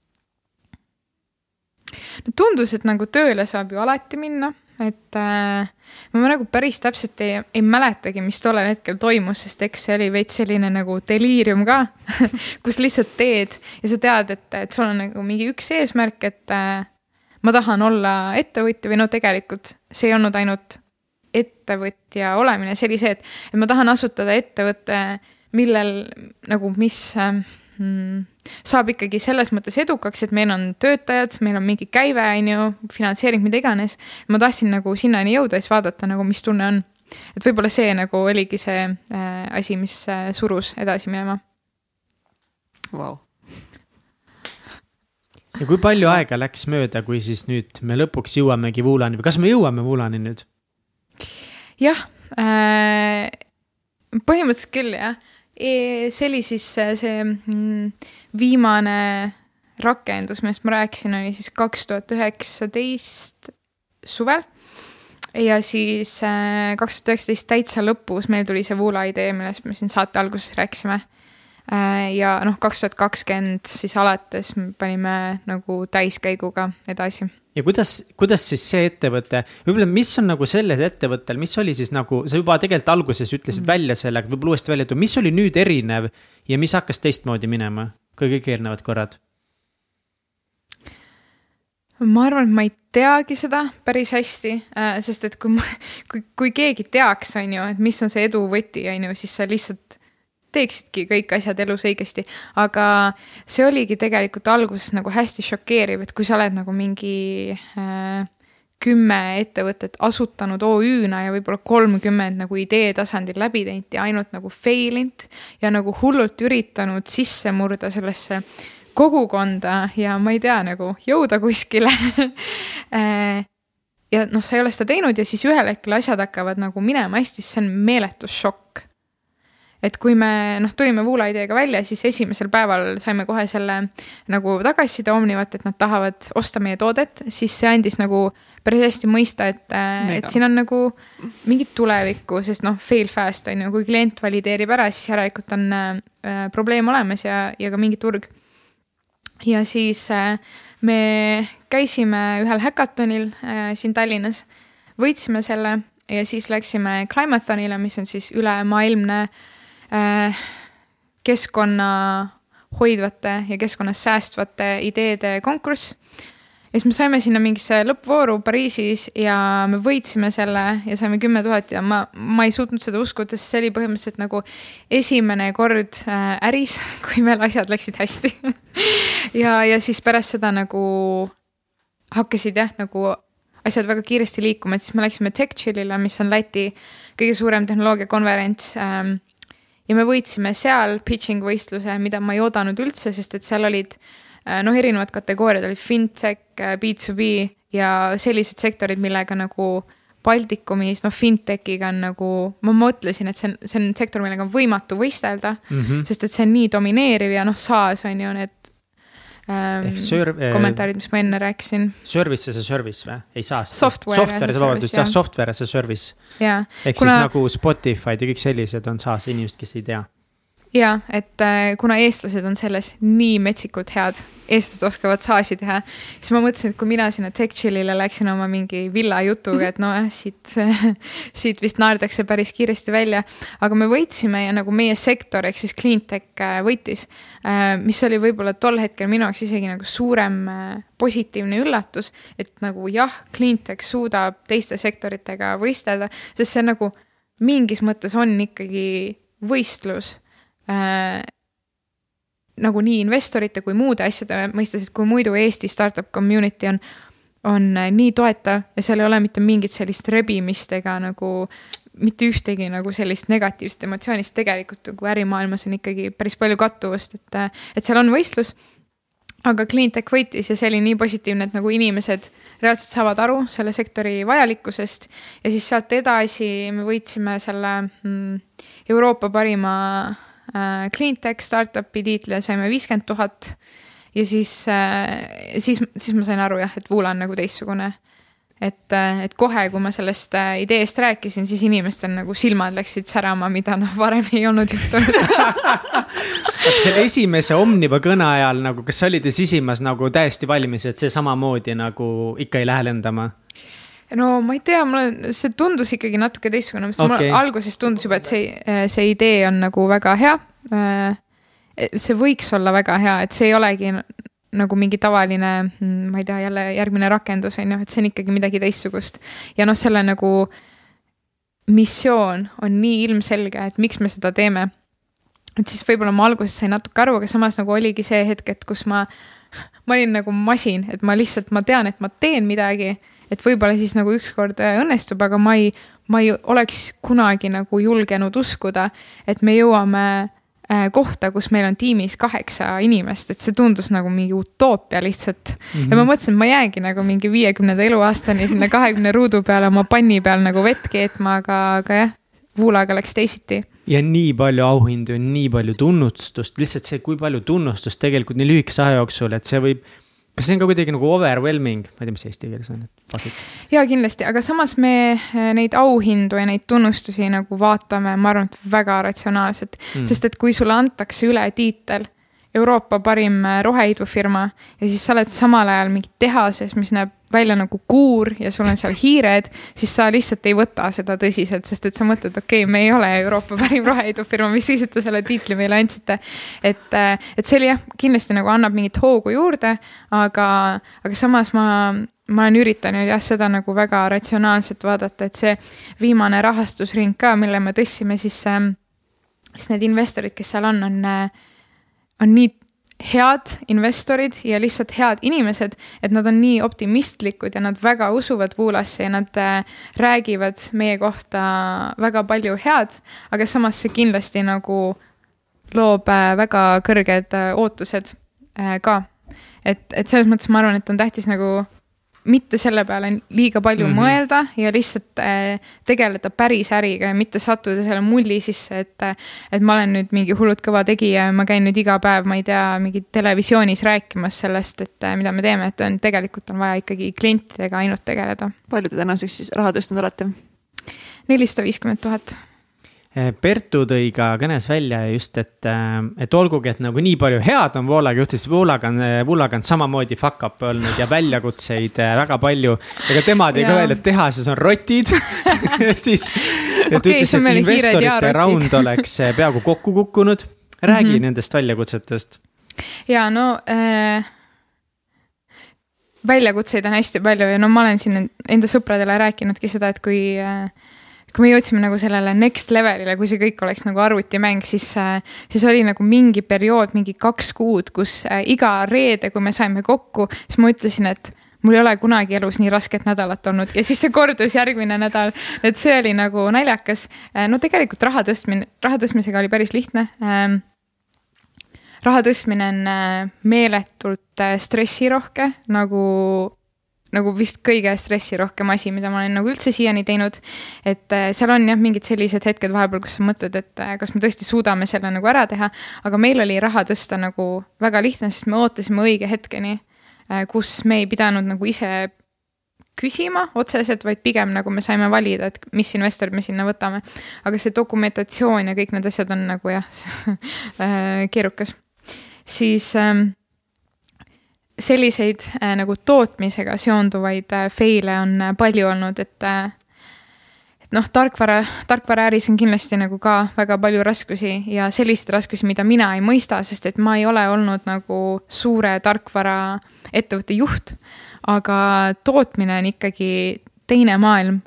no tundus, et nagu tööle saab ju alati minna, et äh, ma nagu päris täpselt ei, ei mäletagi, mis tollel hetkel toimus, sest eks see oli veits selline nagu deliirium ka *laughs* kus lihtsalt teed ja sa tead, et, et sul on nagu mingi üks eesmärk, et äh, ma tahan olla ettevõtja või no tegelikult see ei olnud ainult ettevõtja olemine, see oli see, et, et ma tahan asutada ettevõtte, millel nagu, mis äh, saab ikkagi selles mõttes edukaks, et meil on töötajad, meil on mingi käive, on ju, finantseering, mida iganes. ma tahtsin nagu sinnani jõuda ja siis vaadata nagu, mis tunne on. et võib-olla see nagu oligi see äh, asi, mis äh, surus edasi minema wow.. ja kui palju aega läks mööda, kui siis nüüd me lõpuks jõuamegi Voolani või kas me jõuame Voolani nüüd? jah äh,, põhimõtteliselt küll jah. See oli siis see mm, viimane rakendus, millest ma rääkisin, oli siis kaks tuhat üheksateist suvel. ja siis äh, kaks tuhat üheksateist täitsa lõpus meil tuli see Voola idee, millest me siin saate alguses rääkisime äh, ja noh, kaks tuhat kakskümmend siis alates panime nagu täiskäiguga edasi ja kuidas, kuidas siis see ettevõte, võib-olla, mis on nagu sellel ettevõttel, mis oli siis nagu, sa juba tegelikult alguses ütlesid mm. välja selle, aga võib-olla uuesti välja tuua, mis oli nüüd erinev ja mis hakkas teistmoodi minema kui kõik eelnevad korrad? ma arvan, et ma ei teagi seda päris hästi, äh, sest et kui ma, kui, kui keegi teaks, on ju, et mis on see edu võti, on ju, siis sa lihtsalt teeksidki kõik asjad elus õigesti. aga see oligi tegelikult alguses nagu hästi šokeeriv, et kui sa oled nagu mingi äh, kümme ettevõtet asutanud OÜ-na ja võib-olla kolmkümmend nagu idee tasandil läbi teinud ja ainult nagu fail inud ja nagu hullult üritanud sisse murda sellesse kogukonda ja ma ei tea, nagu jõuda kuskile *laughs* äh, ja noh, sa ei ole seda teinud ja siis ühel hetkel asjad hakkavad nagu minema hästi, siis see on meeletu šokk et kui me noh, tulime Voola ideega välja, siis esimesel päeval saime kohe selle nagu tagasiside Omnivat, et nad tahavad osta meie toodet, siis see andis nagu päris hästi mõista, et, et siin on nagu mingit tulevikku, sest noh, fail fast on ju, kui klient valideerib ära, siis järelikult on äh, probleem olemas ja, ja ka mingi turg. ja siis äh, me käisime ühel häkatonil äh, siin Tallinnas, võitsime selle ja siis läksime Climathonile, mis on siis ülemaailmne äh, Äh, keskkonna hoidvate ja keskkonnas säästvate ideede konkurss. ja siis me saime sinna mingisse lõppvooru Pariisis ja me võitsime selle ja saime kümme tuhat ja ma, ma ei suutnud seda uskuda, sest see oli põhimõtteliselt nagu esimene kord äh, äris, *laughs* kui meil asjad läksid hästi *laughs* ja, ja siis pärast seda nagu hakkasid jah, nagu asjad väga kiiresti liikuma, et siis me läksime TechChillile, mis on Läti kõige suurem tehnoloogiakonverents ähm, ja me võitsime seal pitching võistluse, mida ma ei oodanud üldse, sest et seal olid äh, noh, erinevad kategooriad olid fintech, B2B äh, ja sellised sektorid, millega nagu Baltikumis, noh, fintechiga on nagu, ma mõtlesin, et see on, see on sektor, millega on võimatu võistelda mm, -hmm. sest et see on nii domineeriv ja noh, SaaS on ju need ähm, serv- äh,. kommentaarid, mis ma enne rääkisin. Service as a service või, ei saa? Software, software, vabandust, jah, software as a service. ehk kuna... siis nagu Spotify'd ja kõik sellised on SaaS inimesed, kes ei tea ja et äh, kuna eestlased on selles nii metsikult head, eestlased oskavad saasi teha, siis ma mõtlesin, et kui mina sinna TechChillile läksin oma mingi villa jutuga, et noh, siit, *laughs* siit vist naerdakse päris kiiresti välja. aga me võitsime ja nagu meie sektor ehk siis Cleantech äh, võitis, äh, mis oli võib-olla tol hetkel minu jaoks isegi nagu suurem positiivne üllatus, et nagu jah, Cleantech suudab teiste sektoritega võistelda, sest see nagu mingis mõttes on ikkagi võistlus äh, nagu nii investorite kui muude asjade mõistes, kui muidu Eesti startup community on, on äh, nii toetav ja seal ei ole mitte mingit sellist rebimist ega nagu mitte ühtegi nagu sellist negatiivset emotsiooni, siis tegelikult nagu ärimaailmas on ikkagi päris palju kattuvust, et, äh, et seal on võistlus. aga Cleantech võitis ja see oli nii positiivne, et nagu inimesed reaalselt saavad aru selle sektori vajalikkusest. ja siis sealt edasi me võitsime selle mm, Euroopa parima Cleantech startup'i tiitli saime viiskümmend tuhat. ja siis äh,, siis, siis ma sain aru jah, et Voola on nagu teistsugune. et, äh, et kohe, kui ma sellest äh, ideest rääkisin, siis inimestel nagu silmad läksid särama, mida noh, varem ei olnud juhtunud *laughs* vaata selle esimese Omniva kõne ajal nagu, kas sa olid sisimas nagu täiesti valmis, et see samamoodi nagu ikka ei lähe lendama? No ma ei tea, mulle see tundus ikkagi natuke teistsugune, sest okay. mulle alguses tundus juba, et see, see idee on nagu väga hea. Äh, see võiks olla väga hea, et see ei olegi nagu mingi tavaline, mm, ma ei tea, jälle järgmine rakendus on ju, et see on ikkagi midagi teistsugust. ja noh, selle nagu missioon on nii ilmselge, et miks me seda teeme. et siis võib-olla ma alguses sain natuke aru, aga samas nagu oligi see hetk, et kus ma, *laughs* ma olin nagu masin, et ma lihtsalt, ma tean, et ma teen midagi, et võib-olla siis nagu ükskord äh, õnnestub, aga ma ei, ma ei oleks kunagi nagu julgenud uskuda, et me jõuame Äh, kohta, kus meil on tiimis kaheksa inimest, et see tundus nagu mingi utoopia lihtsalt mm. -hmm. ja ma mõtlesin, et ma jäängi nagu mingi viiekümnenda eluaastani sinna kahekümne ruudu peale oma panni peal nagu vett keetma, aga, aga jah, Voolaga läks teisiti ja nii palju auhindu ja nii palju tunnustust, lihtsalt see, kui palju tunnustust tegelikult nii lühikese aja jooksul, et see võib kas see on ka kuidagi nagu overwhelming, ma ei tea, mis eesti keeles on, et pakid? ja kindlasti, aga samas me eh, neid auhindu ja neid tunnustusi nagu vaatame, ma arvan, et väga ratsionaalselt mm., sest et kui sulle antakse üle tiitel Euroopa parim äh, roheidufirma ja siis sa oled samal ajal mingi tehases, mis näeb välja nagu kuur ja sul on seal hiired, siis sa lihtsalt ei võta seda tõsiselt, sest et sa mõtled, okei okay,, me ei ole Euroopa *laughs* parim roheidufirma, mis siis, et te selle tiitli meile andsite. et, äh, et see oli jah, kindlasti nagu annab mingit hoogu juurde, aga, aga samas ma ma olen üritanud jah, seda nagu väga ratsionaalselt vaadata, et see viimane rahastusring ka, mille me tõstsime, siis, ähm, siis need investorid, kes seal on, on äh, on nii head investorid ja lihtsalt head inimesed, et nad on nii optimistlikud ja nad väga usuvad Voolasse ja nad äh, räägivad meie kohta väga palju head, aga samas see kindlasti nagu loob äh, väga kõrged äh, ootused ka. et, et selles mõttes ma arvan, et on tähtis nagu mitte selle peale liiga palju mm -hmm. mõelda ja lihtsalt äh, tegeleda päris äriga ja mitte sattuda selle mulli sisse, et. et ma olen nüüd mingi hullult kõva tegija ja ma käin nüüd iga päev, ma ei tea, mingi televisioonis rääkimas sellest, et äh, mida me teeme, et on tegelikult on vaja ikkagi klientidega ainult tegeleda. palju te tänaseks siis raha tõstnud olete? nelisada viiskümmend tuhat Pertu tõi ka kõnes välja just, et, eh, et olgugi, et nagu nii palju head on Voolaga juhtus, Voolaga on, eh, Voolaga on samamoodi fuck up olnud ja väljakutseid väga palju. ega tema tõi ka välja, et tehases on rotid *laughs* siis, et okay, ütles, et investorite round oleks peaaegu kokku kukkunud. räägi mm -hmm. nendest väljakutsetest. ja no äh väljakutseid on hästi palju ja no ma olen siin enda sõpradele rääkinudki seda, et kui äh, kui me jõudsime nagu sellele next level'ile, kui see kõik oleks nagu arvutimäng, siis, äh, siis oli nagu mingi periood, mingi kaks kuud, kus äh, iga reede, kui me saime kokku, siis ma ütlesin, et mul ei ole kunagi elus nii rasket nädalat olnud ja siis see kordus järgmine nädal. et see oli nagu naljakas. Äh, no tegelikult raha tõstmine, raha tõstmisega oli päris lihtne. Ähm, raha tõstmine on meeletult stressirohke, nagu nagu vist kõige stressirohkem asi, mida ma olen nagu üldse siiani teinud. et äh, seal on jah, mingid sellised hetked vahepeal, kus sa mõtled, et äh, kas me tõesti suudame selle nagu ära teha. aga meil oli raha tõsta nagu väga lihtne, sest me ootasime õige hetkeni, äh, kus me ei pidanud nagu ise küsima otseselt, vaid pigem nagu me saime valida, et mis investorid me sinna võtame. aga see dokumentatsioon ja kõik need asjad on nagu jah *laughs* keerukas. siis ähm, selliseid äh, nagu tootmisega seonduvaid äh, fail'e on äh, palju olnud, et äh, et noh, tarkvara, tarkvaraäris on kindlasti nagu ka väga palju raskusi ja selliseid raskusi, mida mina ei mõista, sest et ma ei ole olnud nagu suure tarkvaraettevõtte juht. aga tootmine on ikkagi teine maailm.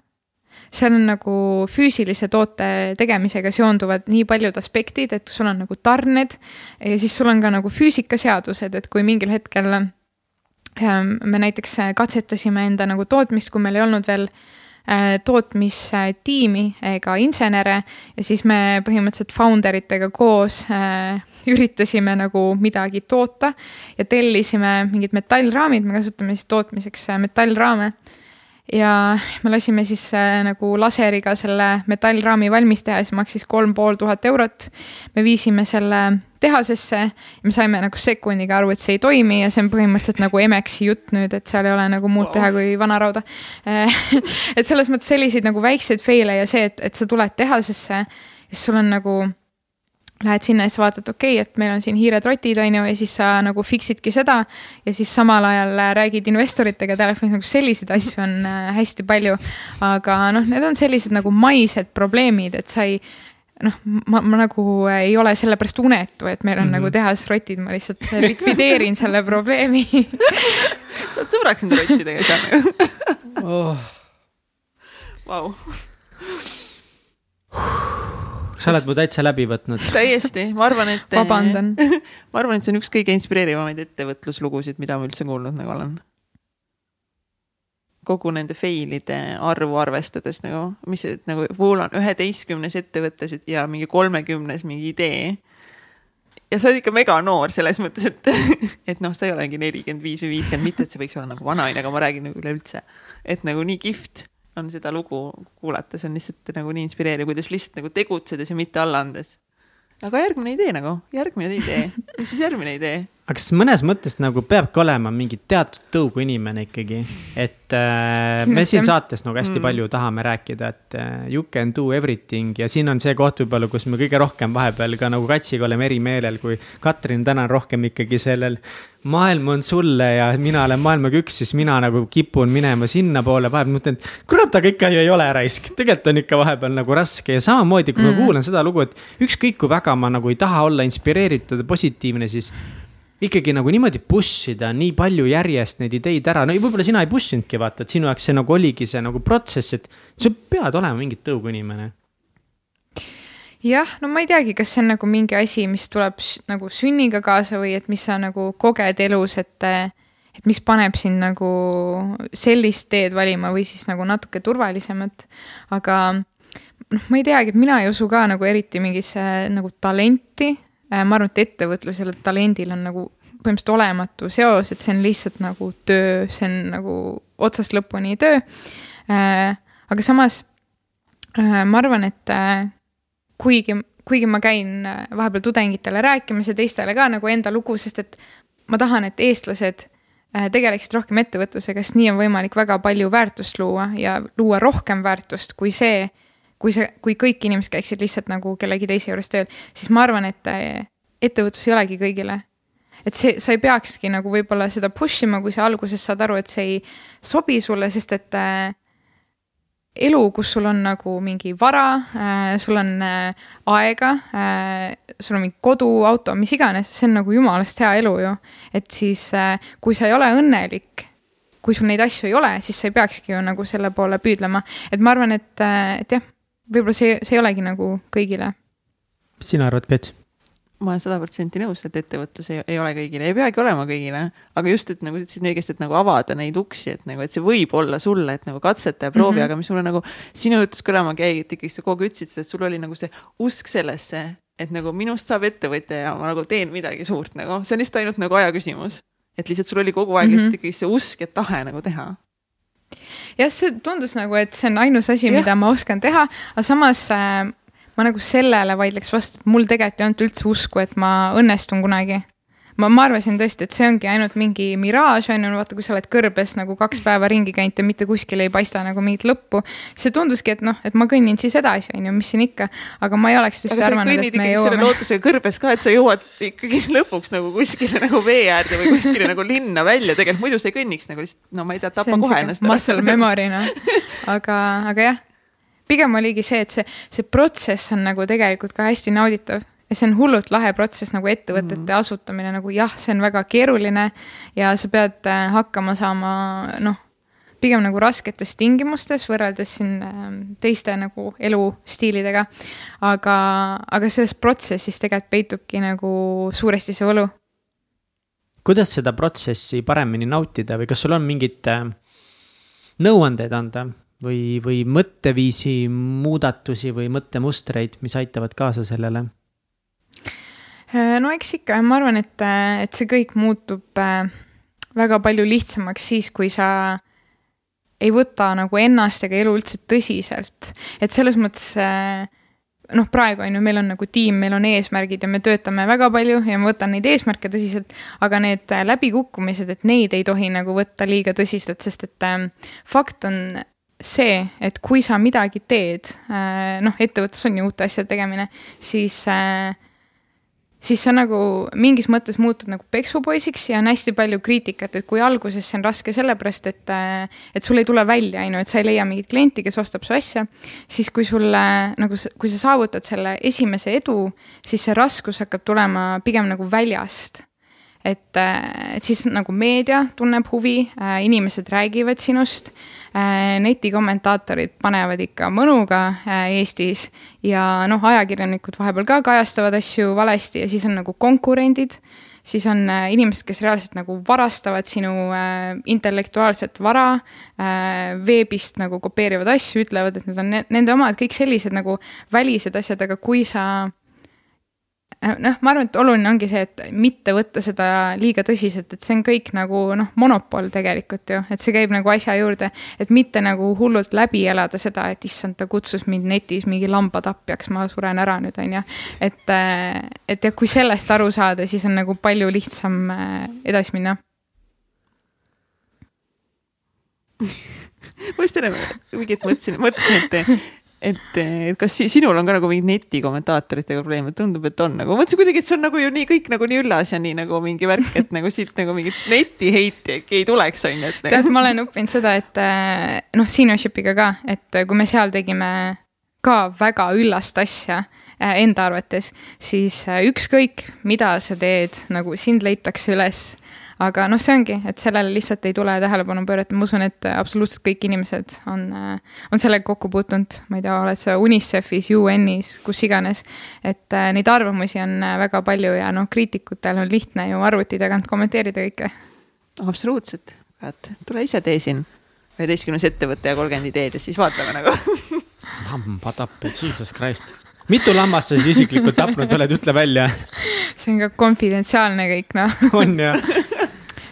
seal on nagu füüsilise toote tegemisega seonduvad nii paljud aspektid, et sul on nagu tarned ja siis sul on ka nagu füüsikaseadused, et kui mingil hetkel me näiteks äh, katsetasime enda nagu tootmist, kui meil ei olnud veel äh, tootmistiimi ega insenere. Ja siis me põhimõtteliselt founder itega koos äh, *laughs* üritasime nagu midagi toota ja tellisime mingid metallraamid, me kasutame siis tootmiseks metallraame ja me lasime siis äh, nagu laseriga selle metallraami valmis teha, siis maksis kolm pool tuhat eurot. me viisime selle tehasesse ja me saime nagu sekundiga aru, et see ei toimi ja see on põhimõtteliselt nagu Emexi jutt nüüd, et seal ei ole nagu muud teha kui vanarauda *laughs* et selles mõttes selliseid nagu väikseid fail'e ja see, et, et sa tuled tehasesse, siis sul on nagu lähed sinna ja siis vaatad, okei okay,, et meil on siin hiiretrotid, on ju, ja siis sa nagu fix idki seda. ja siis samal ajal äh, räägid investoritega telefonis, nagu selliseid asju on äh, hästi palju. aga noh, need on sellised nagu maised probleemid, et sa ei noh, ma, ma nagu ei ole sellepärast unetu, et meil on mm -hmm. nagu tehasrotid, ma lihtsalt likvideerin selle probleemi *laughs* sa oled sõbraks nende rottidega seal oh.. Vau sa oled mu täitsa läbi võtnud. *laughs* täiesti, ma arvan, et. vabandan. *laughs* ma arvan, et see on üks kõige inspireerivamaid ettevõtluslugusid, mida ma üldse kuulnud nagu olen. kogu nende fail'ide arvu arvestades nagu, mis nagu pool on üheteistkümnes ettevõttes ja mingi kolmekümnes mingi idee ja sa oled ikka mega noor selles mõttes, et, *laughs* et noh, sa ei ole mingi nelikümmend viis või viiskümmend, mitte et see võiks olla nagu vanaine, aga ma räägin nagu üleüldse, et nagu nii kihvt on seda lugu kuulata, see on lihtsalt nagu nii inspireeriv, kuidas lihtsalt nagu tegutsedes ja mitte alla andes. aga järgmine idee nagu, järgmine idee, mis siis järgmine idee? Aga kas mõnes mõttes nagu peabki olema mingi teatud tõugu inimene ikkagi, et äh, me siin saates nagu hästi mm. palju tahame rääkida, et äh, you can do everything ja siin on see koht võib-olla, kus me kõige rohkem vahepeal ka nagu Katsiga oleme eri meelel, kui Katrin täna on rohkem ikkagi sellel. maailm on sulle ja mina olen maailmaga üks, siis mina nagu kipun minema sinnapoole, vahepeal mõtlen, et kurat, aga ikka ju ei ole raisk, tegelikult on ikka vahepeal nagu raske ja samamoodi, kui mm. ma kuulan seda lugu, et ükskõik kui väga ma nagu ei taha olla inspireeritud ja positiivne, siis ikkagi nagu niimoodi push ida nii palju järjest neid ideid ära, no võib-olla sina ei push inudki vaata, et sinu jaoks see nagu oligi see nagu protsess, et sa pead olema mingi tõugu inimene. jah, no ma ei teagi, kas see on nagu mingi asi, mis tuleb nagu sünniga kaasa või et mis sa nagu koged elus, et et mis paneb sind nagu sellist teed valima või siis nagu natuke turvalisemat. aga noh, ma ei teagi, et mina ei usu ka nagu eriti mingisse nagu talenti ma arvan, et ettevõtlusel, talendil on nagu põhimõtteliselt olematu seos, et see on lihtsalt nagu töö, see on nagu otsast lõpuni töö. Äh, aga samas äh, ma arvan, et kuigi, kuigi ma käin vahepeal tudengitele rääkimas ja teistele ka nagu enda lugu, sest et ma tahan, et eestlased tegeleksid rohkem ettevõtlusega, sest nii on võimalik väga palju väärtust luua ja luua rohkem väärtust kui see, kui see, kui kõik inimesed käiksid lihtsalt nagu kellegi teise juures tööl, siis ma arvan, et eh, ettevõtlus ei olegi kõigile. et see, sa ei peakski nagu võib-olla seda push ima, kui sa alguses saad aru, et see ei sobi sulle, sest et äh, elu, kus sul on nagu mingi vara äh,, sul on äh, aega äh,, sul on mingi kodu, auto, mis iganes, see on nagu jumalast hea elu ju. et siis äh,, kui sa ei ole õnnelik kui sul neid asju ei ole, siis sa ei peakski ju nagu selle poole püüdlema, et ma arvan, et, et jah võib-olla see, see ei olegi nagu kõigile. mis sina arvad, Kats? ma olen sada protsenti nõus, et ettevõtlus ei, ei ole kõigile, ei peagi olema kõigile, aga just, et nagu sa ütlesid õigesti, et nagu avada neid uksi, et nagu, et see võib olla sulle, et nagu katseta ja proovi mm, -hmm. aga mis mulle nagu sinu jutust kõlama käi, et ikkagi sa kogu aeg ütlesid seda, et sul oli nagu see usk sellesse, et nagu minust saab ettevõtja ja ma nagu teen midagi suurt nagu, see on lihtsalt ainult nagu aja küsimus. et lihtsalt sul oli kogu aeg mm -hmm. lihtsalt ikkagi see usk ja tahe nagu teha jah, see tundus nagu, et see on ainus asi, mida ma oskan teha, aga samas äh, ma nagu sellele vaidleks vastu, et mul tegelikult ei olnud üldse usku, et ma õnnestun kunagi ma, ma arvasin tõesti, et see ongi ainult mingi miraaž on ju, vaata, kui sa oled kõrbes nagu kaks päeva ringi käinud ja mitte kuskil ei paista nagu mingit lõppu. see tunduski, et noh, et ma kõnnin siis edasi, on ju, mis siin ikka, aga ma ei oleks tõesti arvanud, et me jõuame. selle lootusega kõrbes ka, et sa jõuad ikkagi lõpuks nagu kuskile nagu vee äärde või kuskile nagu linna välja, tegelikult muidu sa ei kõnniks nagu lihtsalt, no ma ei tea, tapa kohe ennast. muscle memory noh, aga, aga jah pigem oligi see, et see, see protsess on nagu tegelikult ka hästi nauditav ja see on hullult lahe protsess nagu ettevõtete mm. asutamine, nagu jah, see on väga keeruline ja sa pead äh, hakkama saama noh, pigem nagu rasketes tingimustes võrreldes siin ähm, teiste nagu elustiilidega. aga, aga selles protsessis tegelikult peitubki nagu suuresti see võlu. kuidas seda protsessi paremini nautida või kas sul on mingid äh, nõuandeid anda või, või mõtteviisi muudatusi või mõttemustreid, mis aitavad kaasa sellele? Äh, no eks ikka, ma arvan, et, äh, et see kõik muutub äh, väga palju lihtsamaks siis, kui sa ei võta nagu ennast ega elu üldse tõsiselt. et selles mõttes noh, praegu on ju, meil on nagu tiim, meil on eesmärgid ja me töötame väga palju ja ma võtan neid eesmärke tõsiselt, aga need läbikukkumised, et neid ei tohi nagu võtta liiga tõsiselt, sest et fakt on see, et kui sa midagi teed, noh, ettevõttes on ju uute asjade tegemine, siis äh, siis sa nagu mingis mõttes muutud nagu peksupoisiks ja on hästi palju kriitikat, et kui alguses see on raske sellepärast, et, äh, et sul ei tule välja, on ju, et sa ei leia mingit klienti, kes ostab su asja, siis kui sulle nagu, kui sa saavutad selle esimese edu, siis see raskus hakkab tulema pigem nagu väljast. Et siis nagu meedia tunneb huvi, inimesed räägivad sinust netikommentaatorid panevad ikka mõnuga Eestis ja noh, ajakirjanikud vahepeal ka kajastavad asju valesti ja siis on nagu konkurendid siis on äh, inimesed, kes reaalselt nagu varastavad sinu äh, intellektuaalset vara äh,, veebist nagu kopeerivad asju, ütlevad, et need on ne nende omad, kõik sellised nagu välised asjad, aga kui sa Äh, noh, ma arvan, et oluline ongi see, et mitte võtta seda liiga tõsiselt, et see on kõik nagu noh, monopol tegelikult ju, et see käib nagu asja juurde. et mitte nagu hullult läbi elada seda, et issand, ta kutsus mind netis mingi lambatapjaks, ma suren ära nüüd, on ju. et, äh, et jah, kui sellest aru saada, siis on nagu palju lihtsam äh, edasi minna *laughs* ma just enne mingit mõtlesin, mõtlesin, et et, et kas sinul on ka nagu mingid netikommentaatoritega probleeme, tundub, et on nagu, mõtlesin kuidagi, et see on nagu ju nii kõik nagu nii üllas ja nii nagu mingi värk, et nagu siit nagu mingit netiheiti äkki ei tuleks, on ju, et nagu.... tead, ma olen õppinud seda, et eh, noh, Seniorship'iga ka, et kui me seal tegime ka väga üllast asja eh, enda arvates, siis eh, ükskõik, mida sa teed, nagu sind leitakse üles aga noh, see ongi, et sellele lihtsalt ei tule tähelepanu pöörata, ma usun, et absoluutselt kõik inimesed on, on sellega kokku puutunud, ma ei tea, oled sa UNICEF-is, UN-is, kus iganes. et äh, neid arvamusi on äh, väga palju ja noh, kriitikutel on lihtne ju arvuti tagant kommenteerida kõike. absoluutselt, et tule ise tee siin üheteistkümnes ettevõte ja kolmkümmend ideed ja siis vaatame nagu *laughs* lambatappi, jesus christ mitu lammast sa siis isiklikult tapnud oled, ütle välja. see on ka konfidentsiaalne kõik, noh. *laughs* on jah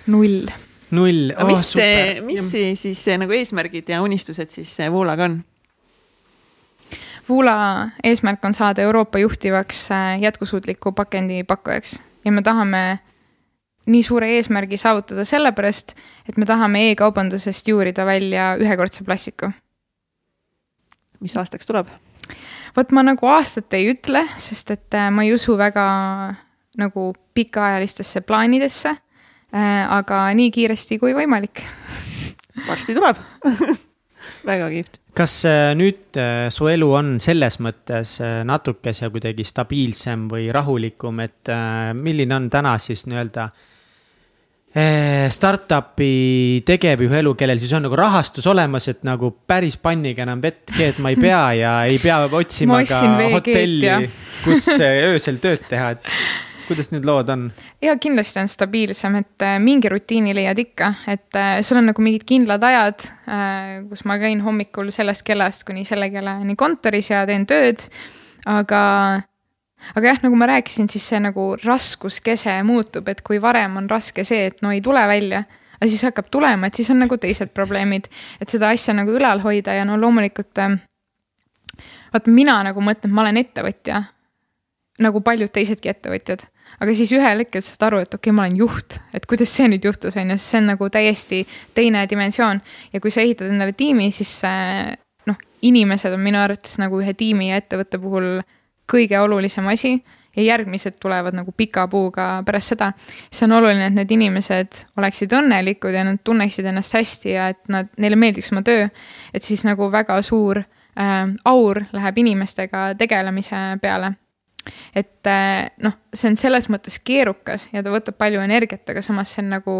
null. null oh,. mis see, mis ja. siis nagu eesmärgid ja unistused siis Voolaga on? Voola eesmärk on saada Euroopa juhtivaks äh, jätkusuutliku pakendi pakkujaks ja me tahame nii suure eesmärgi saavutada sellepärast, et me tahame e-kaubandusest juurida välja ühekordse plastiku. mis aastaks tuleb? vot ma nagu aastat ei ütle, sest et äh, ma ei usu väga nagu pikaajalistesse plaanidesse aga nii kiiresti kui võimalik. varsti tuleb *laughs* väga kihvt. kas äh, nüüd äh, su elu on selles mõttes natukese kuidagi stabiilsem või rahulikum, et milline on täna siis nii-öelda startup'i tegevjuhi elu, kellel siis on nagu rahastus olemas, et nagu päris panniga enam vett keetma ei pea ja ei pea otsima *laughs* ka hotelli, kus öösel tööd teha, et kuidas need lood on? ja kindlasti on stabiilsem, et äh, mingi rutiini leiad ikka, et äh, sul on nagu mingid kindlad ajad, äh, kus ma käin hommikul sellest kellast kuni selle kellani kontoris ja teen tööd. aga, aga jah, nagu ma rääkisin, siis see nagu raskuskese muutub, et kui varem on raske see, et no ei tule välja aga siis hakkab tulema, et siis on nagu teised probleemid, et seda asja nagu ülal hoida ja no loomulikult. vaata, mina nagu mõtlen, ma olen ettevõtja nagu paljud teisedki ettevõtjad aga siis ühel hetkel saad aru, et okei okay,, ma olen juht, et kuidas see nüüd juhtus, on ju, sest see on nagu täiesti teine dimensioon. ja kui sa ehitad endale tiimi, siis noh, inimesed on minu arvates nagu ühe tiimi ja ettevõtte puhul kõige olulisem asi ja järgmised tulevad nagu pika puuga pärast seda. siis on oluline, et need inimesed oleksid õnnelikud ja nad tunneksid ennast hästi ja et nad, neile meeldiks oma töö. et siis nagu väga suur äh, aur läheb inimestega tegelemise peale et eh, noh, see on selles mõttes keerukas ja ta võtab palju energiat, aga samas see on nagu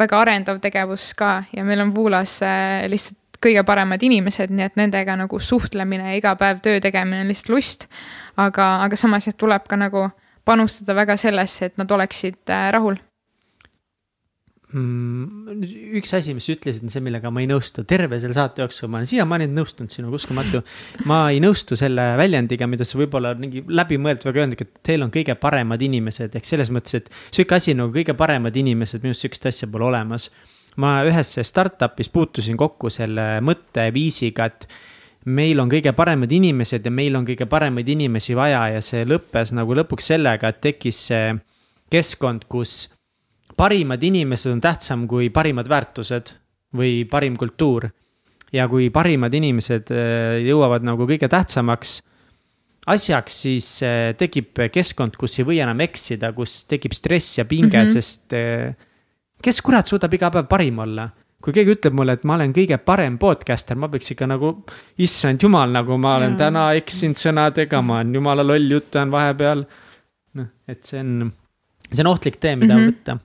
väga arendav tegevus ka ja meil on Vuulas eh, lihtsalt kõige paremad inimesed, nii et nendega nagu suhtlemine ja iga päev töö tegemine on lihtsalt lust. aga, aga samas jah, tuleb ka nagu panustada väga sellesse, et nad oleksid eh, rahul. Üks asi, mis sa ütlesid, on see, millega ma ei nõustu, terve selle saate jooksul ma olen siiamaani nõustunud sinuga, uskumatu. ma ei nõustu selle väljendiga, mida sa võib-olla mingi läbimõeldud öelnud, et teil on kõige paremad inimesed, ehk selles mõttes, et sihuke asi nagu kõige paremad inimesed, minu arust sihukest asja pole olemas. ma ühes startup'is puutusin kokku selle mõtteviisiga, et meil on kõige paremad inimesed ja meil on kõige paremaid inimesi vaja ja see lõppes nagu lõpuks sellega, et tekkis see keskkond, kus parimad inimesed on tähtsam kui parimad väärtused või parim kultuur. ja kui parimad inimesed äh, jõuavad nagu kõige tähtsamaks asjaks, siis äh, tekib keskkond, kus ei või enam eksida, kus tekib stress ja pinge mm, -hmm. sest äh, kes kurat suudab iga päev parim olla kui keegi ütleb mulle, et ma olen kõige parem podcaster, ma peaks ikka nagu, issand jumal, nagu ma olen täna eksinud sõnadega, ma olen jumala loll jutt ajan vahepeal. noh, et see on, see on ohtlik tee, mida mm -hmm. võtta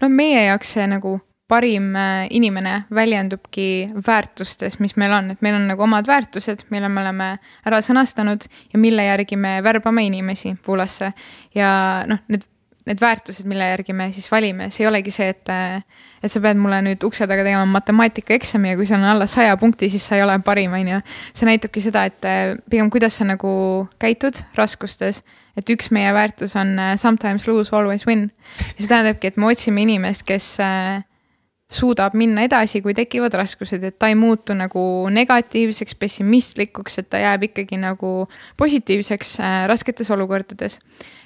no meie jaoks see nagu parim äh, inimene väljendubki väärtustes, mis meil on, et meil on nagu omad väärtused, mille me oleme ära sõnastanud ja mille järgi me värbame inimesi Puulasse. ja noh, need, need väärtused, mille järgi me siis valime, see ei olegi see, et, et sa pead mulle nüüd ukse taga tegema matemaatikaeksami ja kui seal on alla saja punkti, siis sa ei ole parim, on ju. see näitabki seda, et pigem kuidas sa nagu käitud raskustes et üks meie väärtus on sometimes lose, always win. ja see tähendabki, et me otsime inimest, kes äh, suudab minna edasi, kui tekivad raskused, et ta ei muutu nagu negatiivseks, pessimistlikuks, et ta jääb ikkagi nagu positiivseks äh, rasketes olukordades.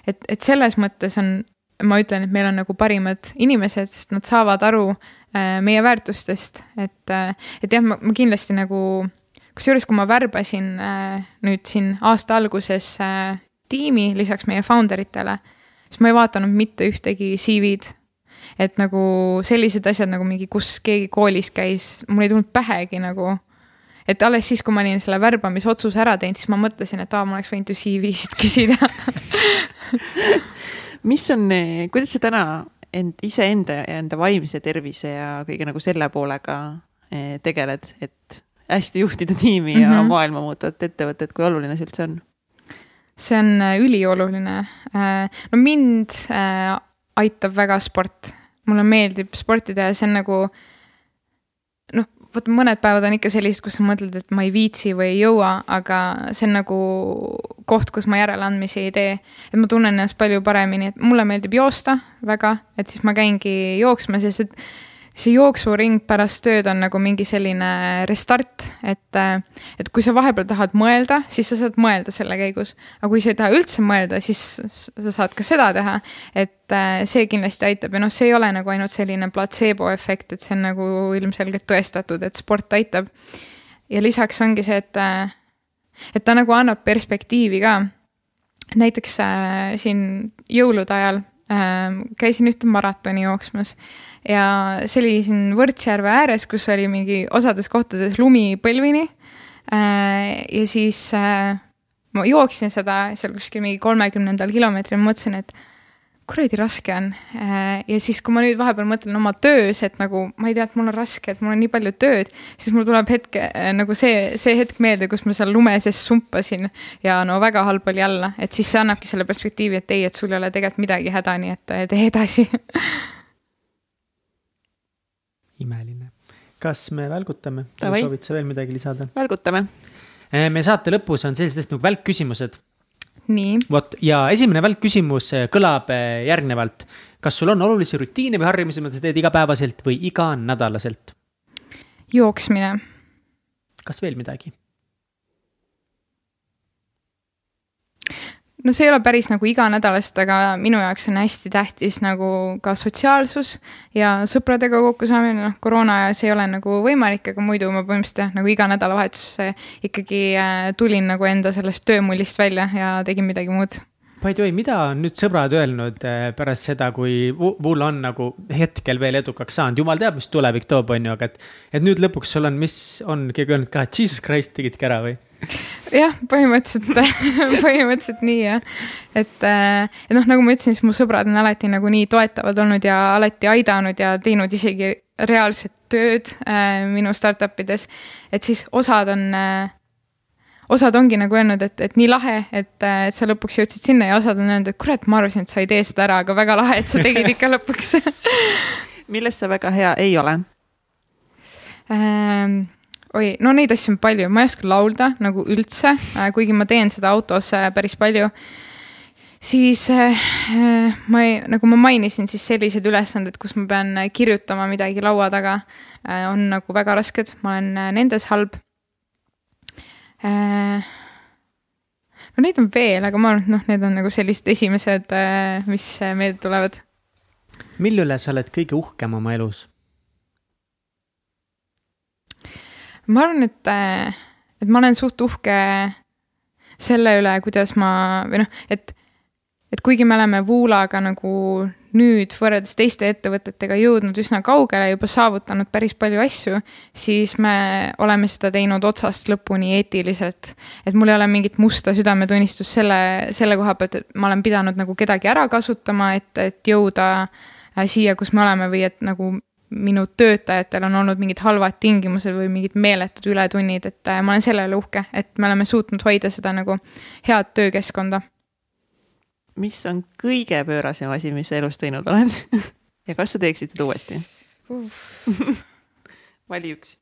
et, et selles mõttes on, ma ütlen, et meil on nagu parimad inimesed, sest nad saavad aru äh, meie väärtustest, et äh,, et jah, ma, kindlasti nagu, kusjuures, kui ma värbasin äh, nüüd siin aasta alguses äh, tiimi lisaks meie founder itele, siis ma ei vaadanud mitte ühtegi CV-d et nagu sellised asjad nagu mingi, kus keegi koolis käis, mul ei tulnud pähegi nagu. et alles siis, kui ma olin selle värbamisotsuse ära teinud, siis ma mõtlesin, et aa, ma oleks võinud ju CV-st küsida *laughs* mis on, kuidas sa täna end, iseenda ja enda vaimse tervise ja kõige nagu selle poolega eh, tegeled, et hästi juhtida tiimi ja mm -hmm. maailma muutvat ettevõtet, kui oluline see üldse on? see on äh, ülioluline. Äh, no mind äh, aitab väga sport, mulle meeldib sporti teha, see on nagu noh, vot mõned päevad on ikka sellised, kus sa mõtled, et ma ei viitsi või ei jõua, aga see on nagu koht, kus ma järeleandmisi ei tee. et ma tunnen ennast palju paremini, et mulle meeldib joosta väga, et siis ma käingi jooksmas ja see see jooksuring pärast tööd on nagu mingi selline restart, et, et kui sa vahepeal tahad mõelda, siis sa saad mõelda selle käigus. aga kui sa ei taha üldse mõelda, siis sa saad ka seda teha. et äh, see kindlasti aitab ja noh, see ei ole nagu ainult selline platseeboefekt, et see on nagu ilmselgelt tõestatud, et sport aitab. ja lisaks ongi see, et, äh, et ta nagu annab perspektiivi ka. näiteks äh, siin jõulude ajal äh, käisin ühte maratoni jooksmas ja see oli siin Võrtsjärve ääres, kus oli mingi osades kohtades lumi põlvini. Äh, ja siis äh, ma jooksin seda seal kuskil mingi kolmekümnendal kilomeetril, mõtlesin, et kuradi raske on. Äh, ja siis, kui ma nüüd vahepeal mõtlen oma töös, et nagu ma ei tea, et mul on raske, et mul on nii palju tööd, siis mul tuleb hetke nagu see, see hetk meelde, kus ma seal lume sees sumpasin ja no väga halb oli alla, et siis see annabki selle perspektiivi, et ei, et sul ei ole tegelikult midagi häda, nii et tee edasi *laughs* imeline. kas me välgutame? soovid sa veel midagi lisada? välgutame. Eh, meie saate lõpus on sellised nagu välkküsimused. nii. vot ja esimene välkküsimus eh, kõlab eh, järgnevalt. kas sul on olulisi rutiine või harjumusi, mida sa teed igapäevaselt või iganädalaselt? jooksmine. kas veel midagi? No see ei ole päris nagu iganädalast, aga minu jaoks on hästi tähtis nagu ka sotsiaalsus ja sõpradega kokkusaamine, noh koroona ajas ei ole nagu võimalik, aga muidu ma põhimõtteliselt jah, nagu iga nädalavahetus ikkagi äh, tulin nagu enda sellest töömullist välja ja tegin midagi muud. By the way, mida on nüüd sõbrad öelnud äh, pärast seda, kui mul on nagu hetkel veel edukaks saanud, jumal teab, mis tulevik toob, on ju, aga et. et nüüd lõpuks sul on, mis on keegi öelnud ka, et jesus christ tegidki ära või? Jah, põhimõtteliselt *laughs* põhimõtteliselt nii jah. et, äh, et noh, nagu ma ütlesin, siis mu sõbrad on alati nagu nii toetavad olnud ja alati aidanud ja teinud isegi reaalset tööd äh, minu startup ides. et siis osad on äh,, osad ongi nagu öelnud, et, et nii lahe, et, et sa lõpuks jõudsid sinna ja osad on öelnud, et kurat, ma arvasin, et sa ei tee seda ära, aga väga lahe, et sa tegid ikka *laughs* lõpuks milles sa väga hea ei ole ähm, oi, no neid asju on palju, ma ei oska laulda nagu üldse, äh, kuigi ma teen seda autos äh, päris palju. siis äh, ma ei, nagu ma mainisin, siis sellised ülesanded, kus ma pean kirjutama midagi laua taga, on nagu väga rasked, ma olen nendes halb. no neid on veel, aga ma arvan, et noh, need on nagu sellised esimesed, mis meelde tulevad. mille üle sa oled kõige uhkem oma elus? Ma arvan, et, et ma olen suht uhke selle üle, kuidas ma või noh, et, et kuigi me oleme Voolaga nagu nüüd võrreldes teiste ettevõtetega jõudnud üsna kaugele, juba saavutanud päris palju asju, siis me oleme seda teinud otsast lõpuni eetiliselt. et mul ei ole mingit musta südametunnistust selle, selle koha pealt, et ma olen pidanud nagu kedagi ära kasutama, et, et jõuda äh, siia, kus me oleme või et nagu minu töötajatel on olnud mingid halvad tingimused või mingid meeletud ületunnid, et äh, ma olen selle üle uhke, et me oleme suutnud hoida seda nagu head töökeskkonda. mis on kõige pöörasem asi, mis sa elus teinud oled *laughs* ja kas sa teeksid seda uuesti uh. *laughs* vali üks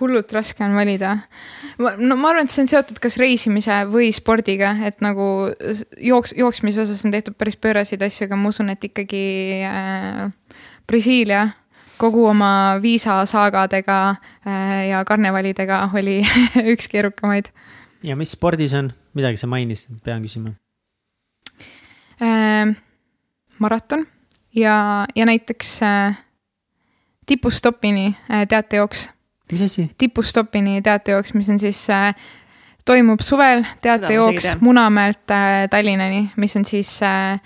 hullult raske on valida. no ma arvan, et see on seotud kas reisimise või spordiga, et nagu jooks, jooksmise osas on tehtud päris pööraseid asju, aga ma usun, et ikkagi äh, Brasiilia kogu oma viisasaagadega äh, ja karnevalidega oli *laughs* üks keerukamaid. ja mis spordis on, midagi sa mainisid, pean küsima äh,. maraton ja, ja näiteks äh, tipust topini äh, teatejooks mis asi? tipustopini teatejooks, mis on siis äh, toimub suvel teatejooks Munamäelt äh, Tallinnani, mis on siis äh,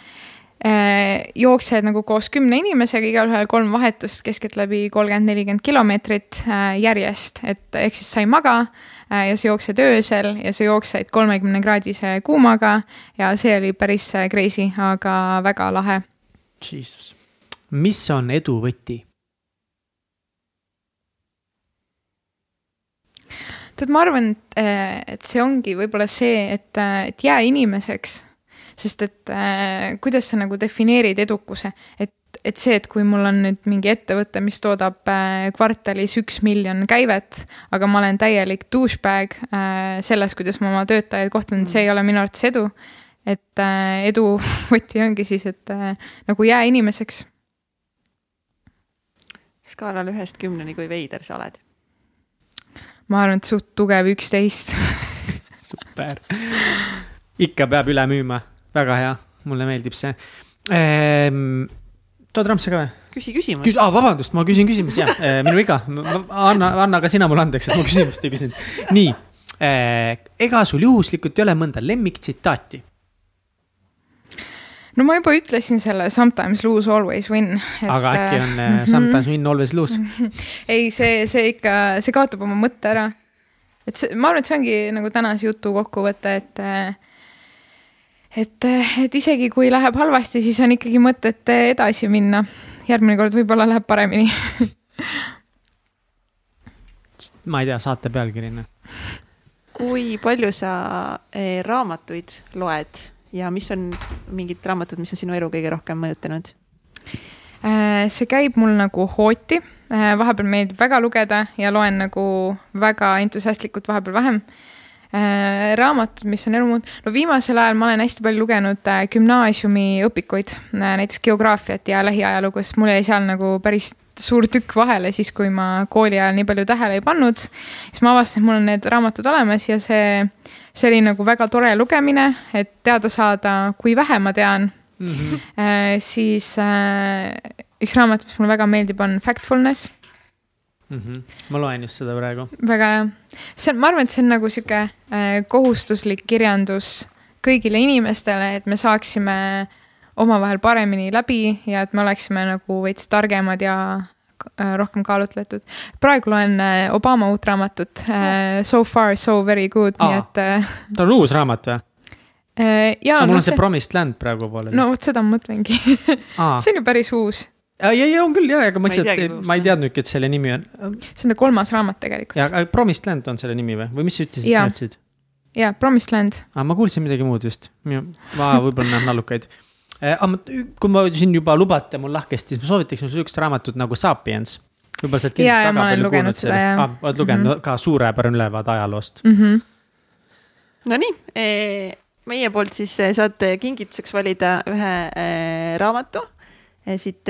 äh, jooksed nagu koos kümne inimesega, igalühel kolm vahetust, keskeltläbi kolmkümmend, nelikümmend kilomeetrit äh, järjest, et ehk siis sa ei maga äh, ja sa jooksed öösel ja sa jooksed kolmekümne kraadise kuumaga ja see oli päris crazy, aga väga lahe. Jesus, mis on edu võti? Tead, ma arvan, et, äh, et see ongi võib-olla see, et, äh, et jää inimeseks. sest et äh, kuidas sa nagu defineerid edukuse, et, et see, et kui mul on nüüd mingi ettevõte, mis toodab kvartalis üks miljon käivet, aga ma olen täielik douchebag selles, kuidas ma oma töötajaid kohtlen, see ei ole minu arvates edu. et edu *laughs* võti ongi siis, et nagu jää inimeseks. skaalal ühest kümneni, kui veider sa oled ma arvan, et suht tugev üksteist *laughs* super, ikka peab üle müüma, väga hea, mulle meeldib see ehm,. tood rampse ka või? küsi küsimus Küs. Ah, vabandust, ma küsin küsimusi, jah, ehm, minu viga. anna, anna ka sina mulle andeks, et ma küsimust ei küsinud. nii, ehm, ega sul juhuslikult ei ole mõnda lemmiktsitaati? No ma juba ütlesin selle sometimes lose, always win. aga äkki on uh, *laughs* sometimes win, always lose *laughs* ei, see, see ikka, see kaotab oma mõtte ära. et see, ma arvan, et see ongi nagu tänase jutu kokkuvõte, et et, et isegi kui läheb halvasti, siis on ikkagi mõtet edasi minna. järgmine kord võib-olla läheb paremini *laughs* ma ei tea, saate pealkirjana. kui palju sa raamatuid loed ja mis on mingid raamatud, mis on sinu elu kõige rohkem mõjutanud? Äh, see käib mul nagu hooti, äh, vahepeal meeldib väga lugeda ja loen nagu väga entusiastlikult, vahepeal vähem. Äh, raamatud, mis on elu muutnud, no viimasel ajal ma olen hästi palju lugenud gümnaasiumi õpikuid, näiteks geograafiat ja lähiajalugu, sest mul jäi seal nagu päris suur tükk vahele siis, kui ma kooli ajal nii palju tähele ei pannud. siis ma avastasin, et mul on need raamatud olemas ja see see oli nagu väga tore lugemine, et teada saada, kui vähe ma tean mm. -hmm. siis äh, üks raamat, mis mulle väga meeldib, on Factfulness mm. -hmm. ma loen just seda praegu. väga hea, see on, ma arvan, et see on nagu sihuke äh, kohustuslik kirjandus kõigile inimestele, et me saaksime omavahel paremini läbi ja et me oleksime nagu veits targemad ja Äh, rohkem kaalutletud. praegu loen äh, Obama uut raamatut äh, So far so very good, nii et. ta on uus raamat või? jaa. mul on see, Promised Land praegu pooleli. no vot seda ma mõtlengi *laughs* see on ju päris uus. ja, ja, ja on küll ja, aga ma lihtsalt, ma ei teadnudki, et selle nimi on. see on ta kolmas raamat tegelikult. ja, Promised Land on selle nimi või, või mis sa ütlesid, sa ütlesid? jaa, Promised Land. aa, ma kuulsin midagi muud just, ma võib-olla näen nallukaid Äh, kui ma siin juba lubate mul lahkesti, siis ma soovitaksin sulle sihukest raamatut nagu Sapiens. võib-olla sa oled kindlasti väga palju kuulnud sellest, ah, oled lugenud mm -hmm. ka suurepärane ülevaade ajaloost mm. -hmm. Nonii, e, meie poolt siis e, saate kingituseks valida ühe e, raamatu siit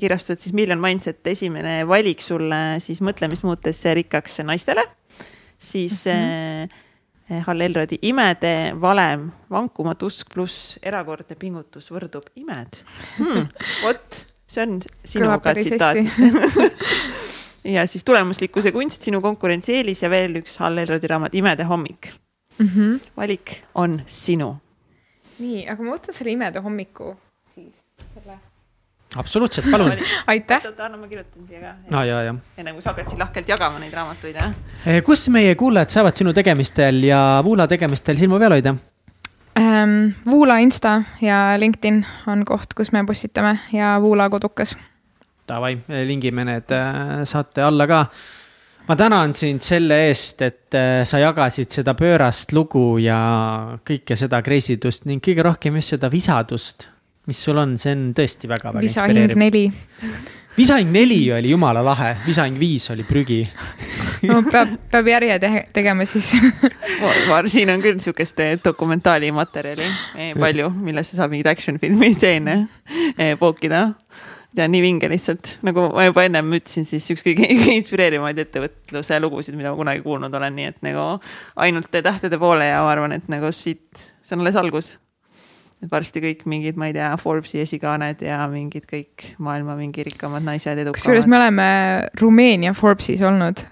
kirjastunud siis Million Mindset, esimene valik sulle siis mõtlemist muutes rikkaks naistele. siis mm -hmm Hall Elrodi imede valem, vankumatu usk pluss erakordne pingutus võrdub imed hmm,. vot, see on sinuga tsitaat *laughs* ja siis tulemuslikkuse kunst, sinu konkurentsieelis ja veel üks Hall Elrodi raamat Imede hommik mm. -hmm. valik on sinu. nii, aga ma võtan selle Imede hommiku siis, selle absoluutselt, palun. aitäh. oota, anna, ma kirjutan siia ka. no ja, ja. enne kui sa hakkad siin lahkelt jagama neid raamatuid, jah. kus meie kuulajad saavad sinu tegemistel ja Vuula tegemistel silma peal hoida? ähm,. Vuula Insta ja LinkedIn on koht, kus me postitame ja Vuula kodukas. Davai, lingime need äh, saate alla ka. ma tänan sind selle eest, et äh, sa jagasid seda pöörast lugu ja kõike seda kreisidust ning kõige rohkem just seda visadust, mis sul on, see on tõesti väga-väga inspireeriv. visahing neli. Visahing neli oli jumala lahe, visahing viis oli prügi. No peab, peab järje te tegema siis. Siin on küll sihukest eh, dokumentaalimaterjali eh, palju, millesse saab mingeid action filmi stseene eh, pookida. Ja nii vinge lihtsalt, nagu ma juba ennem ütlesin, siis üks kõige inspireerivamaid ettevõtluse lugusid, mida ma kunagi kuulnud olen, nii et nagu ainult tähtede poole ja ma arvan, et nagu siit, see on alles algus et varsti kõik mingid, ma ei tea, Forbesi esikaaned ja mingid kõik maailma mingi rikkamad naised, edukamad. kusjuures me oleme Rumeenia Forbesis olnud.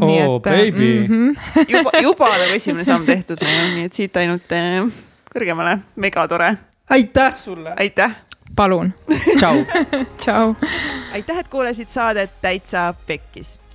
oo, oh, baby mm. -hmm. *laughs* juba, juba nagu esimene samm tehtud, nii et siit ainult eh, kõrgemale, megatore. aitäh sulle. aitäh. palun. tšau. *laughs* tšau. aitäh, et kuulasid saadet Täitsa Pekkis